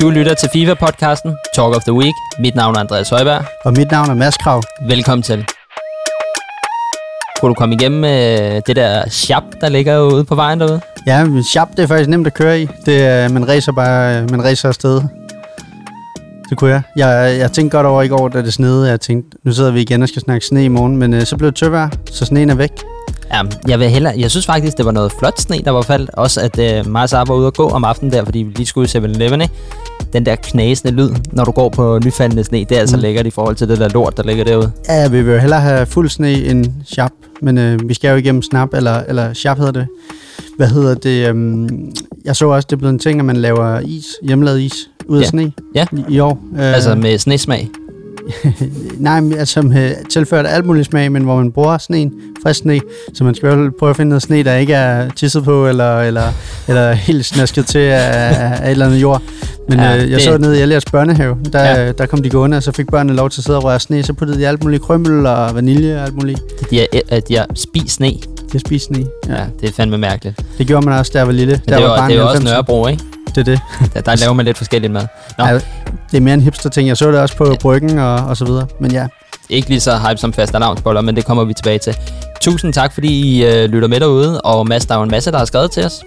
Du lytter til FIFA-podcasten Talk of the Week. Mit navn er Andreas Højberg. Og mit navn er Mads Krav. Velkommen til. Kunne du komme igennem øh, det der shop, der ligger ude på vejen derude? Ja, men shop, det er faktisk nemt at køre i. Det, er- man racer bare man racer afsted. Det kunne jeg. jeg. Jeg tænkte godt over i går, da det snede. Jeg tænkte, nu sidder vi igen og skal snakke sne i morgen. Men øh, så blev det tøvejr, så sneen er væk. Ja, jeg, vil hellere, jeg synes faktisk, det var noget flot sne, der var faldt. Også at øh, Mars var ude og gå om aftenen der, fordi vi lige skulle i 7-Eleven, ikke? Den der knasende lyd, når du går på nyfaldende sne, det er altså Mm. lækkert i forhold til det der lort, der ligger derude. Ja, vi vil jo hellere have fuld sne end shop. Men øh, vi skal jo igennem snap, eller, eller shop hedder det. Hvad hedder det? øhm, jeg så også, det er blevet en ting, at man laver is, hjemmelavet is, ud af Ja. sne Ja. i, i år. Øh, Altså med snesmag. Nej, men altså med tilført alt muligt smag, men hvor man bruger sneen, frisk sne, så man skal prøve at finde noget sne, der ikke er tisset på, eller, eller, eller helt snasket til af, af et eller andet jord. Men Ja, øh, jeg det- så nede i Elias børnehave, der, Ja. der kom de gående, og så fik børnene lov til at sidde og røre sne, så puttede de alt muligt krømmel og vanilje og alt muligt. De har, de har spist sne. De har spist sne. Ja. Ja, det er fandme mærkeligt. Det gjorde man også, da jeg var lille. det der er, var barn det er jo også 90'erne. Nørrebro, ikke? Det er det. Der, der laver man lidt forskelligt mad. Nå. Ja, det er mere en hipster ting. Jeg så det også på bryggen og, og så videre. Men ja, Ikke lige så hype som faste lavnsboller, men det kommer vi tilbage til. Tusind tak, fordi I øh, lytter med derude, og Mads, der er jo en masse, der har skrevet til os.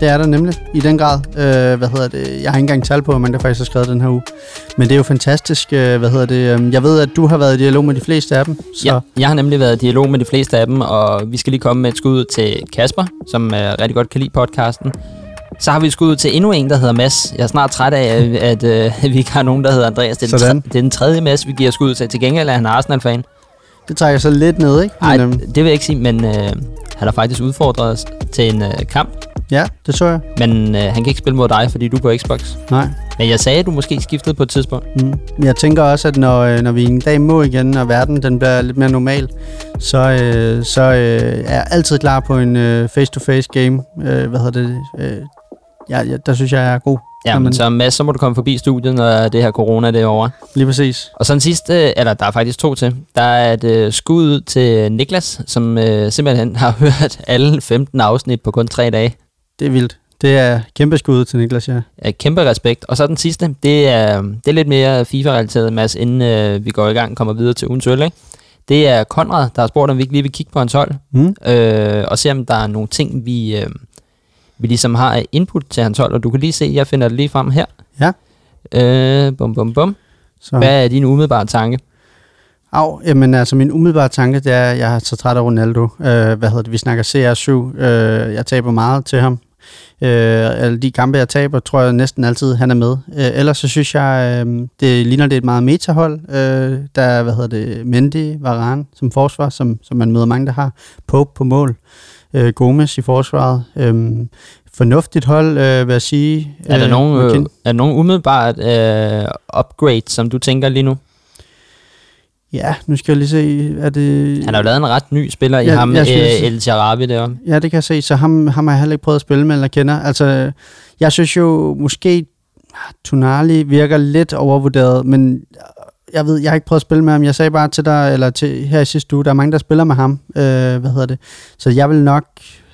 Det er der nemlig, i den grad. Øh, hvad hedder det? Jeg har ikke engang tal på, mange der faktisk har skrevet den her uge. Men det er jo fantastisk. Øh, hvad hedder det? øhm, Jeg ved, at du har været i dialog med de fleste af dem. Så Ja, jeg har nemlig været i dialog med de fleste af dem, og vi skal lige komme med et skud til Kasper, som øh, rigtig godt kan lide podcasten. Så har vi et skud til endnu en, der hedder Mads. Jeg er snart træt af, at øh, vi ikke har nogen, der hedder Andreas. Det er, den, Sådan. tre, det er den tredje Mads, vi giver skud til. Til gengæld er han Arsenal-fan. det trækker så lidt ned, ikke? Nej, øhm, det vil jeg ikke sige, men øh, han har faktisk udfordret os til en øh, kamp. ja, det så jeg. Men øh, han kan ikke spille mod dig, fordi du er på Xbox. Nej. Men jeg sagde, at du måske skiftede på et tidspunkt. Mm. Jeg tænker også, at når, øh, når vi en dag må igen, og verden den bliver lidt mere normal, så, øh, så øh, er jeg altid klar på en øh, face-to-face game. Øh, hvad hedder det? Øh, ja, ja, der synes jeg, jeg er god. Ja, men så Mads, så må du komme forbi studiet, når det her corona det er over. Lige præcis. Og så den sidste, eller der er faktisk to til. Der er et øh, skud ud til Niklas, som øh, simpelthen har hørt alle 15 afsnit på kun tre dage. Det er vildt. Det er kæmpe skud til Niklas, ja. Ja, kæmpe respekt. Og så den sidste, det er, det er lidt mere FIFA-relateret, Mads, inden øh, vi går i gang og kommer videre til ugens øl, ikke? Det er Konrad, der har spurgt, om vi ikke lige vil kigge på hans hold, Mm. øh, og se, om der er nogle ting, vi, øh, vi ligesom har input til hans hold. Og du kan lige se, jeg finder det lige frem her. Ja. Øh, bum, bum, bum. Så. Hvad er din umiddelbare tanke? Au, jamen altså min umiddelbare tanke, det er, at jeg er så træt af Ronaldo. Øh, hvad hedder det? Vi snakker CR7. Øh, jeg taber meget til ham. Øh, alle de kampe, jeg taber, tror jeg næsten altid, han er med. Øh, ellers så synes jeg, øh, det ligner det er et meget metahold. Øh, der er, hvad hedder det, Mendy, Varane som forsvar, som, som man møder mange, der har. Pope på mål. Øh, Gomes i forsvaret. Øh, fornuftigt hold, øh, vil jeg sige. Er der Øh, nogen, øh, er der nogen umiddelbart øh, upgrade, som du tænker lige nu? Ja, nu skal jeg lige se, er det... Han har jo lavet en ret ny spiller i Ja, ham, jeg øh, synes- El Sharabi deroppe. Ja, det kan jeg se. Så ham, ham har jeg heller ikke prøvet at spille med, eller kender. Altså, jeg synes jo, måske Tonali virker lidt overvurderet, men jeg ved, jeg har ikke prøvet at spille med ham. Jeg sagde bare til dig, eller til her i sidste uge, der er mange, der spiller med ham. Øh, hvad hedder det? Så jeg vil nok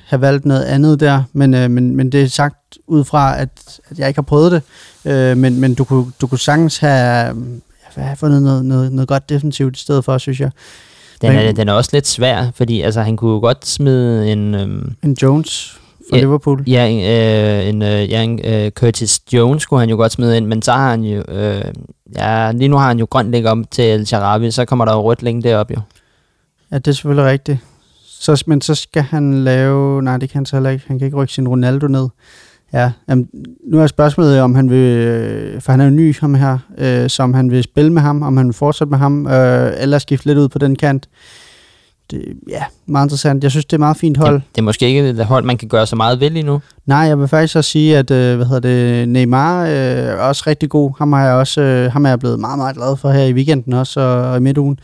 have valgt noget andet der, men, øh, men, men det er sagt ud fra, at, at jeg ikke har prøvet det. Øh, men men du, kunne, du kunne sagtens have, øh, have fundet noget, noget, noget godt defensivt i stedet for, synes jeg. Den er, den er også lidt svær, fordi altså, han kunne jo godt smide en, øhm, En Jones fra Ja. Liverpool. ja, en, øh, en, øh, ja, en øh, Curtis Jones kunne han jo godt smide ind, men så har han jo, øh, ja, lige nu har han jo grønt læg om til El Sharabi, så kommer der jo rødt længe deroppe jo. Ja, det er selvfølgelig rigtigt. Så, men så skal han lave... Nej, det kan han så heller ikke. Han kan ikke rykke sin Ronaldo ned. Ja, jamen, nu er spørgsmålet, om han vil... øh, For han er jo ny, ham her. Øh, så om han vil spille med ham, om han vil fortsætte med ham, øh, eller skifte lidt ud på den kant. Det, ja, meget interessant. Jeg synes, det er et meget fint hold. Det, det er måske ikke et hold, man kan gøre så meget ved lige nu. Nej, jeg vil faktisk også sige, at øh, hvad hedder det, Neymar øh, er også rigtig god. Ham, har jeg også, øh, ham er jeg blevet meget, meget glad for her i weekenden også, og, og i midtugen.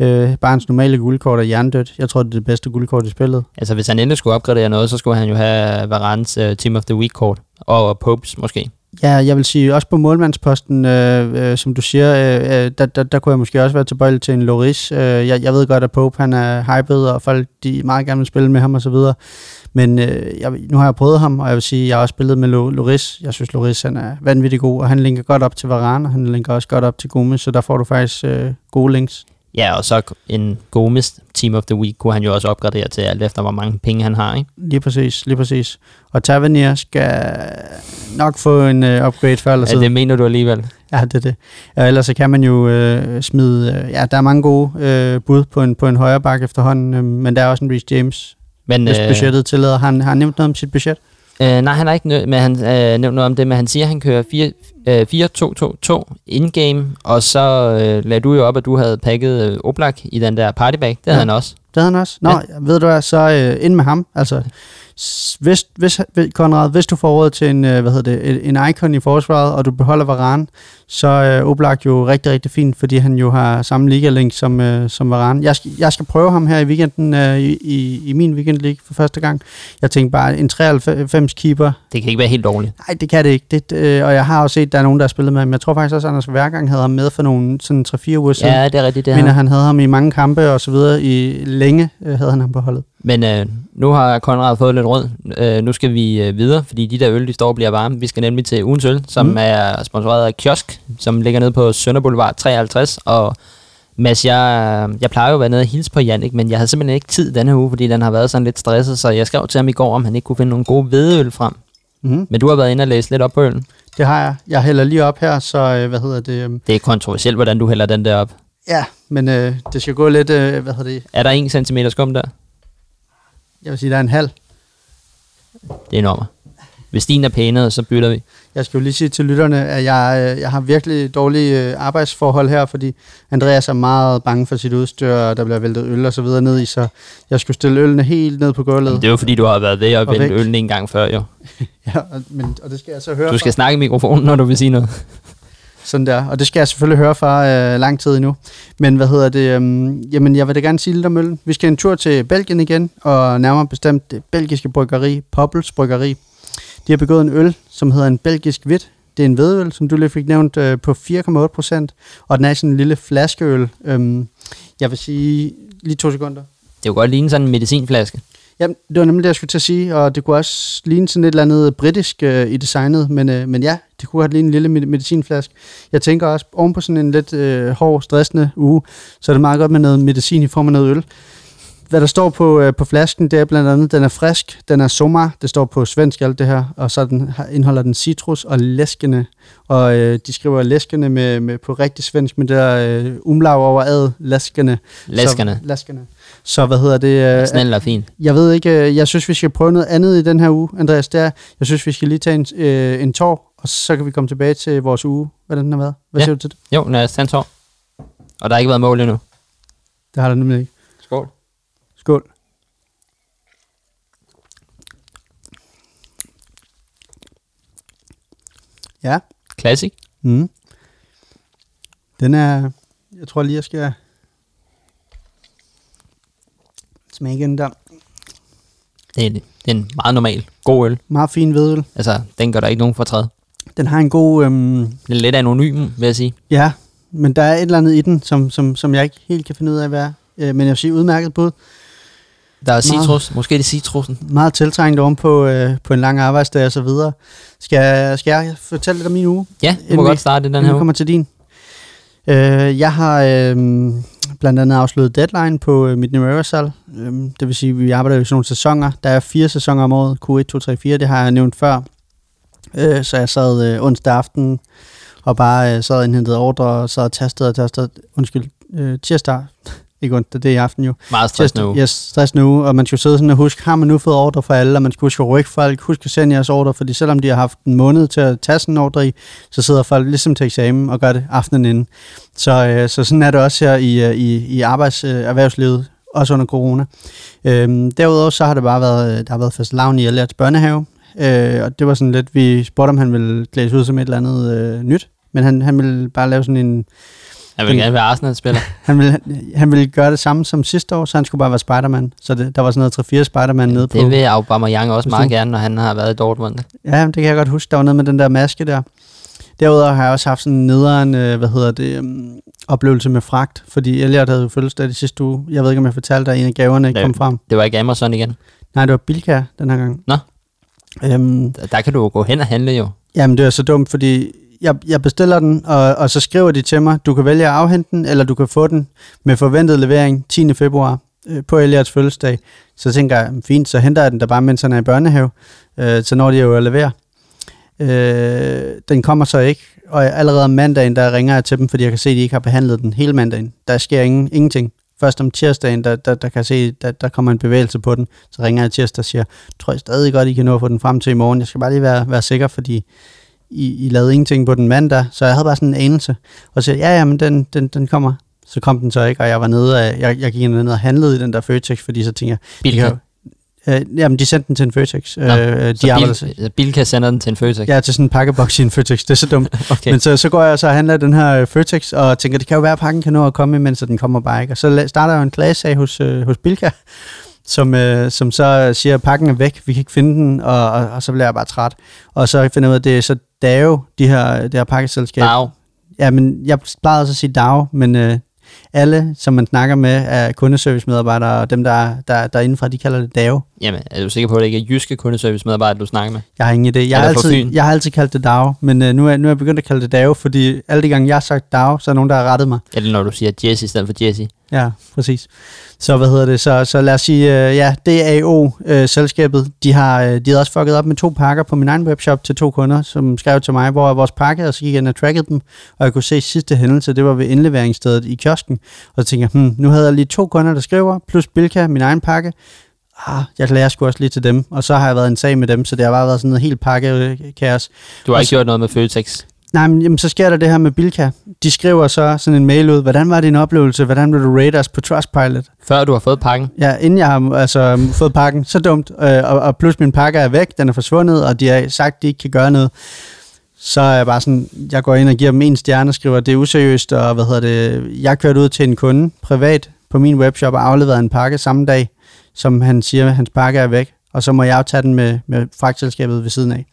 Øh, bare hans normale guldkort er hjernedødt. Jeg tror, det er det bedste guldkort i spillet. Altså hvis han endelig skulle opgradere noget, så skulle han jo have Varans uh, Team of the Week-kort, og Popes måske. Ja, jeg vil sige, også på målmandsposten, øh, øh, som du siger, øh, øh, der, der, der kunne jeg måske også være tilbøjelig til en Loris. Øh, jeg, jeg ved godt, at Pope han er hyped, og folk de meget gerne vil spille med ham og så videre. Men øh, jeg, nu har jeg prøvet ham, og jeg vil sige, at jeg har også spillet med Loris. Jeg synes, Loris han er vanvittig god, og han linker godt op til Varane, og han linker også godt op til Gomes, så der får du faktisk øh, gode links. Ja, og så en Gomes Team of the Week kunne han jo også opgradere til, alt efter hvor mange penge han har, ikke? Lige præcis, lige præcis. Og Tavernier skal nok få en uh, upgrade før eller siden. Ja, det mener du alligevel. Ja, det er det. Ja, ellers så kan man jo øh, smide... Øh, ja, der er mange gode øh, bud på en, på en højre bak efterhånden, øh, men der er også en Reece James, men, hvis øh, budgettet tillader. Han har han nævnt noget om sit budget? Øh, nej, han har ikke nævnt, men han øh, nævnt noget om det, men han siger, at han kører 4-2-2-2 øh, in-game, og så øh, lagde du jo op, at du havde pakket øh, Oblak i den der partybag. Det ja. havde han også. Det havde han også. Nå, ja. ved du hvad, så øh, ind med ham. Altså, hvis, hvis, Konrad, hvis du får råd til en, øh, hvad hedder det, en icon i forsvaret, og du beholder Varane, så er øh, Oblak jo rigtig, rigtig fint, fordi han jo har samme liga-link som, øh, som Varane. Jeg skal, jeg skal prøve ham her i weekenden, øh, i, i min weekend league for første gang. Jeg tænkte bare, en 93 keeper. Det kan ikke være helt dårligt. Nej, det kan det ikke. Det, øh, og jeg har også set, at der er nogen, der har spillet med ham. Jeg tror faktisk også, at Anders Værgang havde ham med for nogle sådan 3-4 uger siden. Ja, det er rigtigt. Det Men han havde ham i mange kampe og så videre. I længe øh, havde han ham på holdet. Men øh, nu har Konrad fået lidt råd. Øh, nu skal vi øh, videre, fordi de der øl, de står og bliver varme. Vi skal nemlig til ugens øl, som mm. er sponsoreret af Kiosk, som ligger nede på Sønder Boulevard 53. Og Mads, jeg, jeg plejer jo at være nede og hilse på Jannik, men jeg havde simpelthen ikke tid denne uge, fordi den har været sådan lidt stresset, så jeg skrev til ham i går, om han ikke kunne finde nogle gode hvedeøl frem. Mm. Men du har været inde og læse lidt op på øllen. Det har jeg. Jeg hælder lige op her, så øh, hvad hedder det? Øh... Det er kontroversielt, hvordan du hælder den der op. Ja, men øh, det skal gå lidt, øh, hvad hedder det? Er der en centimeter skum der? Jeg vil sige, der er en halv. Det er enormt. Hvis din er pænere, så bytter vi. Jeg skal jo lige sige til lytterne, at jeg, øh, jeg har virkelig dårlige øh, arbejdsforhold her, fordi Andreas er meget bange for sit udstyr, og der bliver væltet øl og så videre ned i, så jeg skulle stille ølene helt ned på gulvet. Men det er jo fordi, du har været ved at vælte ølene en gang før, jo. ja, men, og det skal jeg så høre Du skal fra. snakke i mikrofonen, når du vil sige noget. Sådan der, og det skal jeg selvfølgelig høre fra øh, lang tid endnu. Men hvad hedder det? Øhm, jamen, jeg vil da gerne sige lidt om øllen. Vi skal en tur til Belgien igen, og nærmere bestemt det belgiske bryggeri, Poppels Bryggeri. De har begået en øl, som hedder en belgisk hvidt. Det er en vedøl, som du lige fik nævnt, øh, på 4,8 procent, og den er sådan en lille flaskeøl. Øhm, jeg vil sige, lige to sekunder. Det er jo godt ligne sådan en medicinflaske. Jamen, det var nemlig det, jeg skulle til at sige, og det kunne også ligne sådan et eller andet britisk øh, i designet, men, øh, men ja, det kunne godt ligne en lille medicinflaske. Jeg tænker også, oven på sådan en lidt øh, hård, stressende uge, så er det meget godt med noget medicin i form af noget øl. Hvad der står på, øh, på flasken, det er blandt andet, den er frisk, den er sommer, det står på svensk alt det her, og så den, indeholder den citrus og læskende, og øh, de skriver læskende med, med, på rigtig svensk, det der øh, umlaug over ad, læskende. Læskende. Så, læskende. Så hvad hedder det? Øh, Snæld og fin. Jeg ved ikke, øh, jeg synes, vi skal prøve noget andet i den her uge, Andreas. Det er, jeg synes, vi skal lige tage en, øh, en tår, og så kan vi komme tilbage til vores uge, hvordan den har været. Hvad ja. siger du til det? Jo, lad os tage en tår. Og der har ikke været mål endnu. Det har der nemlig ikke. Skål. Skål. Ja. Classic. Mm. Den er, jeg tror lige, jeg skal smage igen der. Det er, det er en meget normal, god øl. Meget fin hvedøl. Altså, den gør der ikke nogen fortræd. Den har en god... Øhm, den er lidt anonym, vil jeg sige. Ja, men der er et eller andet i den, som, som, som jeg ikke helt kan finde ud af, hvad er. Øh, men jeg vil sige udmærket bud. Der er citrus. Måske er det citrusen. Meget tiltrængt oven på, øh, på en lang arbejdsdag og så videre. Skal, skal jeg fortælle lidt om min uge? Ja, du må godt starte den her uge. kommer til din. Øh, jeg har øh, blandt andet afsluttet deadline på øh, mit New Aerosol. Øhm, det vil sige, at vi arbejder jo sådan nogle sæsoner. Der er fire sæsoner om året. Q1, 2, 3, 4. Det har jeg nævnt før. Øh, så jeg sad øh, onsdag aften og bare øh, sad og indhentede ordre og sad og tastede og tastede. Undskyld, øh, tirsdag ikke ondt, det er i aften jo. Meget stress nu. Ja, stress nu, og man skulle sidde sådan og huske, har man nu fået ordre for alle, og man skal huske at rykke folk, huske at sende jeres ordre, fordi selvom de har haft en måned til at tage sådan en ordre i, så sidder folk ligesom til eksamen og gør det aftenen inden. Så, øh, så sådan er det også her i, øh, i, i arbejdserhvervslivet, øh, også under corona. Øhm, derudover så har det bare været, øh, der har været fast lavn i Ellerts børnehave, øh, og det var sådan lidt, vi spurgte, om han ville klædes ud som et eller andet øh, nyt, men han, han ville bare lave sådan en han vil gerne være Arsenal-spiller. han, vil, han vil gøre det samme som sidste år, så han skulle bare være Spider-Man. Så det, der var sådan noget 3-4 Spider-Man nede på. Det vil Aubameyang også meget gerne, når han har været i Dortmund. Ja, det kan jeg godt huske. Der var noget med den der maske der. Derudover har jeg også haft sådan en nederen, øh, hvad hedder det, um, oplevelse med fragt, fordi Elliot havde jo fødselsdag i sidste uge. Jeg ved ikke, om jeg fortalte dig, at en af gaverne ikke kom frem. Det var ikke Amazon igen? Nej, det var Bilka den her gang. Nå. Øhm, Der, der kan du jo gå hen og handle jo. Jamen, det er så dumt, fordi jeg, jeg bestiller den, og, og så skriver de til mig, du kan vælge at afhente den, eller du kan få den med forventet levering 10. februar øh, på Elias fødselsdag. Så tænker jeg, fint, så henter jeg den der bare, mens han er i børnehave. Øh, så når de jo at levere. Øh, den kommer så ikke, og allerede om mandagen, der ringer jeg til dem, fordi jeg kan se, at de ikke har behandlet den hele mandagen. Der sker ingen, ingenting. Først om tirsdagen, der, der, der kan jeg se, der, der kommer en bevægelse på den. Så ringer jeg tirsdag og siger, tror jeg stadig godt, I kan nå at få den frem til i morgen. Jeg skal bare lige være, være sikker, fordi i, I lavede ingenting på den mandag, så jeg havde bare sådan en anelse. Og så ja, ja, men den, den, den kommer. Så kom den så ikke, og jeg var nede af, jeg, jeg gik ned og handlede i den der Føtex, fordi så tænker jeg, Bilka. øh, jamen de sendte den til en Føtex. Nå, øh, de Så arbejder, Bil, Bilka sender den til en Føtex. Ja, til sådan en pakkeboks i en Føtex. Det er så dumt. Okay. Men så, så går jeg så og handler den her øh, Føtex, og tænker, det kan jo være, at pakken kan nå at komme, imens den kommer bare ikke. Og så starter jeg jo en klagesag hos, øh, hos Bilka, som, øh, som så siger, at pakken er væk, vi kan ikke finde den, og, og, og så bliver jeg bare træt. Og så finder jeg ud af, at det er så DAO, de her, det her pakkeselskab. Dag. Ja, men jeg plejede også at sige DAO, men øh, alle, som man snakker med, er kundeservice-medarbejdere, og dem, der, er- der, der er indenfra, de kalder det DAO. Jamen, er du sikker på, at det ikke er jyske kundeservice-medarbejdere, du snakker med? Jeg har ingen idé. Jeg, har altid, jeg har altid kaldt det DAO, men øh, nu, er, nu er jeg begyndt at kalde det DAO, fordi alle de gange, jeg har sagt DAO, så er nogen, der har rettet mig. Eller når du siger Jesse i stedet for Jesse. Ja, præcis. Så hvad hedder det? Så, så lad os sige, øh, ja, DAO-selskabet, de har øh, de har også fucket op med to pakker på min egen webshop til to kunder, som skrev til mig, hvor vores pakke, og så gik jeg ind og trackede dem, og jeg kunne se sidste hændelse, det var ved indleveringsstedet i kiosken. Og så tænkte jeg, hmm, nu havde jeg lige to kunder, der skriver, plus Bilka, min egen pakke. Ah, jeg lærer sgu også lige til dem, og så har jeg været en sag med dem, så det har bare været sådan noget helt pakke-kaos. Du har ikke så- gjort noget med Føtex. Nej, men jamen, så sker der det her med Bilka. De skriver så sådan en mail ud, hvordan var din oplevelse, hvordan vil du rate os på Trustpilot? Før du har fået pakken. Ja, inden jeg har altså, fået pakken, så dumt, øh, og, og plus min pakke er væk, den er forsvundet, og de har sagt, de ikke kan gøre noget. Så er jeg bare sådan, jeg går ind og giver dem en stjerne og skriver, det er useriøst, og hvad hedder det, jeg kørte ud til en kunde privat på min webshop og afleverede en pakke samme dag, som han siger, at hans pakke er væk, og så må jeg jo tage den med, med fragtselskabet ved siden af.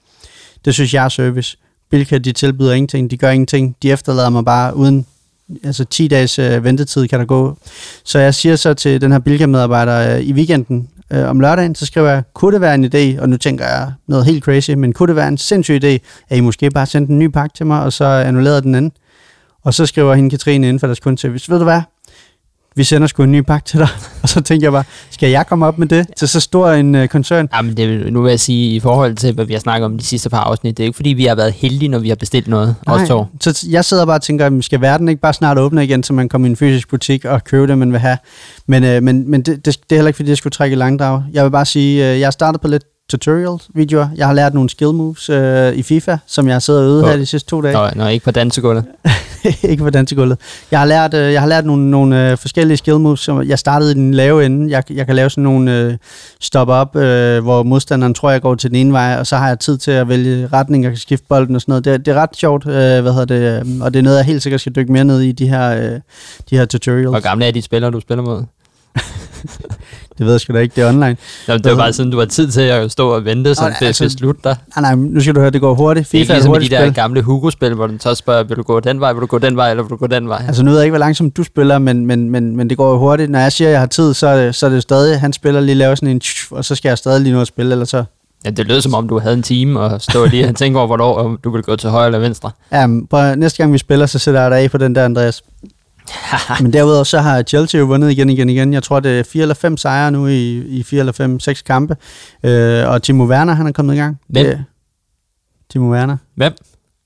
Det synes jeg er service. Bilka, de tilbyder ingenting, de gør ingenting, de efterlader mig bare uden, altså 10 dages øh, ventetid kan der gå. Så jeg siger så til den her Bilka-medarbejder øh, i weekenden, øh, om lørdagen, så skriver jeg, kunne det være en idé, og nu tænker jeg noget helt crazy, men kunne det være en sindssyg idé, at I måske bare sendte en ny pakke til mig, og så annullerede den anden. Og så skriver hende Katrine inden for deres kundeservice, ved du hvad, vi sender sgu en ny pakke til dig. Og så tænker jeg bare, skal jeg komme op med det til så stor en øh, koncern? Jamen, det, nu vil jeg sige, i forhold til, hvad vi har snakket om de sidste par afsnit, det er ikke fordi, vi har været heldige, når vi har bestilt noget. Os to. Så jeg sidder bare og tænker, skal verden ikke bare snart åbne igen, så man kommer i en fysisk butik og købe det, man vil have? Men, øh, men, men det, det, det er heller ikke, fordi jeg skulle trække i langdrag. Jeg vil bare sige, øh, jeg startet på lidt tutorial-videoer. Jeg har lært nogle skill moves øh, i FIFA, som jeg har siddet og øvet her de sidste to dage. Nå, nå, ikke på dansegulvet. ikke på dansegulvet. Jeg har lært, øh, jeg har lært nogle, nogle øh, forskellige skill moves, som jeg startede i den lave ende. Jeg, jeg kan lave sådan nogle øh, stop-up, øh, hvor modstanderen tror, jeg går til den ene vej, og så har jeg tid til at vælge retning, jeg kan skifte bolden og sådan noget. Det, det er ret sjovt, øh, hvad hedder det, øh, og det er noget, jeg helt sikkert skal dykke mere ned i, de her, øh, de her tutorials. Hvor gamle er de spillere, du spiller mod? Det ved jeg sgu da ikke, det er online. Nå, det var bare sådan, du har tid til at stå og vente, så det altså- beslutte dig. Nej, nej, nu skal du høre, det går hurtigt. Det er FIFA er et ligesom i de der spil. gamle Hugo-spil, hvor den så spørger, vil du gå den vej, vil du gå den vej, eller vil du gå den vej? Altså nu ved jeg ikke, hvor langsomt du spiller, men, men, men, men det går jo hurtigt. Når jeg siger, at jeg har tid, så, er det- så er det stadig, han spiller lige laver sådan en, og så skal jeg stadig lige nå at spille, eller så Ja, det lød som om, du havde en time og stå lige og tænke over, hvornår du vil gå til højre eller venstre. Ja, næste gang vi spiller, så sætter jeg dig af på den der, Andreas. Men derudover så har Chelsea jo vundet igen, igen, igen. Jeg tror, det er fire eller fem sejre nu i, i fire eller fem, seks kampe. Øh, og Timo Werner, han er kommet i gang. Hvem? Det, Timo Werner. Hvem?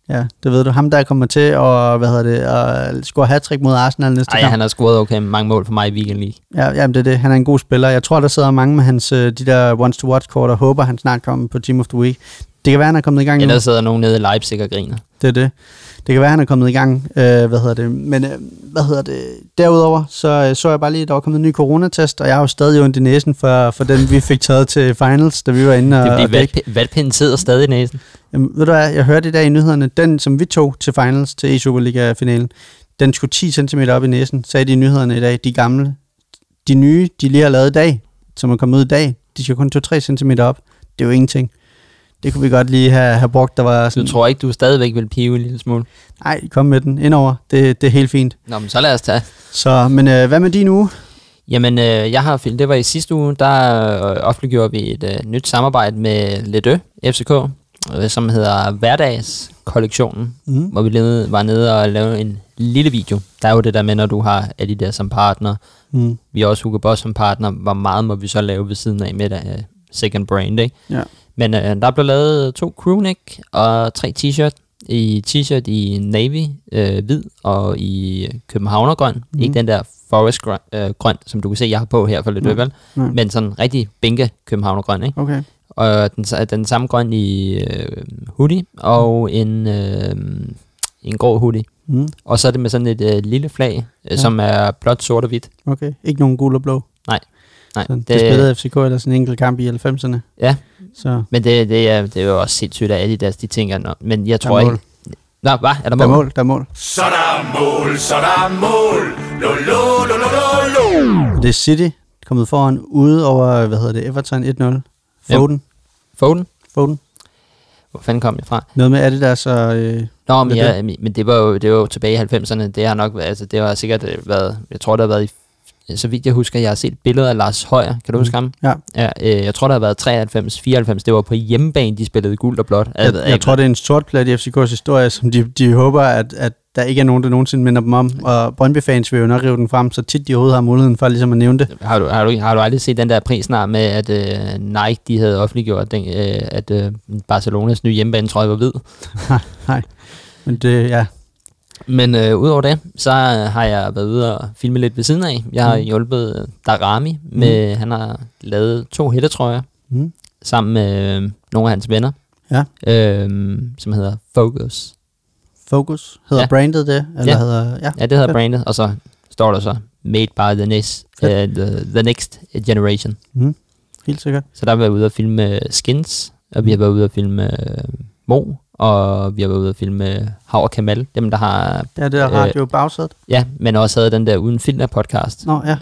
Ja, det ved du. Ham, der kommer til at, hvad hedder det, at score hat mod Arsenal næste Ej, kamp. han har scoret okay mange mål for mig i Weekend League. Ja, jamen det er det. Han er en god spiller. Jeg tror, der sidder mange med hans, øh, de der wants to watch kort og håber, han snart kommer på Team of the Week. Det kan være, han er kommet i gang nu. Ellers sidder nogen nede i Leipzig og griner. Det er det. Det kan være, han er kommet i gang. Øh, hvad hedder det? Men øh, hvad hedder det? Derudover, så øh, så jeg bare lige, at der var kommet en ny coronatest, og jeg har jo stadig ondt i næsen for, for den, vi fik taget til finals, da vi var inde og, Det er fordi, valgp- valgpinden sidder stadig i næsen. Jamen, ved du hvad, jeg hørte i dag i nyhederne, den som vi tog til finals, til E-Superliga-finalen, den skulle 10 cm op i næsen, sagde de i nyhederne i dag, de gamle. De nye, de lige har lavet i dag, som er kommet ud i dag, de skal kun 2-3 cm op. Det er jo ingenting. Det kunne vi godt lige have, have brugt, der var Du sådan, tror ikke, du stadigvæk vil pive en lille smule? nej, kom med den indover, det, det er helt fint. Nå, men så lad os tage. Så, men øh, hvad med din uge? Jamen, øh, jeg har filmet, det var i sidste uge, der øh, offentliggjorde vi et øh, nyt samarbejde med Ledø FCK, øh, som hedder Hverdagskollektionen, Mm. hvor vi nede, var nede og lavede en lille video. Der er jo det der med, når du har Adidas som partner, Mm. vi har også Hugo Boss som partner, hvor meget må vi så lave ved siden af med det uh, second brand, ikke? Ja. Men øh, der blev lavet to crewneck og tre t-shirt. I t-shirt i navy, øh, hvid, og i københavnergrøn. Mhm. Mm. Ikke den der forest grøn, øh, grøn, som du kan se, jeg har på her for lidt øvel. Nej. Men sådan rigtig bænke københavnergrøn, ikke? Okay. Og den, den samme grøn i øh, hoodie, og en, øh, en grå hoodie. Mm. Og så er det med sådan et øh, lille flag, øh, Ja. som er blot sort og hvidt. Okay. Ikke nogen gul og blå. Nej, Så det, det spillede FCK eller sådan en enkelt kamp i 90'erne. Ja. Så Men det, det, er, det er jo også sindssygt af Adidas, de tænker, nå, men jeg tror mål. ikke... Nå, hvad? Er der Der er mål? mål, der er mål. Så der er mål, så der er mål. Lo, lo, lo, lo, lo, lo. Det er City kommet foran ude over, hvad hedder det, Everton 1-0. Foden. Foden? Foden. Hvor fanden kom jeg fra? Noget med Adidas og... Øh, Nå, men, ja, men det var jo det var jo tilbage i 90'erne. Det har nok været- altså det har sikkert øh, været, jeg tror det har været i, så vidt jeg husker, jeg har set billeder af Lars Højer. Kan du Mm. huske ham? ja, Ja, øh, jeg tror, der har været 93, 94. Det var på hjemmebane, de spillede guld og blåt. jeg, jeg, jeg tror, det er en sort plat i FCK's historie, som de, de håber, at, at der ikke er nogen, der nogensinde minder dem om. Og Brøndby-fans vil jo nok rive den frem, så tit de overhovedet har muligheden for ligesom at nævne det. Har du, har, du, har du aldrig set den der prisnar med, at øh, Nike de havde offentliggjort, den, øh, at øh, Barcelonas nye hjemmebane, tror jeg, var hvid? Nej, men det, ja. Men øh, udover det, så har jeg været ude og filme lidt ved siden af. Jeg har Mm. hjulpet Darami med, mm. han har lavet to hættetrøjer Mm. sammen med øh, nogle af hans venner, Ja. øh, som hedder Focus. Focus. Hedder Ja. brandet det? Eller Ja. hedder, ja. Ja, det hedder Fedt. brandet, og så står der så Made by the next, uh, the, the next generation. Mm. Helt sikkert. Så der har vi været ude og filme øh, Skins, og vi har været ude og filme øh, Mo, og vi har været ude og filme øh, Hav og Kamal, dem der har, Ja, det er Øh, radio bagsædet. ja, men også havde den der Uden Filter podcast. Nå, ja.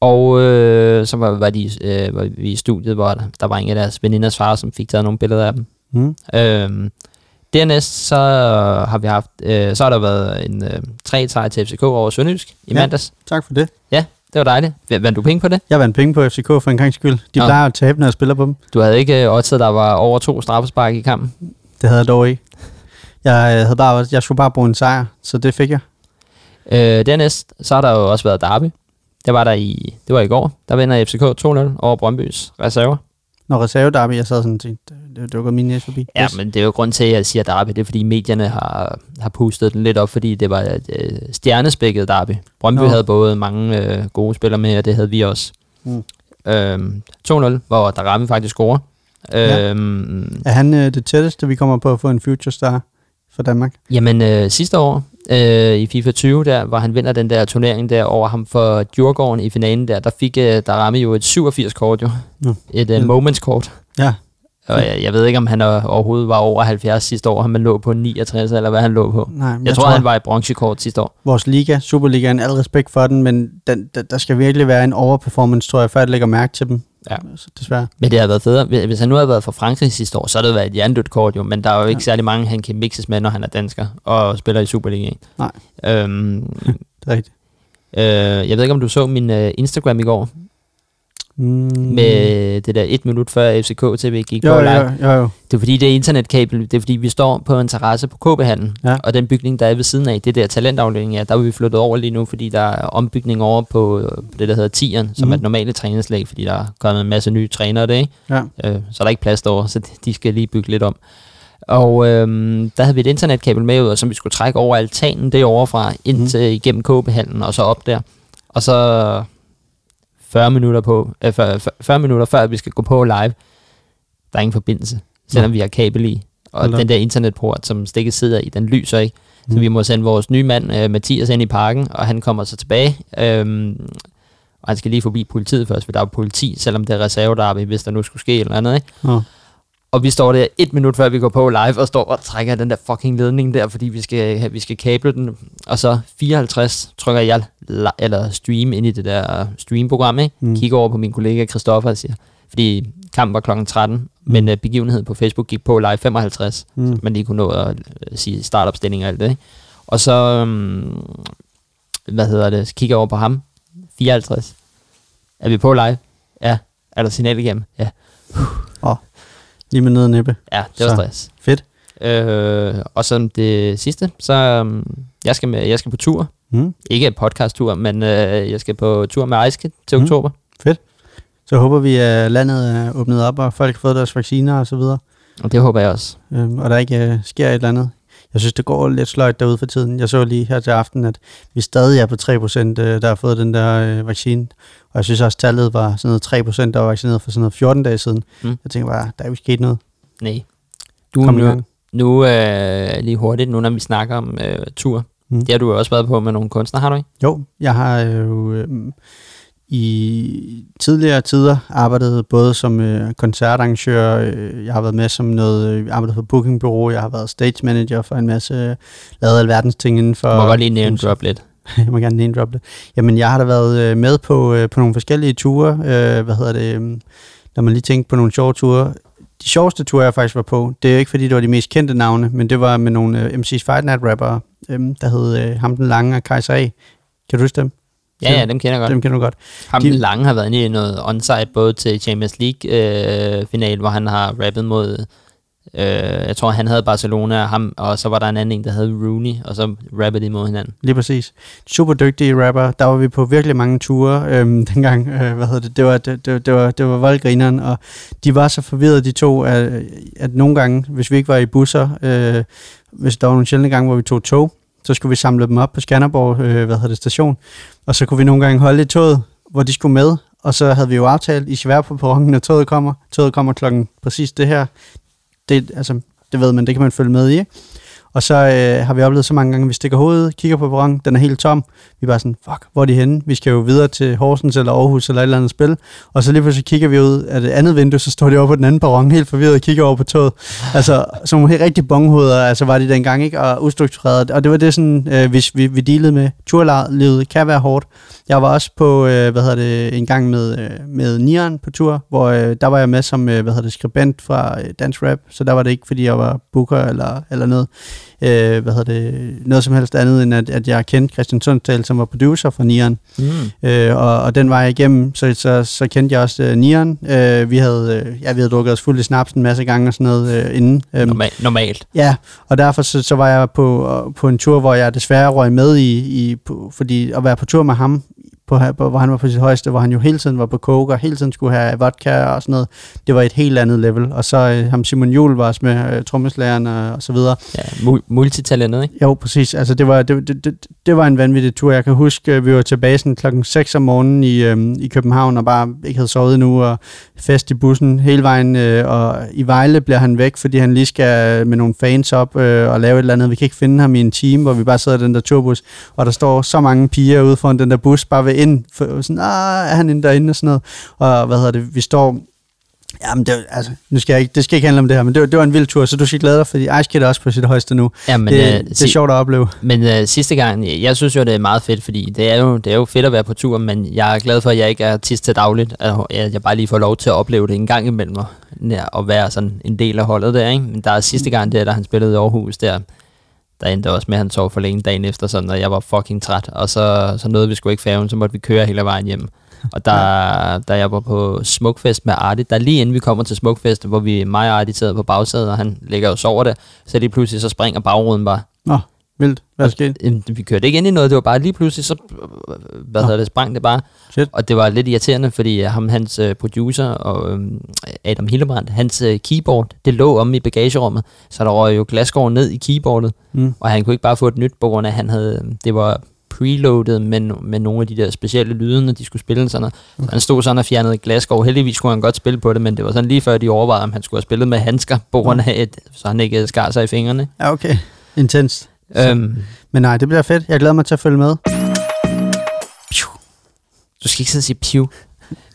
Og øh, så var, var, de, øh, var vi i studiet, hvor der, der var en af deres veninders far, som fik taget nogle billeder af dem. Mm. Øhm, dernæst så har vi haft, øh, så har der været en øh, tre sejr til FCK over Sønderjysk i Ja. mandags. Tak for det. Ja, det var dejligt. Vandt du penge på det? Jeg vandt penge på FCK for en gang skyld. De Nå. plejer at tabe, når jeg spiller på dem. Du havde ikke øh, oddset, der var over to straffespark i kampen? Det havde jeg dog ikke. Jeg, øh, havde bare, jeg skulle bare bruge en sejr, så det fik jeg. Øh, dernæst, så har der jo også været derby. Det var der i, det var i går. Der vinder FCK 2-0 over Brøndbys reserver. Når reserve derby, jeg sad sådan og tænkte, det, det var min næse forbi. Ja, men det er jo grund til, at jeg siger derby. Det er, fordi medierne har, har pustet den lidt op, fordi det var et øh, stjernespækket derby. Brøndby Nå. havde både mange øh, gode spillere med, og det havde vi også. Mm. Øhm, 2-0, hvor Darami faktisk scorer. Ja. Øhm, Er han øh, det tætteste, vi kommer på at få en future star for Danmark? Jamen, øh, sidste år øh, i FIFA 20, der, hvor han vinder den der turnering der over ham for Djurgården i finalen der, der fik øh, Darami jo et 87-kort jo. Nå. Et Ja. øh, moments-kort. Ja. Og jeg, jeg ved ikke, om han er, overhovedet var over 70 sidste år, om han lå på 69, eller hvad han lå på. Nej, Jeg, jeg tror, han var i bronzekort sidste år. Vores liga, Superligaen, al respekt for den, men den, der, der skal virkelig være en overperformance, tror jeg, før jeg lægger mærke til dem. Ja. Så desværre. Men det har været federe. Hvis- Hvis han nu havde været fra Frankrig sidste år, så havde det været et jerndødt kort jo, men der er jo ikke Ja. særlig mange, han kan mixes med, når han er dansker og spiller i Superligaen. Nej. Øhm, Det er rigtigt. øh, jeg ved ikke, om du så min øh, Instagram i går, Mm. med det der et minut før FCK TV gik jo, på live. jo, jo, jo. Det er fordi, det er internetkabel. Det er fordi, vi står på en terrasse på KB-handlen, Ja. og den bygning, der er ved siden af, det der talentafdeling, ja, der er vi flyttet over lige nu, fordi der er ombygning over på det, der hedder Tieren, som Mhm. er et normale træningslag, fordi der er kommet en masse nye trænere der, ikke? Ja. Øh, så er der ikke plads derovre, så de- skal lige bygge lidt om. Og øhm, der havde vi et internetkabel med ud, som vi skulle trække over altanen derovre fra, ind Mhm. til, igennem KB-handlen, og så op der. Og så 40 minutter, på, øh, 40, 40 minutter før vi skal gå på live, der er ingen forbindelse, selvom Nå. vi har kabel i. Og Hold den der internetport, som stikket sidder i, den lyser ikke. Så Mhm. vi må sende vores nye mand, øh, Mathias, ind i parken, og han kommer så tilbage. Øhm, og han skal lige forbi politiet først, for der er politi, selvom det er reservedarbe, hvis der nu skulle ske eller andet. Ikke? Nå. Og vi står der et minut før vi går på live, og står og trækker den der fucking ledning der, fordi vi skal, vi skal kable den. Og så 54 trykker jeg eller stream ind i det der streamprogram, ikke? Mm. Kigger over på min kollega Christoffer og siger, fordi kampen var klokken 13, mm. men uh, begivenheden på Facebook gik på live 55, Mm. så man lige kunne nå at uh, sige startopstilling og alt det, ikke? Og så, um, hvad hedder det, så kigger jeg over på ham, 54, Er vi på live? Ja. Er der signal igennem? Ja. Lige med ned næppe. Ja, det var Så. stress. Fedt. Øh, og så det sidste, så um, jeg, skal med, jeg skal på tur. Mm. Ikke en podcast-tur, men øh, jeg skal på tur med Ejske til Mm. oktober. Så håber vi, at landet er åbnet op, og folk har fået deres vacciner og så videre. Og det håber jeg også. Øhm, og der ikke øh, sker et eller andet. Jeg synes, det går lidt sløjt derude for tiden. Jeg så lige her til aften, at vi stadig er på 3%, øh, der har fået den der øh, vaccine. Og jeg synes også, tallet var sådan noget 3%, der var vaccineret for sådan noget 14 dage siden. Mm. Jeg tænker bare, der er jo sket noget. Nej. Du, Kom nu, nu øh, lige hurtigt, nu når vi snakker om øh, tur. Mm. Det har du jo også været på med nogle kunstnere, har du ikke? Jo, jeg har jo øh, i tidligere tider arbejdet både som øh, koncertarrangør, øh, jeg har været med som noget, øh, arbejdet for bookingbureau, jeg har været stage manager for en masse, øh, lavet alverdens ting inden for... Du må godt lige nævne drop lidt. jeg må gerne name drop. Jamen, jeg har da været øh, med på, øh, på nogle forskellige ture. Øh, hvad hedder det? Øh, når man lige tænker på nogle sjove ture. De sjoveste ture, jeg faktisk var på, det er jo ikke fordi, det var de mest kendte navne, men det var med nogle øh, MC's Fight Night rappere, øh, der hed øh, Ham den Lange og Kaiser A. Kan du huske dem? Ja, ja, dem kender jeg godt. Dem kender du godt. Ham de-. Lange har været inde i noget onsite, både til Champions League-final, hvor han har rappet mod... Øh, jeg tror, han havde Barcelona, og, ham, og så var der en anden en, der hed Rooney, og så rappede de mod hinanden. Lige præcis. Super dygtige rapper. Der var vi på virkelig mange ture øhm, dengang. Øh, hvad hedder det? Det var, det, det, det var, det var voldgrineren, og de var så forvirrede, de to, at, at nogle gange, hvis vi ikke var i busser, øh, hvis der var nogle sjældne gange, hvor vi tog tog, så skulle vi samle dem op på Skanderborg øh, hvad hedder det, station, og så kunne vi nogle gange holde i toget, hvor de skulle med, og så havde vi jo aftalt, I skal være på perronen, når toget kommer. Toget kommer klokken præcis det her. Det, altså, det ved man, det kan man følge med i, ikke? Og så øh, har vi oplevet så mange gange, at vi stikker hovedet, kigger på perronen, den er helt tom. Vi er bare sådan, fuck, hvor er de henne? Vi skal jo videre til Horsens eller Aarhus eller et eller andet spil. Og så lige pludselig kigger vi ud af det andet vindue, så står de over på den anden perron, helt forvirret og kigger over på toget. Altså, som helt rigtig bonghoveder, altså var de dengang, ikke? Og ustruktureret. Og det var det sådan, øh, hvis vi, vi dealede med. Turlivet kan være hårdt. Jeg var også på, øh, hvad hedder det, en gang med, øh, med Nian på tur, hvor øh, der var jeg med som, øh, hvad hedder det, skribent fra øh, Dance Rap, så der var det ikke, fordi jeg var booker eller, eller noget, øh, hvad hedder det, noget som helst andet, end at, at jeg kendte Christian Sundsdal, som var producer for Nian, Mm. øh, og, og den var jeg igennem, så, så, så kendte jeg også øh, Nian. Øh, vi havde, øh, ja, vi havde drukket os fuld i snaps en masse gange og sådan noget øh, inden. Øhm, Normal, normalt. Ja, og derfor så, så var jeg på, på en tur, hvor jeg desværre røg med i, i på, fordi at være på tur med ham, på, på, hvor han var på sit højeste, hvor han jo hele tiden var på coke, og hele tiden skulle have vodka og sådan noget. Det var et helt andet level. Og så øh, ham Simon Juhl var også med, øh, trommeslageren og, og så videre. Ja, mu- multitalentet, ikke? Jo, præcis. Altså, det var, det, det, det, det var en vanvittig tur. Jeg kan huske, øh, vi var tilbage sådan klokken 6 om morgenen i, øhm, i København, og bare ikke havde sovet endnu, og fest i bussen hele vejen. Øh, og i Vejle bliver han væk, fordi han lige skal med nogle fans op øh, og lave et eller andet. Vi kan ikke finde ham i en time, hvor vi bare sidder i den der turbus, og der står så mange piger ude foran den der bus, bare ved ind. For, sådan, ah, er han inde derinde og sådan noget. Og hvad hedder det, vi står Jamen, det, var- altså, nu skal jeg ikke, det skal ikke handle om det her, men det, var- det var en vild tur, så du skal glæde dig, fordi Ice Kid er også på sit højeste nu. Ja, men, det, øh, det er si- sjovt at opleve. Men øh, sidste gang, jeg synes jo, det er meget fedt, fordi det er, jo, det er jo fedt at være på tur, men jeg er glad for, at jeg ikke er artist til dagligt, at jeg jeg bare lige får lov til at opleve det en gang imellem, og, ja, og være sådan en del af holdet der, ikke? Men der er sidste gang, der, da han spillede i Aarhus, der, der endte også med, at han sov for længe dagen efter, sådan, og jeg var fucking træt, og så, så nåede vi sgu ikke færgen, så måtte vi køre hele vejen hjem. Og der, da jeg var på Smukfest med Arti, der lige inden vi kommer til Smukfest, hvor vi, mig og Arti sidder på bagsædet, og han ligger og sover der, så lige pludselig så springer bagruden bare. Nå, vildt. Hvad der sket? Jamen, Vi kørte ikke ind i noget, det var bare lige pludselig, så hvad hedder det, sprang det bare. Shit. Og det var lidt irriterende, fordi ham, hans øh, producer og øhm, Adam Hillebrand, hans øh, keyboard, det lå om i bagagerummet, så der var jo glasgård ned i keyboardet, Mm. og han kunne ikke bare få et nyt, på grund af, at han havde, det var preloaded med, med nogle af de der specielle lyde, når de skulle spille sådan noget. Så han stod sådan og fjernede glasgård. Heldigvis kunne han godt spille på det, men det var sådan lige før de overvejede, om han skulle have spillet med handsker, på grund af, at, så han ikke skar sig i fingrene. Ja, okay. Intenst. Øhm, Men nej, det bliver fedt. Jeg glæder mig til at følge med. Du skal ikke sidde og sige piv.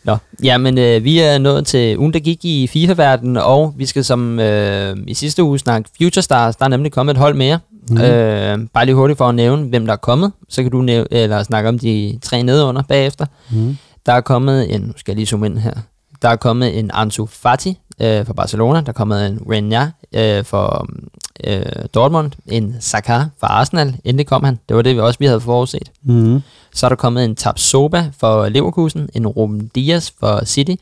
Nå, jamen øh, vi er nået til ugen, der gik i FIFA-verdenen, og vi skal som øh, i sidste uge snakke Future Stars. Der er nemlig kommet et hold mere. Mm. Øh, bare lige hurtigt for at nævne, hvem der er kommet. Så kan du nævne, eller snakke om de tre nedenunder bagefter. Mm. Der er kommet en, nu skal jeg lige zoome ind her. Der er kommet en Ansu Fati, øh, for Barcelona. Der er kommet en Reina øh, for øh, Dortmund. En Saka for Arsenal. Endelig kom han. Det var det, vi også vi havde forudset. Mm-hmm. Så er der kommet en Tapsoba for Leverkusen. En Ruben Dias for City.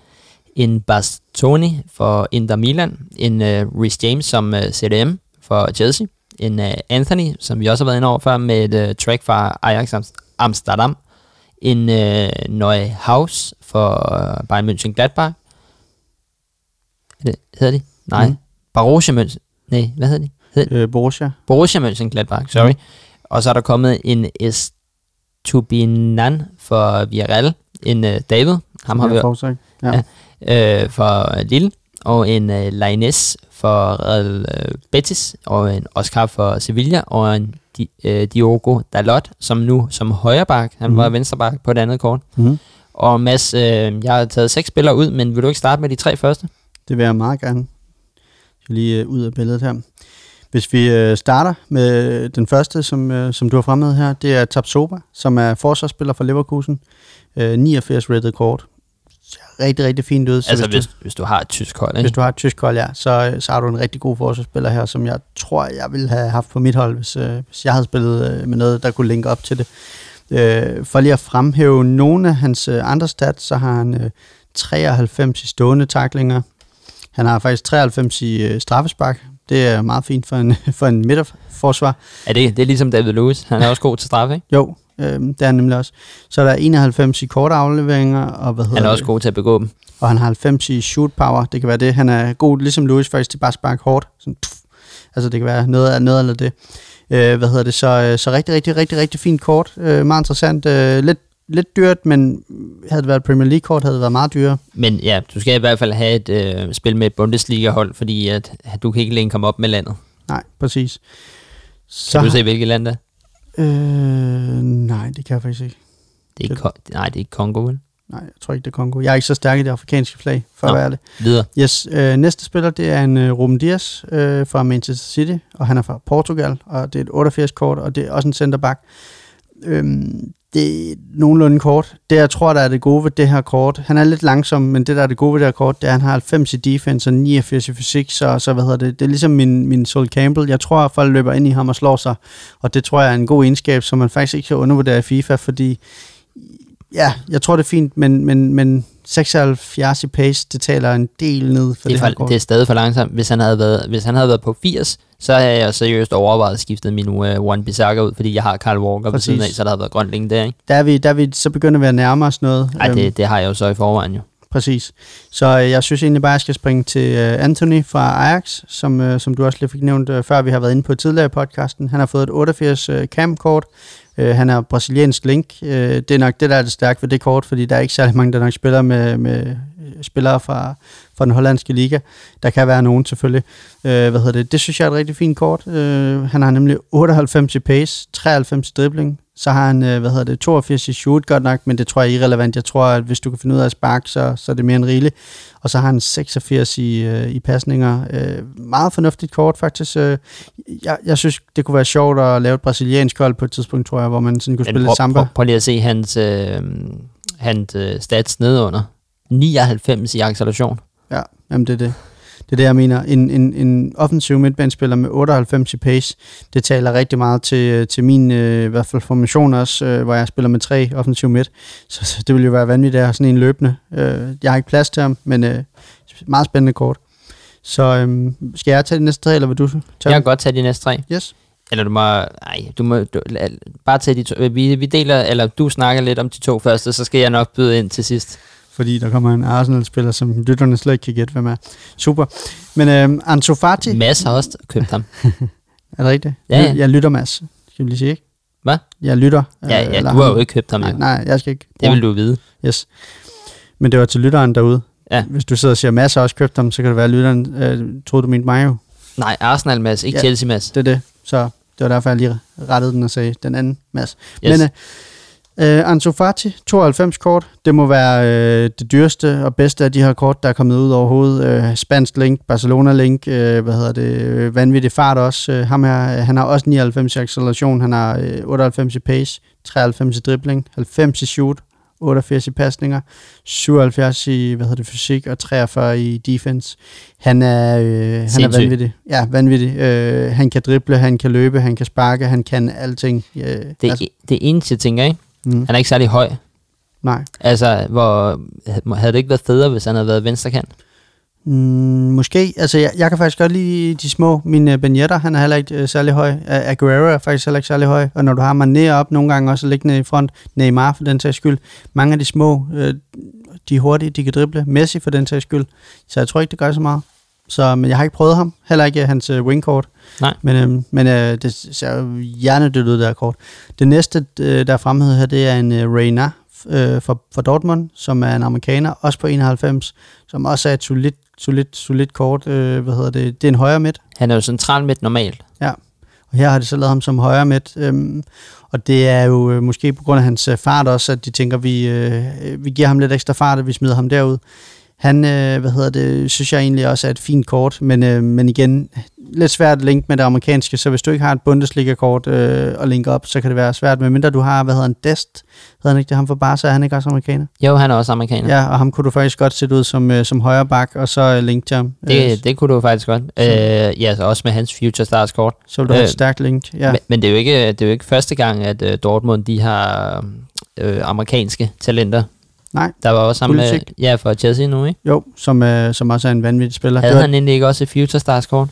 En Bastoni for Inter Milan. En øh, Rhys James som øh, CDM for Chelsea. En øh, Anthony, som vi også har været inde over før, med et øh, track fra Ajax Am- Amsterdam. En øh, Neuhaus for øh, Bayern München Gladbach. Er hedder de? Nej. Mm. Borussia München. Nej, hvad hedder de? Hed, Øh, Borussia. Borussia Mönchengladbach, sorry. Og så er der kommet en Estupinan for Villarreal, en uh, David, ham har vi forudsagt. Ja. ja. uh, for Lille, og en uh, Lainez for Real uh, Betis, og en Oscar for Sevilla, og en Di, uh, Diogo Dalot, som nu som højreback, han Mhm. var venstreback på det andet kort. Mm-hmm. Og Mads, uh, jeg har taget seks spillere ud, men vil du ikke starte med de tre første? Det vil jeg meget gerne. Jeg skal lige øh, ud af billedet her. Hvis vi øh, starter med den første, som, øh, som du har fremmed her, det er Tapsoba, som er forsvarsspiller for Leverkusen. Øh, 89 rated kort. Rigtig, rigtig fint ud. Så Altså hvis, hvis, du, hvis du har et tysk hold, ikke? hvis du har et tysk hold, ja, så, øh, så har du en rigtig god forsvarsspiller her, som jeg tror, jeg ville have haft på mit hold, hvis, øh, hvis jeg havde spillet øh, med noget, der kunne linke op til det. Øh, for lige at fremhæve nogle af hans øh, andre stats, så har han øh, 93 i stående taklinger. Han har faktisk 93 i øh, straffespark. Det er meget fint for en, for en midterforsvar. Er det, det er ligesom David Lewis, han er også god til straffe, ikke? Jo, øh, det er han nemlig også. Så er der 91 i korte afleveringer, og hvad hedder Han er også det? god til at begå dem. Og han har 90 i shoot power. Det kan være det. Han er god, ligesom Lewis faktisk, til bare at sparke hårdt. Sådan, tuff. Altså det kan være noget af noget eller det. Øh, hvad hedder det? Så, øh, så rigtig, rigtig, rigtig, rigtig fint kort. Øh, meget interessant. Øh, lidt, lidt dyrt, men havde det været et Premier League-kort, havde det været meget dyrere. Men ja, du skal i hvert fald have et øh, spil med et Bundesliga-hold, fordi at, at du kan ikke længere komme op med landet. Nej, præcis. Så, Kan du se, hvilket land det er? Øh, nej, det kan jeg faktisk ikke. Det er ikke, Ko- nej, det er ikke Kongo, vel? Nej, jeg tror ikke, det er Kongo. Jeg er ikke så stærk i det afrikanske flag, for Nå. at være ærlig. Videre. Yes, øh, næste spiller, det er en øh, Ruben Dias øh, fra Manchester City, og han er fra Portugal, og det er et 88-kort, og det er også en centerback. Øhm, det er nogenlunde kort. Det, jeg tror, der er det gode ved det her kort, han er lidt langsom, men det, der er det gode ved det her kort, det er, at han har 90 i defense og 89 i fysik, så, så hvad hedder det, det er ligesom min, min Sol Campbell. Jeg tror, at folk løber ind i ham og slår sig, og det tror jeg er en god egenskab, som man faktisk ikke kan undervurdere i FIFA, fordi ja, jeg tror, det er fint, men, men, men 76 i pace, det taler en del ned for Det det, er, for, kort. det er stadig for langsomt. Hvis han havde været, hvis han havde været på 80, så havde jeg seriøst overvejet at skifte min uh, One Bissaka ud, fordi jeg har Carl Walker Præcis. siden af, så der havde været grønt længe der, ikke? der er vi, der er vi så begynder vi at nærme os noget. Ej, Øhm, det, det har jeg jo så i forvejen jo. Præcis. Så øh, jeg synes egentlig bare, at jeg skal springe til øh, Anthony fra Ajax, som, øh, som du også lige fik nævnt øh, før, vi har været inde på tidligere i podcasten. Han har fået et 88 øh, cam-kort. Øh, han er brasiliansk link. Øh, det er nok det, der er det stærkt ved det kort, fordi der er ikke særlig mange, der nok spiller med, med øh, spillere fra, fra den hollandske liga. Der kan være nogen selvfølgelig. Øh, hvad hedder det? Det synes jeg er et rigtig fint kort. Øh, han har nemlig 98 i pace, 93 i dribling, så har han, øh, hvad hedder det, 82 i shoot godt nok, men det tror jeg er irrelevant. Jeg tror, at hvis du kan finde ud af at sparke, så, så er det mere end rigeligt. Og så har han 86 i, øh, i pasninger. Øh, meget fornuftigt kort faktisk. Øh, jeg, jeg synes, det kunne være sjovt at lave et brasiliansk hold på et tidspunkt, tror jeg, hvor man sådan kunne spille prøv, lidt samba. prøv, prøv lige at se hans, øh, hans øh, stats nedunder. 99 i acceleration. Ja, jamen det er det. Det er det, jeg mener. En, en, en offensiv midtbanespiller med 98 i pace, det taler rigtig meget til, til min øh, i hvert fald formation også, øh, hvor jeg spiller med tre offensiv midt. Så, så det vil jo være vanvittigt at have sådan en løbende. Øh, jeg har ikke plads til ham, men øh, meget spændende kort. Så øh, skal jeg tage de næste tre, eller vil du tage Jeg kan godt tage de næste tre. Yes. Eller du må, nej, du må du, bare tage de to. øh, Vi, vi deler, eller du snakker lidt om de to første, så skal jeg nok byde ind til sidst. Fordi der kommer en Arsenal-spiller, som lytterne slet ikke kan gætte, hvem er. Super. Men øh, Ansu Fati, Mads har også købt ham. er det rigtigt? Ja, ja. Jeg, lytter, Mads. Skal vi lige sige, ikke? Hvad? Jeg lytter. Ja, ja eller du har ham. jo ikke købt ham. Nej, nej, jeg skal ikke. Det vil du vide. Yes. Men det var til lytteren derude. Ja. Hvis du sidder og siger, Mads har også købt dem, så kan det være, at lytteren øh, troede, du mente mig jo. Nej, Arsenal Mads, ikke Ja. Chelsea Mads. Det er det. Så det var derfor, jeg lige rettede den og sagde den anden Mads. Yes. Men øh, øh, Ansu Fati, 92 kort. Det må være øh, det dyreste og bedste af de her kort, der er kommet ud overhovedet. Øh, Spansk link, Barcelona link, øh, hvad hedder det, øh, vanvittig fart også. Øh, ham her, øh, han har også 99 i acceleration, han har øh, 98 i pace, 93 i dribling, 90 i shoot, 88 i pasninger, 77 i hvad hedder det, fysik og 43 i defense. Han er, øh, han er vanvittig. Ja, vanvittig. Øh, han kan drible, han kan løbe, han kan sparke, han kan alting. Øh, Det, altså, det eneste, jeg tænker, ikke? Mm, Han er ikke særlig høj. nej. Altså, hvor, havde det ikke været federe, hvis han havde været venstrekant? Mm, måske. Altså, jeg, jeg kan faktisk godt lide de små. Min uh, Ben Yedder, han er heller ikke uh, særlig høj. Uh, Aguero er faktisk heller ikke særlig høj. Og når du har Mané op nogle gange også liggende i front, Neymar for den sags skyld, mange af de små, uh, de er hurtige, de kan drible. Messi for den sags skyld. Så jeg tror ikke, det gør så meget. Så, men jeg har ikke prøvet ham. Heller ikke hans uh, wingkort. Nej. Men, øh, men øh, det ser jo hjernedødt ud, der kort. Det næste, øh, der er fremhævet her, det er en øh, Reina øh, for, for Dortmund, som er en amerikaner, også på 91, som også er et solidt, solidt, solidt kort. Øh, hvad hedder det? Det er en højre midt, Han er jo central midt normalt. og her har de så lavet ham som højre midt. Øhm, og det er jo øh, måske på grund af hans øh, fart også, at de tænker, vi, øh, vi giver ham lidt ekstra fart, og vi smider ham derud. Han, øh, hvad hedder det, synes jeg egentlig også er et fint kort, men, øh, men igen, lidt svært at linke med det amerikanske, så hvis du ikke har et Bundesliga-kort øh, at linke op, så kan det være svært, medmindre du har, hvad hedder han, Dest, hedder han ikke det, ham fra Barca, er han ikke også amerikaner? Jo, han er også amerikaner. Ja, og ham kunne du faktisk godt sætte ud som, øh, som højre bak, og så øh, linke til ham. Øh, Det, det kunne du faktisk godt. Øh, ja, så også med hans Future Stars kort. så vil du have øh, et stærkt link. Ja. Ja. Men, men det, er jo ikke, det er jo ikke første gang, at øh, Dortmund de har øh, amerikanske talenter. Nej, Der var også ham med, ja, for Chelsea nu, ikke? Jo, som, øh, som også er en vanvittig spiller. Havde Det var- han egentlig ikke også et Future Stars kort?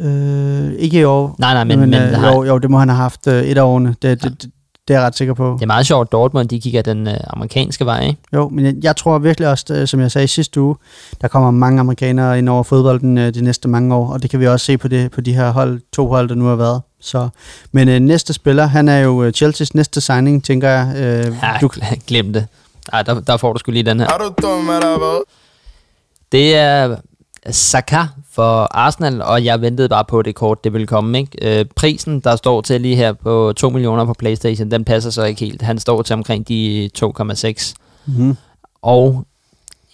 Øh, ikke i år. Nej, nej, men, men, men øh, jo, jo, det må han have haft øh, et af årene. Det, det, det, det er jeg ret sikker på. det er meget sjovt, Dortmund de kigger den øh, amerikanske vej, ikke? Jo, men jeg, jeg tror virkelig også, øh, som jeg sagde i sidste uge, der kommer mange amerikanere ind over fodbolden øh, de næste mange år, og det kan vi også se på, det, på de her hold, to hold, der nu har været. Så, men øh, næste spiller, han er jo øh, Chelseas næste signing, tænker jeg. Øh, Ja, du, glem det. Ej, der, der får du sgu lige den her. Er du dum, eller hvad? Det er Saka for Arsenal, og jeg ventede bare på, at det kort det ville komme. Ikke? Øh, prisen, der står til lige her på 2 millioner på Playstation, den passer så ikke helt. Han står til omkring de 2,6. mm, Og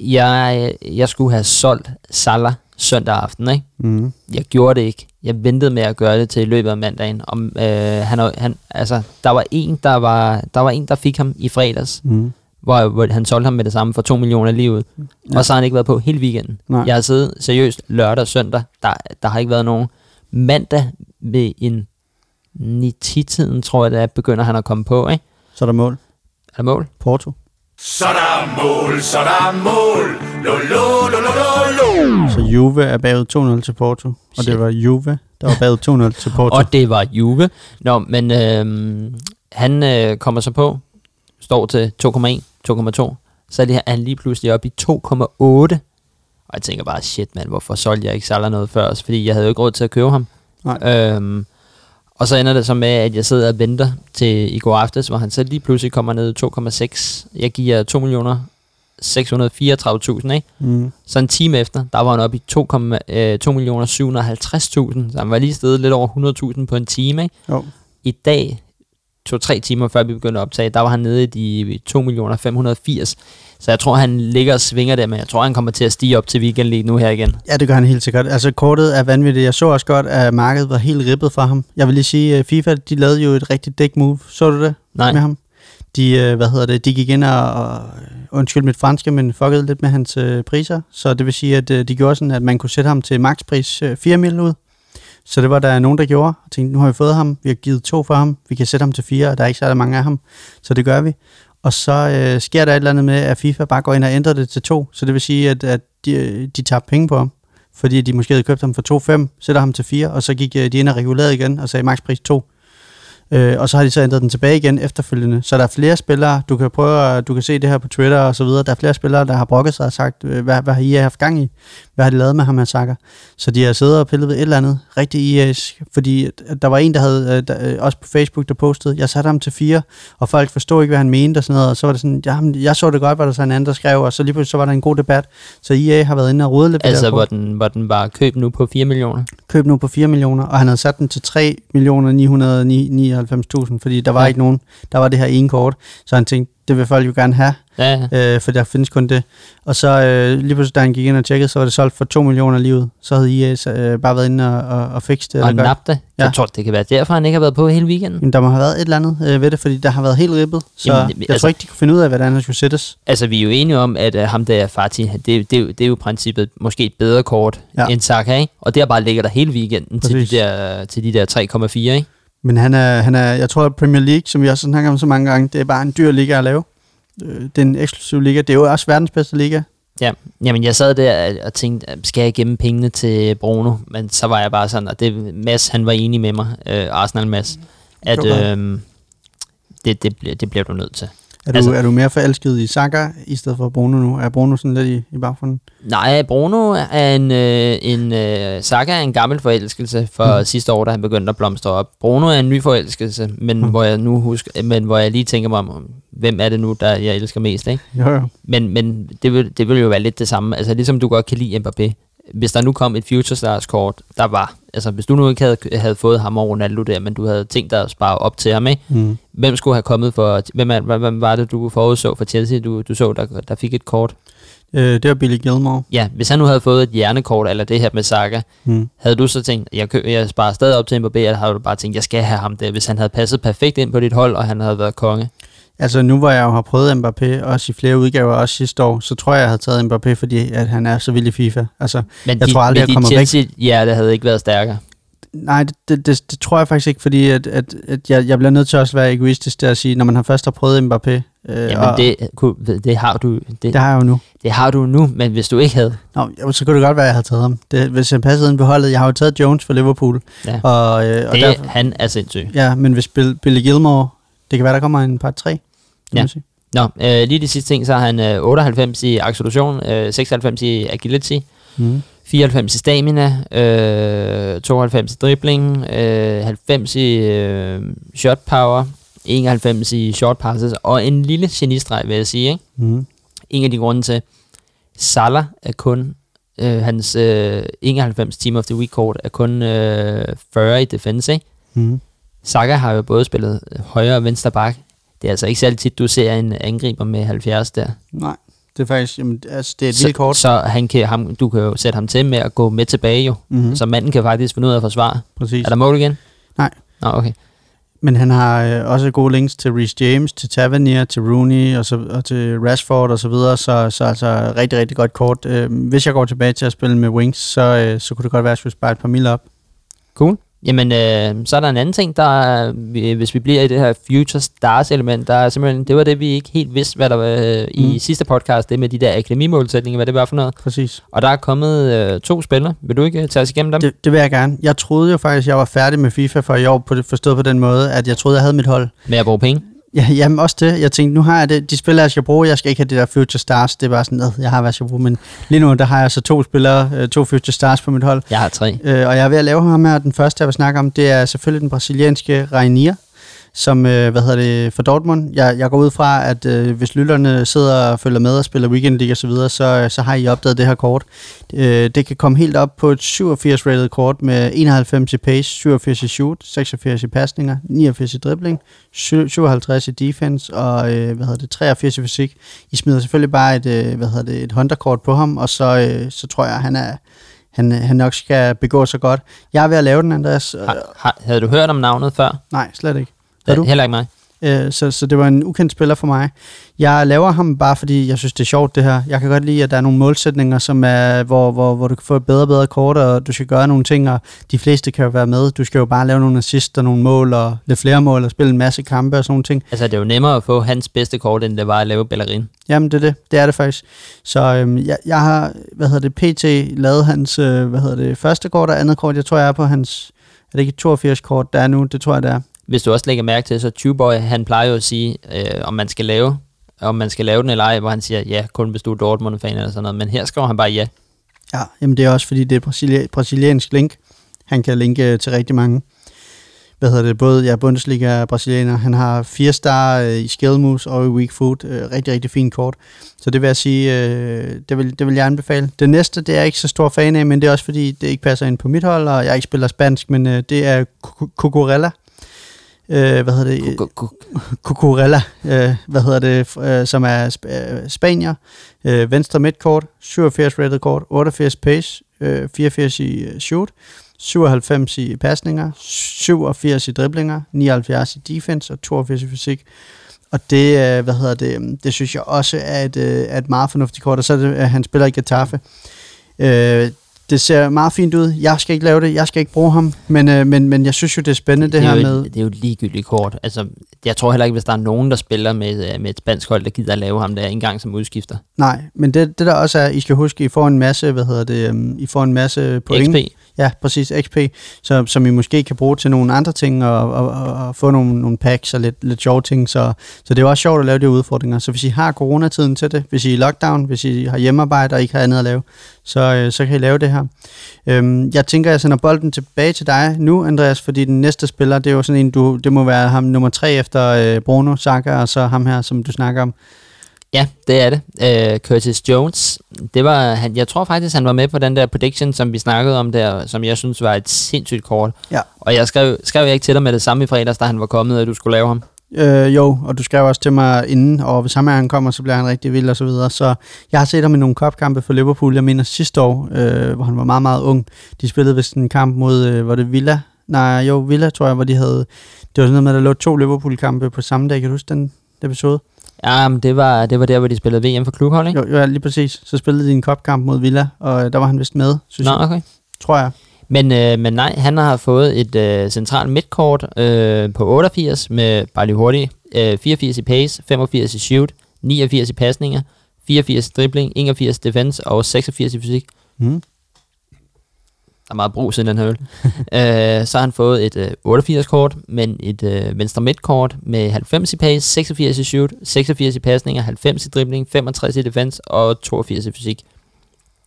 jeg, jeg skulle have solgt Salah søndag aften. Ikke? mm, Jeg gjorde det ikke. Jeg ventede med at gøre det til i løbet af mandagen. Om, øh, han, er- han, altså, der, var en, der, var, der var en, der fik ham i fredags, mm. Hvor, hvor han solgte ham med det samme for 2 millioner lige ud. Ja. Og så har han ikke været på hele weekenden. Nej. Jeg har siddet seriøst lørdag og søndag. Der, der har ikke været nogen. Mandag ved en 9-10-tiden, tror jeg, det er, begynder han at komme på. Ikke? Så er der mål. Er der mål? Porto. Så der er mål, så der er mål. Lo, lo, lo, lo, lo, lo. Så Juve er bagud 2-0 til Porto. Og det var Juve, der var bagud 2-0 til Porto. Og det var Juve. Nå, men øhm, han øh, kommer så på, står til 2,1, 2,2. Så er det her- er han lige pludselig oppe i 2,8. Og jeg tænker bare, shit mand, hvorfor solgte jeg ikke Salah noget før? Også, fordi jeg havde jo ikke råd til at købe ham. Nej. Øhm, og så ender det så med, at jeg sidder og venter til i går aftes, hvor han så lige pludselig kommer ned i 2,6. Jeg giver 2 millioner 634.000, ikke? Mm. Så en time efter, der var han oppe i 2, øh, 2 millioner 750.000. Så han var lige stedet lidt over 100.000 på en time, ikke? Jo. I dag, to-tre timer før vi begyndte at optage, der var han nede i de 2 millioner 580. Så jeg tror, han ligger og svinger der, men jeg tror, han kommer til at stige op til weekend lige nu her igen. Ja, det gør han helt sikkert. Altså, kortet er vanvittigt. Jeg så også godt, at markedet var helt ribbet for ham. Jeg vil lige sige, at FIFA, de lavede jo et rigtigt dæk move. Så du det Nej, med ham? De, øh, hvad hedder det, de gik ind og, og undskyld mit franske, men fuckede lidt med hans øh, priser. Så det vil sige, at øh, de gjorde sådan, at man kunne sætte ham til makspris øh, 4 mil ud. Så det var der nogen, der gjorde. Og tænkte, nu har vi fået ham, vi har givet to for ham, vi kan sætte ham til fire, og der er ikke særlig mange af ham. Så det gør vi. Og så øh, sker der et eller andet med, at FIFA bare går ind og ændrer det til to. Så det vil sige, at, at de, øh, de tager penge på ham. Fordi de måske havde købt ham for 2,5, sætter ham til 4, og så gik øh, de ind og regulerede igen og sagde makspris 2. Øh, og så har de så ændret den tilbage igen efterfølgende. Så der er flere spillere, du kan prøve at, du kan se det her på Twitter og så videre, der er flere spillere, der har brokket sig og sagt, øh, hvad, hvad har I haft gang i? Hvad har de lavet med ham her Saka? Så de har siddet og pillet ved et eller andet rigtig IA's, fordi der var en, der havde, øh, der, øh, også på Facebook, der postede, jeg satte ham til fire, og folk forstod ikke, hvad han mente og sådan noget, og så var det sådan, jamen, jeg så det godt, hvad der så en anden, der skrev, og så lige pludselig så var der en god debat. Så EA har været inde og rode lidt altså hvor den, hvor den var købt nu på 4 millioner. køb nu på 4 millioner, og han havde sat den til 3 millioner 999.000, fordi der var ja. ikke nogen, der var det her ene kort, så han tænkte, det vil folk jo gerne have, Ja, ja. øh, for der findes kun det. Og så øh, lige pludselig, da han gik ind og tjekkede, så var det solgt for 2 millioner lige ud. Så havde EA så, øh, bare været inde og, og, og fikse det. og eller gøre- nap det. Ja. Jeg tror, det kan være derfor, han ikke har været på hele weekenden. Jamen, der må have været et eller andet øh, ved det, fordi der har været helt ribbet. Så Jamen, jeg altså- tror ikke, de kunne finde ud af, hvordan der skulle sættes. Altså, vi er jo enige om, at uh, ham der Fatih, det, det, det er jo princippet måske et bedre kort ja. End Saka, ikke? Og der bare ligger der hele weekenden til de, der, til de der 3,4, ikke? Men han er, han er, jeg tror, at Premier League, som vi også snakker om så mange gange, det er bare en dyr liga at lave. Øh, Det er en eksklusiv liga. Det er jo også verdens bedste liga. Ja, jamen jeg sad der og tænkte, skal jeg gemme pengene til Bruno? Men så var jeg bare sådan, og det Mads, han var enig med mig, øh, Arsenal Mads, at Okay. øh, det, det, det bliver du nødt til. Er du, Altså- er du mere forelsket i Saka i stedet for Bruno nu? Er Bruno sådan lidt i, i baggrunden? Nej, Bruno er en, øh, en øh, Saka er en gammel forelskelse for mm. Sidste år, da han begyndte at blomstre op. Bruno er en ny forelskelse, men. Mm. hvor jeg nu husker, men hvor jeg lige tænker mig om, hvem er det nu, der jeg elsker mest, ikke? Jo, jo. Men, men det, vil, det vil jo være lidt det samme. Altså ligesom du godt kan lide Mbappé. Hvis der nu kom et Future Stars kort, der var, altså hvis du nu ikke havde, havde fået ham og Ronaldo der, men du havde tænkt dig at spare op til ham, ikke? Mm. Hvem skulle have kommet for, hvem, hvem, hvem var det, du forudså for Chelsea, du, du så, der, der fik et kort? Øh, det var Billy Gilmore. Ja, hvis han nu havde fået et hjernekort, eller det her med Saka, Mm. havde du så tænkt, jeg, kø, jeg sparer stadig op til Mbappé, eller havde du bare tænkt, jeg skal have ham der, hvis han havde passet perfekt ind på dit hold, og han havde været konge? Altså nu hvor jeg jo har prøvet Mbappé, også i flere udgaver, også sidste år, så tror jeg, jeg havde taget Mbappé, fordi at han er så vild i FIFA. Altså, Men Jeg de, tror aldrig, men jeg kommer væk. Chelsea-hjerte havde ikke været stærkere. nej, det, det, det, det tror jeg faktisk ikke, fordi at, at, at jeg, jeg bliver nødt til også at være egoistisk der at sige, når man har først har prøvet Mbappé, øh, Jamen, og, det, kunne- det, har du, det, det har jeg jo nu. det har du nu, men hvis du ikke havde, Nå, så kunne det godt være, at jeg havde taget ham. Det, hvis jeg passede ind på holdet, jeg har jo taget Jones for Liverpool. Ja. Og, øh, og det, derfor, han er sindssyg. ja, men hvis Bill, Billy Gilmore, det kan være, der kommer en par tre. kan Ja. man sige. Nå, øh, lige de sidste ting, så har han øh, 98 i acceleration, øh, 96 i agility, Mm. 94 i stamina, øh, 92 i dribling, øh, 90 i øh, shot power, 91 i short passes, og en lille genistreg, vil jeg sige. Ikke? Mm. En af de grunde til, Salah er kun, øh, hans øh, 91 Team of the Week kort er kun øh, 40 i defense, ikke? Mm. Saka har jo både spillet højre og venstre bak. Det er altså ikke særlig tit, du ser en angriber med 70 der. Nej, det er faktisk, jamen, altså, det er et Så, lille kort. så han kan, ham, du kan jo sætte ham til med at gå med tilbage jo. Mm. Mm. Så manden kan faktisk finde ud af at forsvare. Præcis. Er der mål igen? Nej. Nå, okay. Men han har øh, også gode links til Reece James, til Tavernier, til Rooney og, så, og til Rashford og så videre, så, så altså rigtig, rigtig godt kort. Øh, hvis jeg går tilbage til at spille med Wings, så, øh, så kunne det godt være, at jeg skulle spare et par mil op. Cool. Jamen, øh, så er der en anden ting, der er, vi- hvis vi bliver i det her Future Stars element, der er simpelthen, det var det, vi ikke helt vidste, hvad der var øh, i Mm. sidste podcast, det med de der akademimålsætninger, hvad det var for noget. Præcis. Og der er kommet øh, to spillere. Vil du ikke øh, tage os igennem dem? Det, det vil jeg gerne. Jeg troede jo faktisk, jeg var færdig med FIFA for i år, på det, forstået på den måde, at jeg troede, jeg havde mit hold. Med at bruge penge? Ja, jamen også det. Jeg tænkte, nu har jeg det, de spillere, jeg skal bruge. Jeg skal ikke have det der Future Stars. Det er bare sådan, at jeg har, hvad jeg skal bruge. Men lige nu, der har jeg så to spillere, øh, to Future Stars på mit hold. Jeg har tre. Øh, og jeg er ved at lave ham her. Den første, jeg vil snakke om, det er selvfølgelig den brasilianske Rainier, som, øh, hvad hedder det, for Dortmund. Jeg, jeg går ud fra, at øh, hvis lytterne sidder og følger med og spiller Weekend League osv., så, så, øh, så har I opdaget det her kort. Øh, det kan komme helt op på et 87 rated kort med 91 i pace, 87 i shoot, 86 i pasninger, 89 i dribling, 57 i defense og øh, hvad hedder det, 83 i fysik. I smider selvfølgelig bare et, øh, hvad hedder det, et Honda-kort på ham, og så, øh, så tror jeg, han er han, han nok skal begå sig godt. Jeg er ved at lave den, Andreas. Har, har, havde du hørt om navnet før? nej, slet ikke. Har du? Heller ikke mig. Øh, så, så det var en ukendt spiller for mig. Jeg laver ham bare, fordi jeg synes, det er sjovt det her. Jeg kan godt lide, at der er nogle målsætninger, som er, hvor, hvor, hvor du kan få et bedre og bedre kort, og du skal gøre nogle ting, og de fleste kan jo være med. Du skal jo bare lave nogle assist og nogle mål, og lidt flere mål, og spille en masse kampe og sådan nogle ting. Altså, det er jo nemmere at få hans bedste kort, end det var at lave Bellerin. Jamen, det er det. Det er det faktisk. Så øhm, jeg, jeg har, hvad hedder det, PT lavet hans, øh, hvad hedder det, første kort og andet kort. Jeg tror, jeg er på hans, er det ikke 82 kort, der er nu? Det tror jeg, det er. Hvis du også lægger mærke til, så Tubeboy, han plejer jo at sige, øh, om man skal lave om man skal lave den eller ej, hvor han siger, ja, kun hvis du er Dortmund-fan eller sådan noget. Men her skriver han bare ja. Ja, jamen det er også fordi, det er brasili- brasiliansk link. Han kan linke til rigtig mange. Hvad hedder det? Både ja, Bundesliga og brasilianer. Han har fire star øh, i skill og i weak Food. Øh, rigtig, rigtig fint kort. Så det vil jeg sige, øh, det, vil, det vil jeg anbefale. Det næste, det er jeg ikke så stor fan af, men det er også fordi, det ikke passer ind på mit hold, og jeg ikke spiller spansk, men øh, det er Cu- Cucurella øh, hvad hedder det, Cucurella, øh, hvad hedder det, øh, som er sp- øh, spanier, øh, venstre midtkort, 87 rated kort, 88 pace, øh, 84 i øh, shoot, 97 i pasninger, 87 i driblinger, 79 i defense og 82 i fysik. Og det, øh, hvad hedder det, øhm, det synes jeg også er et, øh, er et meget fornuftigt kort, og så er det, at han spiller i Getafe. Øh, det ser meget fint ud. Jeg skal ikke lave det, jeg skal ikke bruge ham, men, øh, men, men jeg synes jo, det er spændende, det, det, her er jo, med... et- det er jo et ligegyldigt kort. Altså, jeg tror heller ikke, hvis der er nogen, der spiller med, øh, med et spansk hold, der gider at lave ham der engang som udskifter. Nej, men det, det der også er, I skal huske, I får en masse, hvad hedder det, um, I får en masse point. XP. Ja, præcis, XP, så, som I måske kan bruge til nogle andre ting, og, og, og, og få nogle, nogle packs og lidt, lidt sjove ting, så, så det er også sjovt at lave de udfordringer. Så hvis I har coronatiden til det, hvis I er i lockdown, hvis I har hjemmearbejde og ikke har andet at lave, så, øh, så kan I lave det her. Øhm, jeg tænker, jeg sender bolden tilbage til dig nu, Andreas, fordi den næste spiller, det er jo sådan en, du, det må være ham nummer tre efter øh, Bruno, Saka, og så ham her, som du snakker om. Ja, det er det. Uh, Curtis Jones, det var, han, jeg tror faktisk, han var med på den der prediction, som vi snakkede om der, som jeg synes var et sindssygt kort. Ja. Og jeg skrev, skrev jeg ikke til dig med det samme i fredags, da han var kommet, at du skulle lave ham. Øh, jo, og du skrev også til mig inden, og hvis ham han kommer, så bliver han rigtig vild og så videre. Så jeg har set ham i nogle kopkampe for Liverpool, jeg mener sidste år, øh, hvor han var meget, meget ung. De spillede vist en kamp mod, øh, var det Villa? Nej, jo, Villa tror jeg, hvor de havde, det var sådan noget med, at der lå to Liverpool-kampe på samme dag. Kan du huske den episode? Ja, men det var, det var der, hvor de spillede VM for klubhold, ikke? Jo, jo, lige præcis. Så spillede de en kopkamp mod Villa, og øh, der var han vist med, synes Nå, jeg. okay. Tror jeg. Men, øh, men nej, han har fået et øh, centralt midtkort øh, på 88 med bare lige hurtigt. Øh, 84 i pace, 85 i shoot, 89 i pasninger, 84 i dribling, 81 i defense og 86 i fysik. Mm. Der er meget brug i den her øl. øh, så har han fået et øh, 88-kort, men et øh, venstre midtkort med 90 i pace, 86 i shoot, 86 i pasninger, 90 i dribling, 65 i defense og 82 i fysik.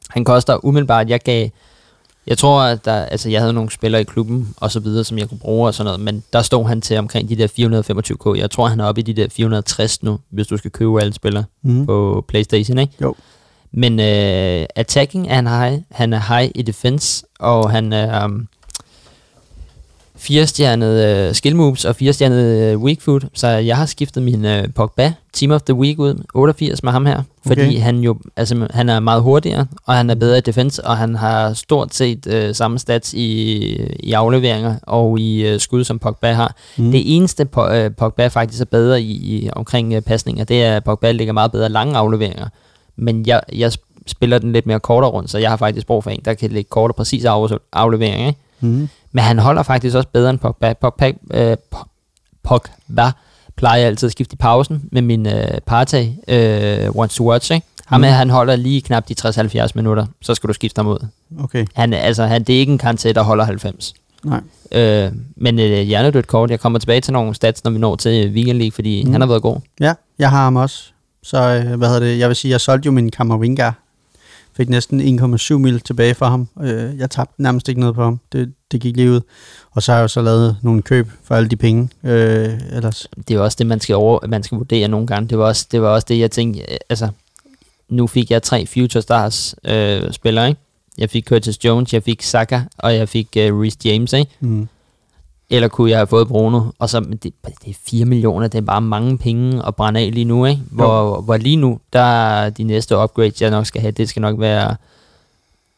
Han koster umiddelbart, jeg gav, jeg tror, at der, altså jeg havde nogle spillere i klubben og så videre, som jeg kunne bruge og sådan noget, men der stod han til omkring de der 425k. Jeg tror, han er oppe i de der 460 nu, hvis du skal købe alle spillere Mm. på Playstation, ikke? Jo. Men øh, attacking er han high, han er high i defense, og han er um, firestjernet øh, skill moves og firestjernet øh, weak foot, så jeg har skiftet min øh, Pogba Team of the Week ud, 88 med ham her, fordi Okay. han jo, altså han er meget hurtigere, og han er bedre i defense, og han har stort set øh, samme stats i, i afleveringer og i øh, skud, som Pogba har. Mm. Det eneste, Po- øh, Pogba faktisk er bedre i, i omkring øh, pasninger, det er, at Pogba ligger meget bedre lange afleveringer. Men jeg, jeg sp- spiller den lidt mere kortere rundt, så jeg har faktisk brug for en, der kan lægge kort og præcis af, afleveringer. Ikke? Mm. Men han holder faktisk også bedre end Pogba. Pogba, øh, Po- Pogba plejer jeg altid at skifte i pausen med min øh, Partey øh, Wants to Watch. Ikke? Ham Mm. han holder lige knap de 60-70 minutter, så skal du skifte ham ud. Okay, Han, er- altså, han, det er ikke en kante, der holder 90. nej. Øh, men øh, hjernedødt kort. Jeg kommer tilbage til nogle stats, når vi når til Weekend League, fordi mm. han har været god. Ja, jeg har ham også. Så øh, hvad hedder det? Jeg vil sige, jeg solgte jo min Kammervinga. Fik næsten 1,7 mil tilbage for ham. Øh, jeg tabte nærmest ikke noget på ham. Det, det gik lige ud. Og så har jeg jo så lavet nogle køb for alle de penge. Øh, ellers. Det er jo også det, man skal, over, man skal vurdere nogle gange. Det var også det, var også det jeg tænkte, øh, altså, nu fik jeg tre Future Stars øh, spillere, ikke? Jeg fik Curtis Jones, jeg fik Saka, og jeg fik øh, Reece James, ikke? Mm. Eller kunne jeg have fået Bruno? Og så, det, det er 4 millioner, det er bare mange penge at brænde af lige nu, ikke? Hvor, hvor lige nu, der er de næste upgrades, jeg nok skal have, det skal nok være,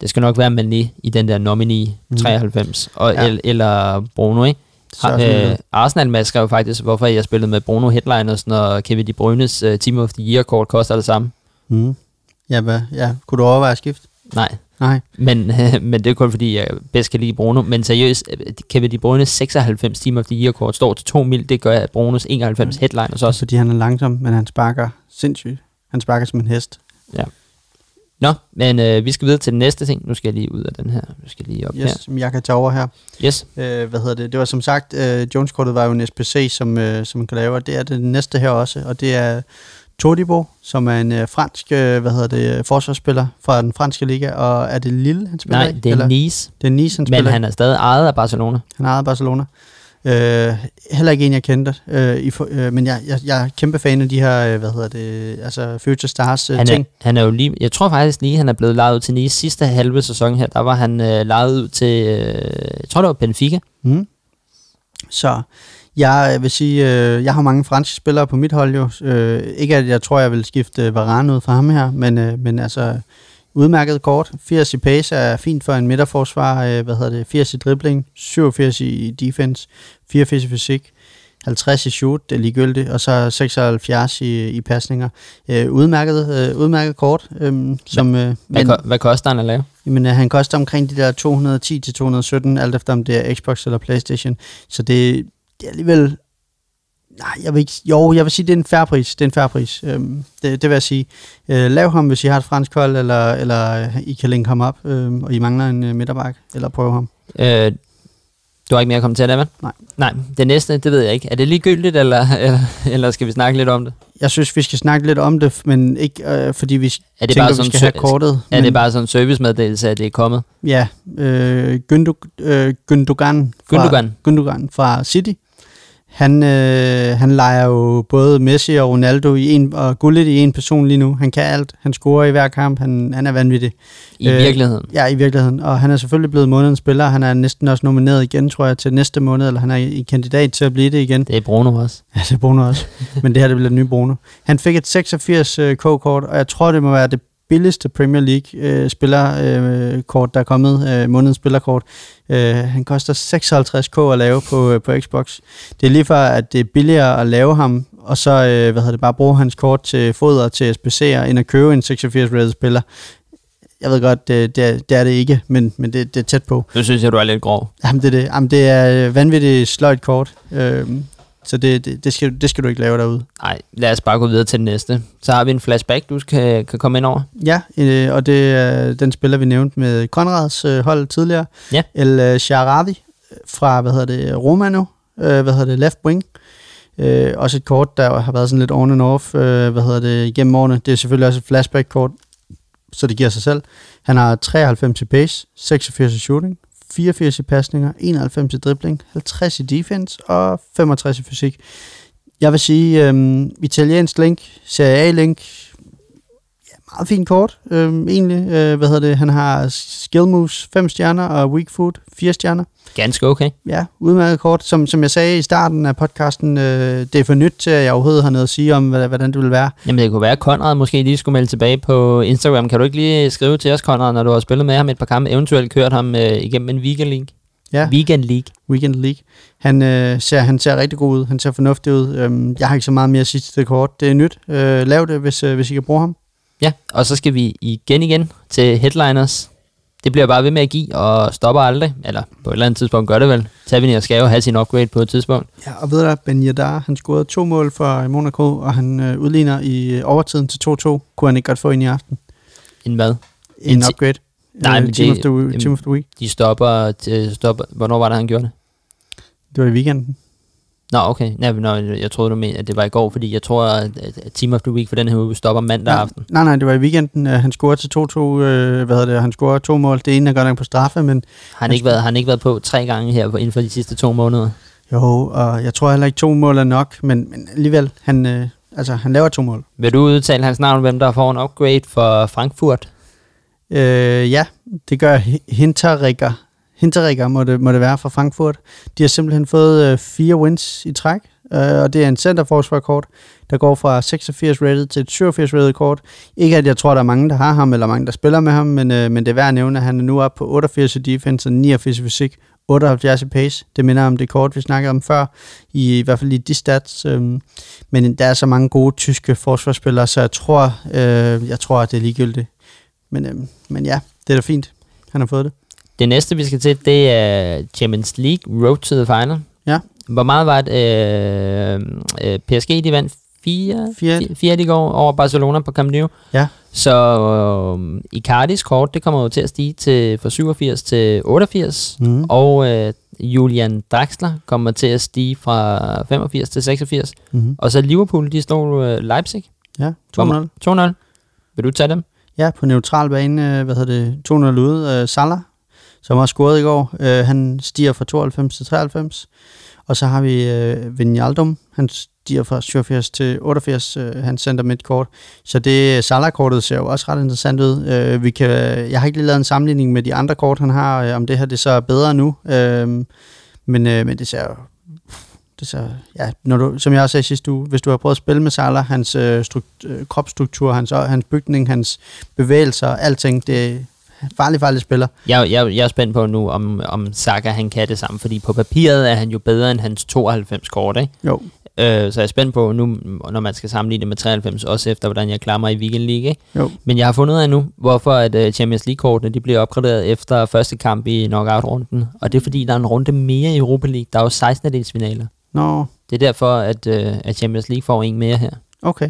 det skal nok være Mané i den der nominee Mhm. 93, og, Ja. ja. el, eller Bruno, ikke? Har, øh, Arsenal skrev faktisk, hvorfor jeg spillede med Bruno Headliners, når Kevin De Bruynes uh, Team of the Year kort koster det samme. mm. ja, hvad? ja, kunne du overveje at skifte? Nej, Nej. men, men det er kun fordi, jeg bedst kan lide Bruno. Men seriøst, øh, Kevin De Bruynes 96 Team of the Year kort står til 2 mil, det gør Brunos 91 Mm. Headliners Også også. fordi han er langsom, men han sparker sindssygt. Han sparker som en hest. Nå, men øh, vi skal videre til den næste ting. Nu skal jeg lige ud af den her. Nu skal jeg lige op Yes, som jeg kan tage over her. her. Yes. Øh, hvad hedder det? Det var som sagt, øh, Jones-kortet var jo en SPC, som, øh, som man kan lave, og det er det næste her også, og det er Todibo, som er en øh, fransk, øh, hvad hedder det, forsvarsspiller fra den franske liga, og er det Lille, han spiller Nej, det er Eller? Nice, Det er Nice, han men spiller han er stadig ejet af Barcelona. Han ejede Barcelona. Øh, heller ikke en, jeg kendte. Øh, i, øh, men jeg, jeg, jeg er kæmpe fan af de her, øh, hvad hedder det, altså Future Stars øh, Han er, ting. han er jo lige, jeg tror faktisk lige, han er blevet lejet ud til Nice sidste halve sæson her. Der var han øh, lejet ud til, øh, jeg tror det var Benfica. Mm. Så Jeg vil sige, øh, jeg har mange franske spillere på mit hold jo. Øh, ikke at jeg tror, jeg vil skifte Varane ud fra ham her, men, øh, men altså udmærket kort. 80 i pace er fint for en midterforsvar. Øh, hvad hedder det? 80 i dribling, 87 i defense, 84 i fysik. 50 i shoot, det er ligegyldigt, og så 76 i, i pasninger. Øh, udmærket, øh, udmærket kort. Øh, som, øh, Hvad, men, ko- hvad koster han at lave? jamen, øh, han koster omkring de der 210-217, alt efter om det er Xbox eller Playstation. Så det, det er alligevel... Nej, jeg vil ikke... Jo, jeg vil sige, det er en færre pris. Det er en færre pris. Øhm, det, det vil jeg sige. Øh, lav ham, hvis I har et fransk hold, eller, eller øh, I kan linke ham op, øh, og I mangler en øh, midterback, eller prøve ham. Øh, du har ikke mere at komme til vel? Nej. Nej, det næste, det ved jeg ikke. Er det ligegyldigt, eller, eller, eller skal vi snakke lidt om det? Jeg synes, vi skal snakke lidt om det, men ikke øh, fordi vi Er det tænker, bare vi sådan skal have kortet. Er men, det bare sådan en servicemeddelelse, at det er kommet? Ja, øh, Gündog, øh, Gündogan, fra, Gündogan. Gündogan fra City. Han, øh, han leger jo både Messi og Ronaldo i en, og guldet i en person lige nu. Han kan alt. Han scorer i hver kamp. Han, han er vanvittig. I Øh, virkeligheden? Ja, i virkeligheden. Og han er selvfølgelig blevet månedens spiller. Han er næsten også nomineret igen, tror jeg, til næste måned, eller han er i kandidat til at blive det igen. Det er Bruno også. Ja, det er Bruno også. Men det her, det bliver den nye Bruno. Han fik et 86 øh, K-kort, og jeg tror, det må være det billigste Premier League øh, spillerkort, øh, kort, der er kommet. Øh, månedens spillerkort. Øh, han koster 56 K at lave på, øh, på Xbox. Det er lige for, at det er billigere at lave ham, og så øh, hvad hedder det, bare bruge hans kort til foder til SPC'er, end at købe en 86 rated spiller. Jeg ved godt, det, det, er, det er det ikke, men, men det, det er tæt på. Nu synes jeg, du er lidt grov. Jamen, det er, det. Jamen, det er vanvittigt sløjt kort. Øhm, så det, det, det, skal, det skal du ikke lave derude. Nej, lad os bare gå videre til den næste. Så har vi en flashback, du kan, kan komme ind over. Ja, øh, og det er den spiller, vi nævnte med Konrads øh, hold tidligere. Ja. El øh, Sharavi fra, hvad hedder det, Roma nu. Øh, hvad hedder det, left wing. Øh, også et kort, der har været sådan lidt on and off, øh, hvad hedder det, gennem årene. Det er selvfølgelig også et flashback-kort, så det giver sig selv. Han har 93 i pace, 86 i shooting, 84 i pasninger, 91 i dribling, 50 i defense og 65 i fysik. Jeg vil sige, øhm, italiensk link, Serie A-link, meget fint kort, øhm, egentlig. Øh, hvad hedder det? Han har skill moves 5 stjerner og weak foot 4 stjerner. Ganske okay. Ja, udmærket kort. Som, som jeg sagde i starten af podcasten, øh, det er for nyt til, at jeg overhovedet har noget at sige om, hvordan det vil være. Jamen det kunne være, at Conrad måske lige skulle melde tilbage på Instagram. Kan du ikke lige skrive til os, Conrad, når du har spillet med ham et par kampe, eventuelt kørt ham øh, igennem en weekend league? Ja. Weekend league. Weekend League. Han, øh, ser, han ser rigtig god ud. Han ser fornuftig ud. Øhm, jeg har ikke så meget mere at sige til det kort. Det er nyt. Øh, lav det, hvis, øh, hvis I kan bruge ham. Ja, og så skal vi igen igen til headliners. Det bliver bare ved med at give, og stopper aldrig. Eller på et eller andet tidspunkt gør det vel. Tavernier skal jo have sin upgrade på et tidspunkt. Ja, og ved du, Ben Yedder, han scorede to mål for Monaco, og han øh, udligner i øh, overtiden til 2-2. Kunne han ikke godt få ind i aften? En hvad? En, En upgrade. Nej, Øh, men team, det- of the, team of the Week. De stopper, til, stopper... Hvornår var det, han gjorde det? Det var i weekenden. Nå, okay. Men nå, jeg troede, du mente, at det var i går, fordi jeg tror, at Team of the Week for den her uge stopper mandag nej, aften. Nej, nej, det var i weekenden. Øh, han scorede til 2-2. Øh, hvad hedder det? Han scorede to mål. Det ene er godt nok på straffe, men Har han, ikke været, har han ikke været på tre gange her inden for de sidste to måneder? jo, og jeg tror heller ikke to mål er nok, men, men alligevel, han, øh, altså, han laver to mål. Vil du udtale hans navn, hvem der får en upgrade for Frankfurt? Øh, ja, det gør Hi- Hinterrigger. Hinterrigger må det, må det være fra Frankfurt. De har simpelthen fået øh, fire wins i træk, øh, og det er en centerforsvarkort, der går fra 86 rated til 87 rated kort. Ikke at jeg tror, der er mange, der har ham, eller mange, der spiller med ham, men, øh, men det er værd at nævne, at han er nu oppe på 88 i defense og 89 i fysik, 78 i pace. Det minder om det kort, vi snakkede om før, i, i hvert fald i de stats. Øh, men der er så mange gode tyske forsvarsspillere, så jeg tror, øh, jeg tror at det er ligegyldigt. Men, øh, men ja, det er da fint. Han har fået det. Det næste, vi skal til, det er Champions League Road to the Final. Ja. Hvor meget var det? Øh, øh, PSG, de vandt 4 4-1. 4 i går over Barcelona på Camp Nou. Ja. Så øh, Icardis kort, det kommer jo til at stige til, fra 87 til 88. Mm. Og øh, Julian Draxler kommer til at stige fra 85 til 86. Mm. Og så Liverpool, de slog øh, Leipzig. Ja, 2-0. Hvor- 2-0. Vil du tage dem? Ja, på neutral bane, øh, hvad hedder det, 2-0 ude. Øh, Salah, som har scoret i går, øh, han stiger fra 92 til 93. Og så har vi øh, Vinaldum. han stiger fra 87 til 88, øh, han sender midtkort. Så det øh, Salah-kortet ser jo også ret interessant ud. Øh, vi kan, jeg har ikke lige lavet en sammenligning med de andre kort, han har, øh, om det her det så er bedre nu. Øh, men, øh, men det ser jo Det så, ja, når du, som jeg også sagde sidste uge, hvis du har prøvet at spille med Salah, hans øh, strukt, øh, kropsstruktur, hans, hans bygning, hans bevægelser, alting, det farlig, farlig spiller. Jeg, jeg, jeg er spændt på nu, om, om Saka han kan det samme, fordi på papiret er han jo bedre end hans 92 kort, ikke? Jo. Øh, så jeg er spændt på nu, når man skal sammenligne det med 93, også efter hvordan jeg klarer mig i Weekend League, ikke? Jo. Men jeg har fundet ud af nu, hvorfor at uh, Champions League-kortene de bliver opgraderet efter første kamp i knockout-runden. Og det er fordi, der er en runde mere i Europa League. Der er jo 16 delsfinaler. Nå, Det er derfor, at, uh, at Champions League får en mere her. okay.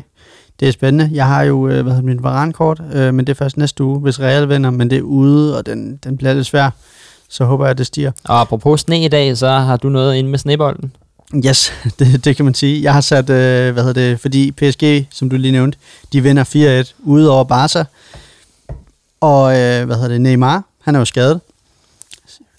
Det er spændende. Jeg har jo, øh, hvad hedder min Varane-kort, øh, men det er først næste uge, hvis Real vinder, men det er ude, og den, den bliver lidt svær. Så håber jeg, at det stiger. Og apropos sne i dag, så har du noget inde med snebolden. Yes, det, det kan man sige. Jeg har sat, øh, hvad hedder det, fordi PSG, som du lige nævnte, de vinder 4-1 ude over Barca. Og, øh, hvad hedder det, Neymar, han er jo skadet.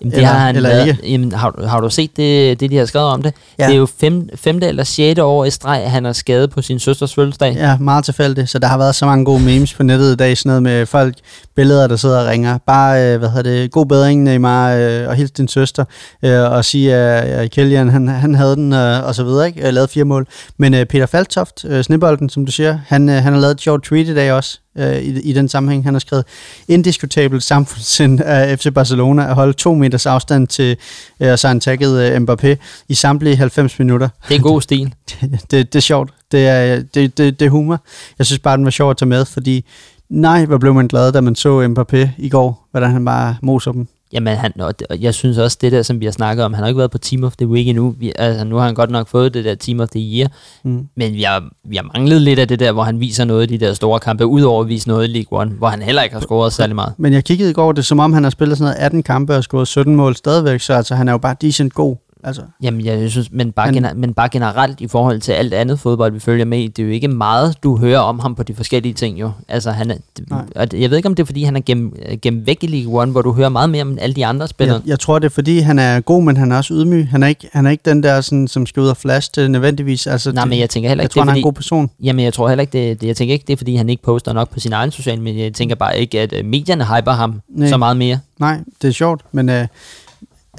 Jamen, det Eller- har han eller været, ikke. Jamen, har, du- har du set det, det, de har skrevet om det? Ja. Det er jo fem, femte eller sjette år i streg, han er skadet på sin søsters fødselsdag. Ja, meget tilfældigt. Så der har været så mange gode memes på nettet i dag, sådan noget med folk, billeder, der sidder og ringer. Bare, øh, hvad hedder det, god bedring, Neymar, øh, og hils din søster, øh, og sige, at øh, Kjelljan, han, han havde den, øh, og så videre, ikke? Lavet fire mål. Men øh, Peter Faltoft, øh, snebolden, som du siger, han, øh, han har lavet et sjovt tweet i dag også, øh, i, i den sammenhæng. Han har skrevet, indiskutabelt samfundssind af FC Barcelona at holde to meters afstand til, øh, og så han tagget øh, Mbappé i samtlige 90 minutter Det er god stil. det, det, det er sjovt. Det er, det, det, det er humor. Jeg synes bare, den var sjov at tage med, fordi nej, hvor blev man glad, da man så Mbappé i går, hvordan han bare moser dem. Jamen, han, og jeg synes også, det der, som vi har snakket om, han har ikke været på Team of the Week endnu. Vi, altså, nu har han godt nok fået det der Team of the Year, Mm. men vi har, vi har manglet lidt af det der, hvor han viser noget i de der store kampe, udover at vise noget i League One, hvor han heller ikke har scoret særlig meget. Men jeg kiggede i går, det er som om, han har spillet sådan noget 18 kampe og scoret 17 mål stadigvæk, så altså, han er jo bare decent god. Altså, Jamen, jeg synes, men bare, Han- gener, men bare generelt i forhold til alt andet fodbold, vi følger med i, det er jo ikke meget, du hører om ham på de forskellige ting jo. Altså, han er, Nej. og jeg ved ikke, om det er, fordi han er gennem, gennem væk i League One, hvor du hører meget mere om alle de andre spillere. jeg, jeg tror, det er fordi, han er god, men han er også ydmyg. Han er ikke, han er ikke den der, sådan, som skal ud og flash det nødvendigvis. Altså, Nej, det, men jeg tænker heller jeg ikke, tror, det han er er en fordi, god person. Jamen, jeg tror heller ikke, det, det, jeg tænker ikke, det er, fordi han ikke poster nok på sin egen sociale medier. Jeg tænker bare ikke, at øh, medierne hyper ham Nej. så meget mere. Nej, det er sjovt, men øh,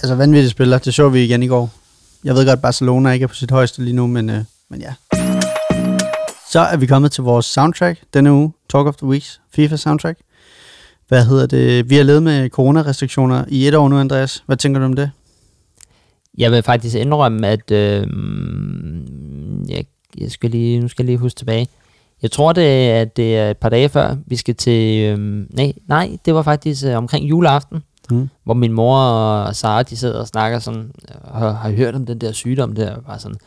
altså vanvittige spiller, det så vi igen i går. Jeg ved godt, at Barcelona ikke er på sit højeste lige nu, men, øh, men ja. Så er vi kommet til vores soundtrack denne uge, Talk of the Weeks, FIFA soundtrack. Hvad hedder det? Vi har levet med coronarestriktioner i et år nu, Andreas. Hvad tænker du om det? Jeg vil faktisk indrømme, at øh, jeg, jeg skal lige, nu skal jeg lige huske tilbage. Jeg tror, det, er- at det er et par dage før, vi skal til... Øh, nej, nej, det var faktisk øh, omkring juleaften, Mm. hvor min mor og Sara, de sidder og snakker sådan, øh, har, har hørt om den der sygdom der, og bare sådan,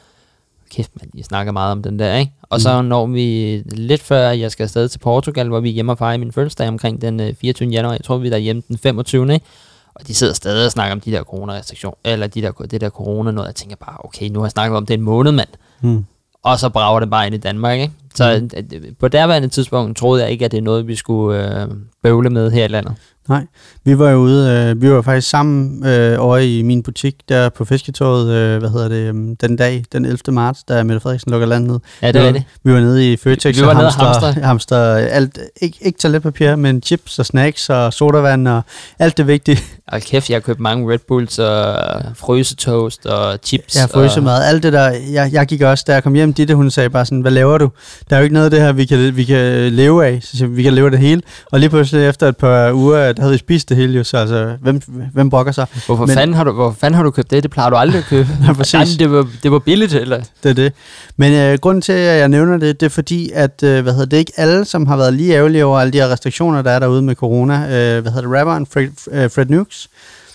kæft man, I snakker meget om den der, ikke? Og så når vi lidt før, jeg skal afsted til Portugal, hvor vi er hjemme og fejrer min fødselsdag omkring den øh, 24. januar, jeg tror, vi er derhjemme den 25. Ikke? Og de sidder stadig og snakker om de der coronarestriktioner, eller de der, det der corona noget. Jeg tænker bare, okay, nu har jeg snakket om det en måned, mand. Mm. Og så brager det bare ind i Danmark, ikke? Så mm. på derværende tidspunkt troede jeg ikke, at det er noget, vi skulle øh, bøvle med her i landet. Nej, vi var jo ude, øh, vi var faktisk sammen øh, over i min butik, der på Fisketoget, øh, hvad hedder det, øh, den dag, den 11. marts, da Mette Frederiksen lukker landet ned. Ja, det vi var, det. Vi var nede i Føtex Vi var og hamster, hamstre. hamster alt, ikke, ikke toiletpapir, men chips og snacks og sodavand og alt det vigtige. Og kæft, jeg har købt mange Red Bulls og frysetoast og chips. Jeg har og. Alt det der, jeg, jeg gik også, da jeg kom hjem, Ditte, hun sagde bare sådan, hvad laver du? Der er jo ikke noget af det her, vi kan, vi kan leve af. Så vi kan leve af det hele. Og lige pludselig efter et par uger, der havde vi spist det hele jo, så altså, hvem, hvem brokker sig? Hvorfor, Men- fanden har du, hvorfor fanden har du købt det? Det plejer du aldrig at købe. Ja, præcis. Jamen, det, var, det var billigt, eller? Det er det. Men øh, grunden til, at jeg nævner det, det er fordi, at øh, hvad hedder det, ikke alle, som har været lige ærgerlige over alle de her restriktioner, der er derude med corona. Øh, hvad hedder det, rapperen Fred, øh, Fred Nukes,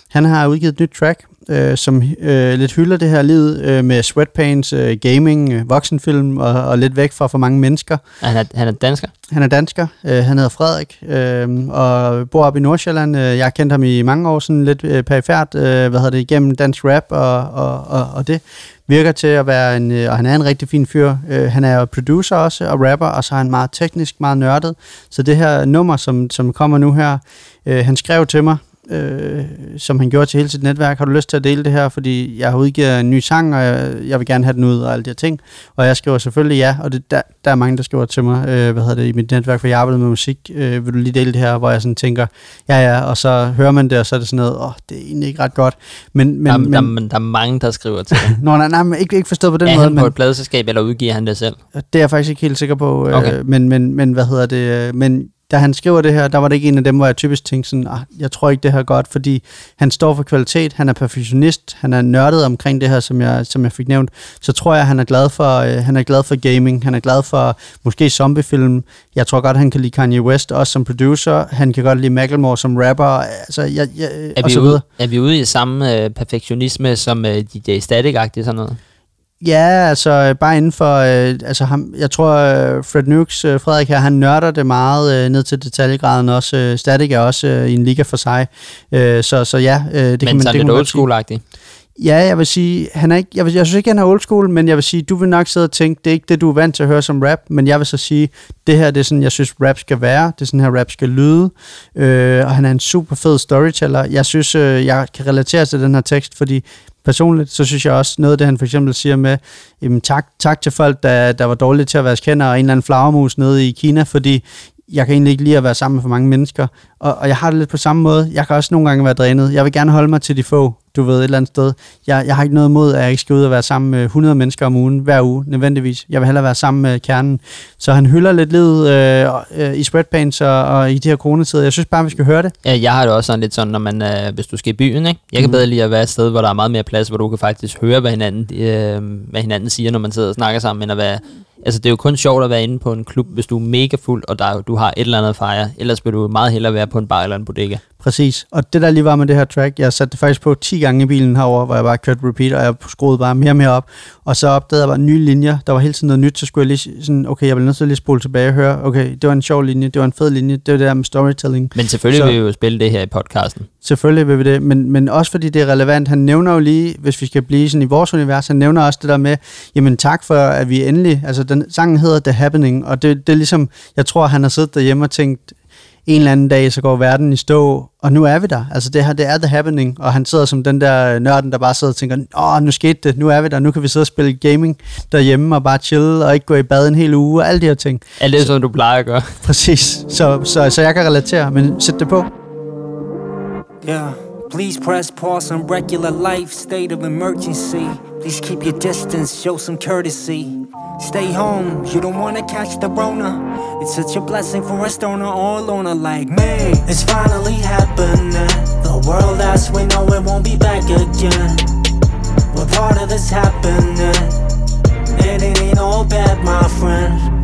han har udgivet et nyt track, øh, som øh, lidt hylder det her liv øh, med sweatpants, øh, gaming, øh, voksenfilm og, og lidt væk fra for mange mennesker. Han er, han er dansker. Han er dansker, øh, han hedder Frederik, øh, og bor op i Nordsjælland. Øh, jeg har kendt ham i mange år, sådan lidt øh, perifært, øh, hvad hedder det, igennem dansk rap og, og, og, og det. Virker til at være en, øh, og han er en rigtig fin fyr. Øh, han er producer også og rapper, og så er han meget teknisk, meget nørdet. Så det her nummer, som, som kommer nu her, øh, han skrev til mig, øh, som han gjorde til hele sit netværk, har du lyst til at dele det her, fordi jeg har udgivet en ny sang, og jeg, jeg vil gerne have den ud, og alle de her ting. Og jeg skriver selvfølgelig ja, og det, der, der er mange, der skriver til mig, øh, hvad hedder det, i mit netværk, for jeg arbejder med musik, øh, vil du lige dele det her, hvor jeg sådan tænker, ja ja, og så hører man det, og så er det sådan noget, åh, oh, det er egentlig ikke ret godt. Men, men, der, men, der, der, der er mange, der skriver til dig. Nå, nej, nej, nej, ikke, ikke forstået på den er måde, han på men et pladeselskab, eller udgiver han det selv? det er jeg faktisk ikke helt sikker på, Okay. øh, men, men, men hvad hedder det, øh, men da han skriver det her, der var det ikke en af dem, hvor jeg typisk tænkte sådan, ah, jeg tror ikke det her er godt, fordi han står for kvalitet, han er perfektionist, han er nørdet omkring det her, som jeg, som jeg fik nævnt, så tror jeg, han er glad for, øh, han er glad for gaming, han er glad for måske zombiefilm, jeg tror godt, han kan lide Kanye West, også som producer, han kan godt lide Macklemore som rapper, altså, jeg, jeg, Er og vi, så ude, er vi ude i samme øh, perfektionisme som øh, DJ Static-agtigt sådan noget? Ja, altså øh, bare inden for, øh, altså ham, jeg tror øh, Fred Nukes, øh, Frederik her, han nørder det meget øh, ned til detaljegraden også. Øh, Static er også øh, i en liga for sig. Øh, så, så ja, øh, det Men kan man, sådan det lidt old. Ja, jeg vil sige, han er ikke, jeg, vil, jeg synes ikke, han er old school, men jeg vil sige, du vil nok sidde og tænke, det er ikke det, du er vant til at høre som rap, men jeg vil så sige, det her, det er sådan, jeg synes, rap skal være, det er sådan her, rap skal lyde, øh, og han er en super fed storyteller. Jeg synes, øh, jeg kan relatere til den her tekst, fordi personligt, så synes jeg også, noget af det, han for eksempel siger med, jamen, tak, tak til folk, der, der var dårlige til at være kender, og en eller anden flagermus nede i Kina, fordi jeg kan egentlig ikke lide at være sammen med for mange mennesker. Og, og jeg har det lidt på samme måde. Jeg kan også nogle gange være drænet. Jeg vil gerne holde mig til de få, du ved, et eller andet sted. Jeg, jeg har ikke noget imod, at jeg ikke skal ud og være sammen med 100 mennesker om ugen, hver uge, nødvendigvis. Jeg vil hellere være sammen med kernen. Så han hylder lidt livet øh, øh, i spreadpants og, og i de her coronatider. Jeg synes bare, vi skal høre det. Ja, jeg har det også sådan lidt sådan, når man, øh, hvis du skal i byen, ikke? Jeg kan Mhm. bedre lide at være et sted, hvor der er meget mere plads, hvor du kan faktisk høre, hvad hinanden, øh, hvad hinanden siger, når man sidder og snakker sammen, end at være... Altså, det er jo kun sjovt at være inde på en klub, hvis du er mega fuld, og der, du har et eller andet at fejre. Ellers vil du meget hellere være på en bar eller en bodega. Præcis. Og det der lige var med det her track, jeg satte det faktisk på 10 gange i bilen herover, hvor jeg bare kørte repeat, og jeg skruede bare mere og mere op. Og så opdagede jeg bare nye linjer. Der var hele tiden noget nyt, så skulle jeg lige sådan, okay, jeg bliver nødt til at lige spole tilbage og høre, okay, det var en sjov linje, det var en fed linje, det var det der med storytelling. Men selvfølgelig Så- så... vil vi jo spille det her i podcasten. Selvfølgelig vil vi det, men, men også fordi det er relevant. Han nævner jo lige, hvis vi skal blive sådan i vores univers, han nævner også det der med, jamen tak for, at vi endelig, altså den sangen hedder The Happening, og det, det er ligesom, jeg tror, han har siddet derhjemme og tænkt, en eller anden dag, så går verden i stå, og nu er vi der. Altså det her, det er The Happening, og han sidder som den der nørden, der bare sidder og tænker, åh, nu skete det, nu er vi der, nu kan vi sidde og spille gaming derhjemme og bare chill, og ikke gå i bad en hel uge, og alle de her ting. Alt det, som du plejer at gøre. Præcis, så, så, så jeg kan relatere, men sæt det på. Yeah. Please press pause on regular life, state of emergency. Please keep your distance, show some courtesy. Stay home, you don't wanna catch the Rona. It's such a blessing for a stoner or loner like me. It's finally happening. The world as we know it won't be back again. We're part of this happening. It ain't all bad, my friend.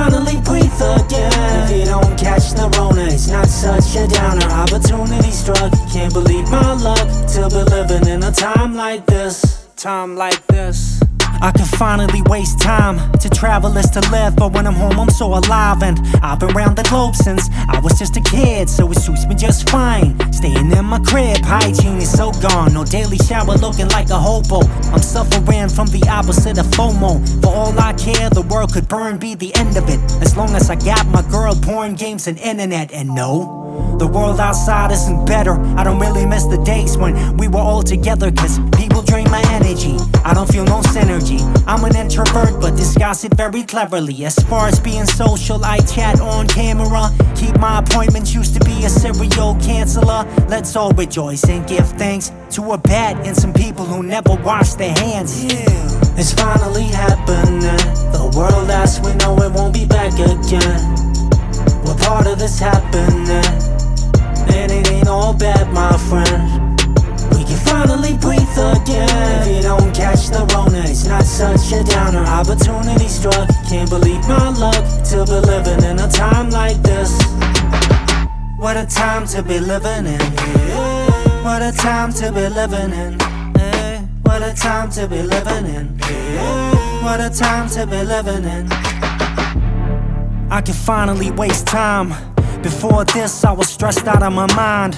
Finally breathe again. If you don't catch the Rona, it's not such a downer. Opportunity struck, can't believe my luck to be living in a time like this. Time like this. I can finally waste time to travel is to live, but when I'm home, I'm so alive. And I've been around the globe since I was just a kid, so it suits me just fine. Staying in my crib, hygiene is so gone. No daily shower looking like a hobo. I'm suffering from the opposite of FOMO. For all I care, the world could burn, be the end of it. As long as I got my girl, porn, games, and internet. And no, the world outside isn't better. I don't really miss the days when we were all together, cause people drain my energy. I don't feel no synergy. I'm an introvert, but disguise it very cleverly. As far as being social, I chat on camera. Keep my appointments, used to be a serial canceller. Let's all rejoice and give thanks to a bat and some people who never wash their hands. Yeah, it's finally happening. The world as we know it won't be back again. We're part of this happening. And it ain't all bad, my friend. Can finally breathe again. If you don't catch the Rona, it's not such a downer. Opportunity struck, can't believe my luck to be living in a time like this. What a time to be living in. What a time to be living in. What a time to be living in. What a time to be living in. I can finally waste time. Before this, I was stressed out of my mind.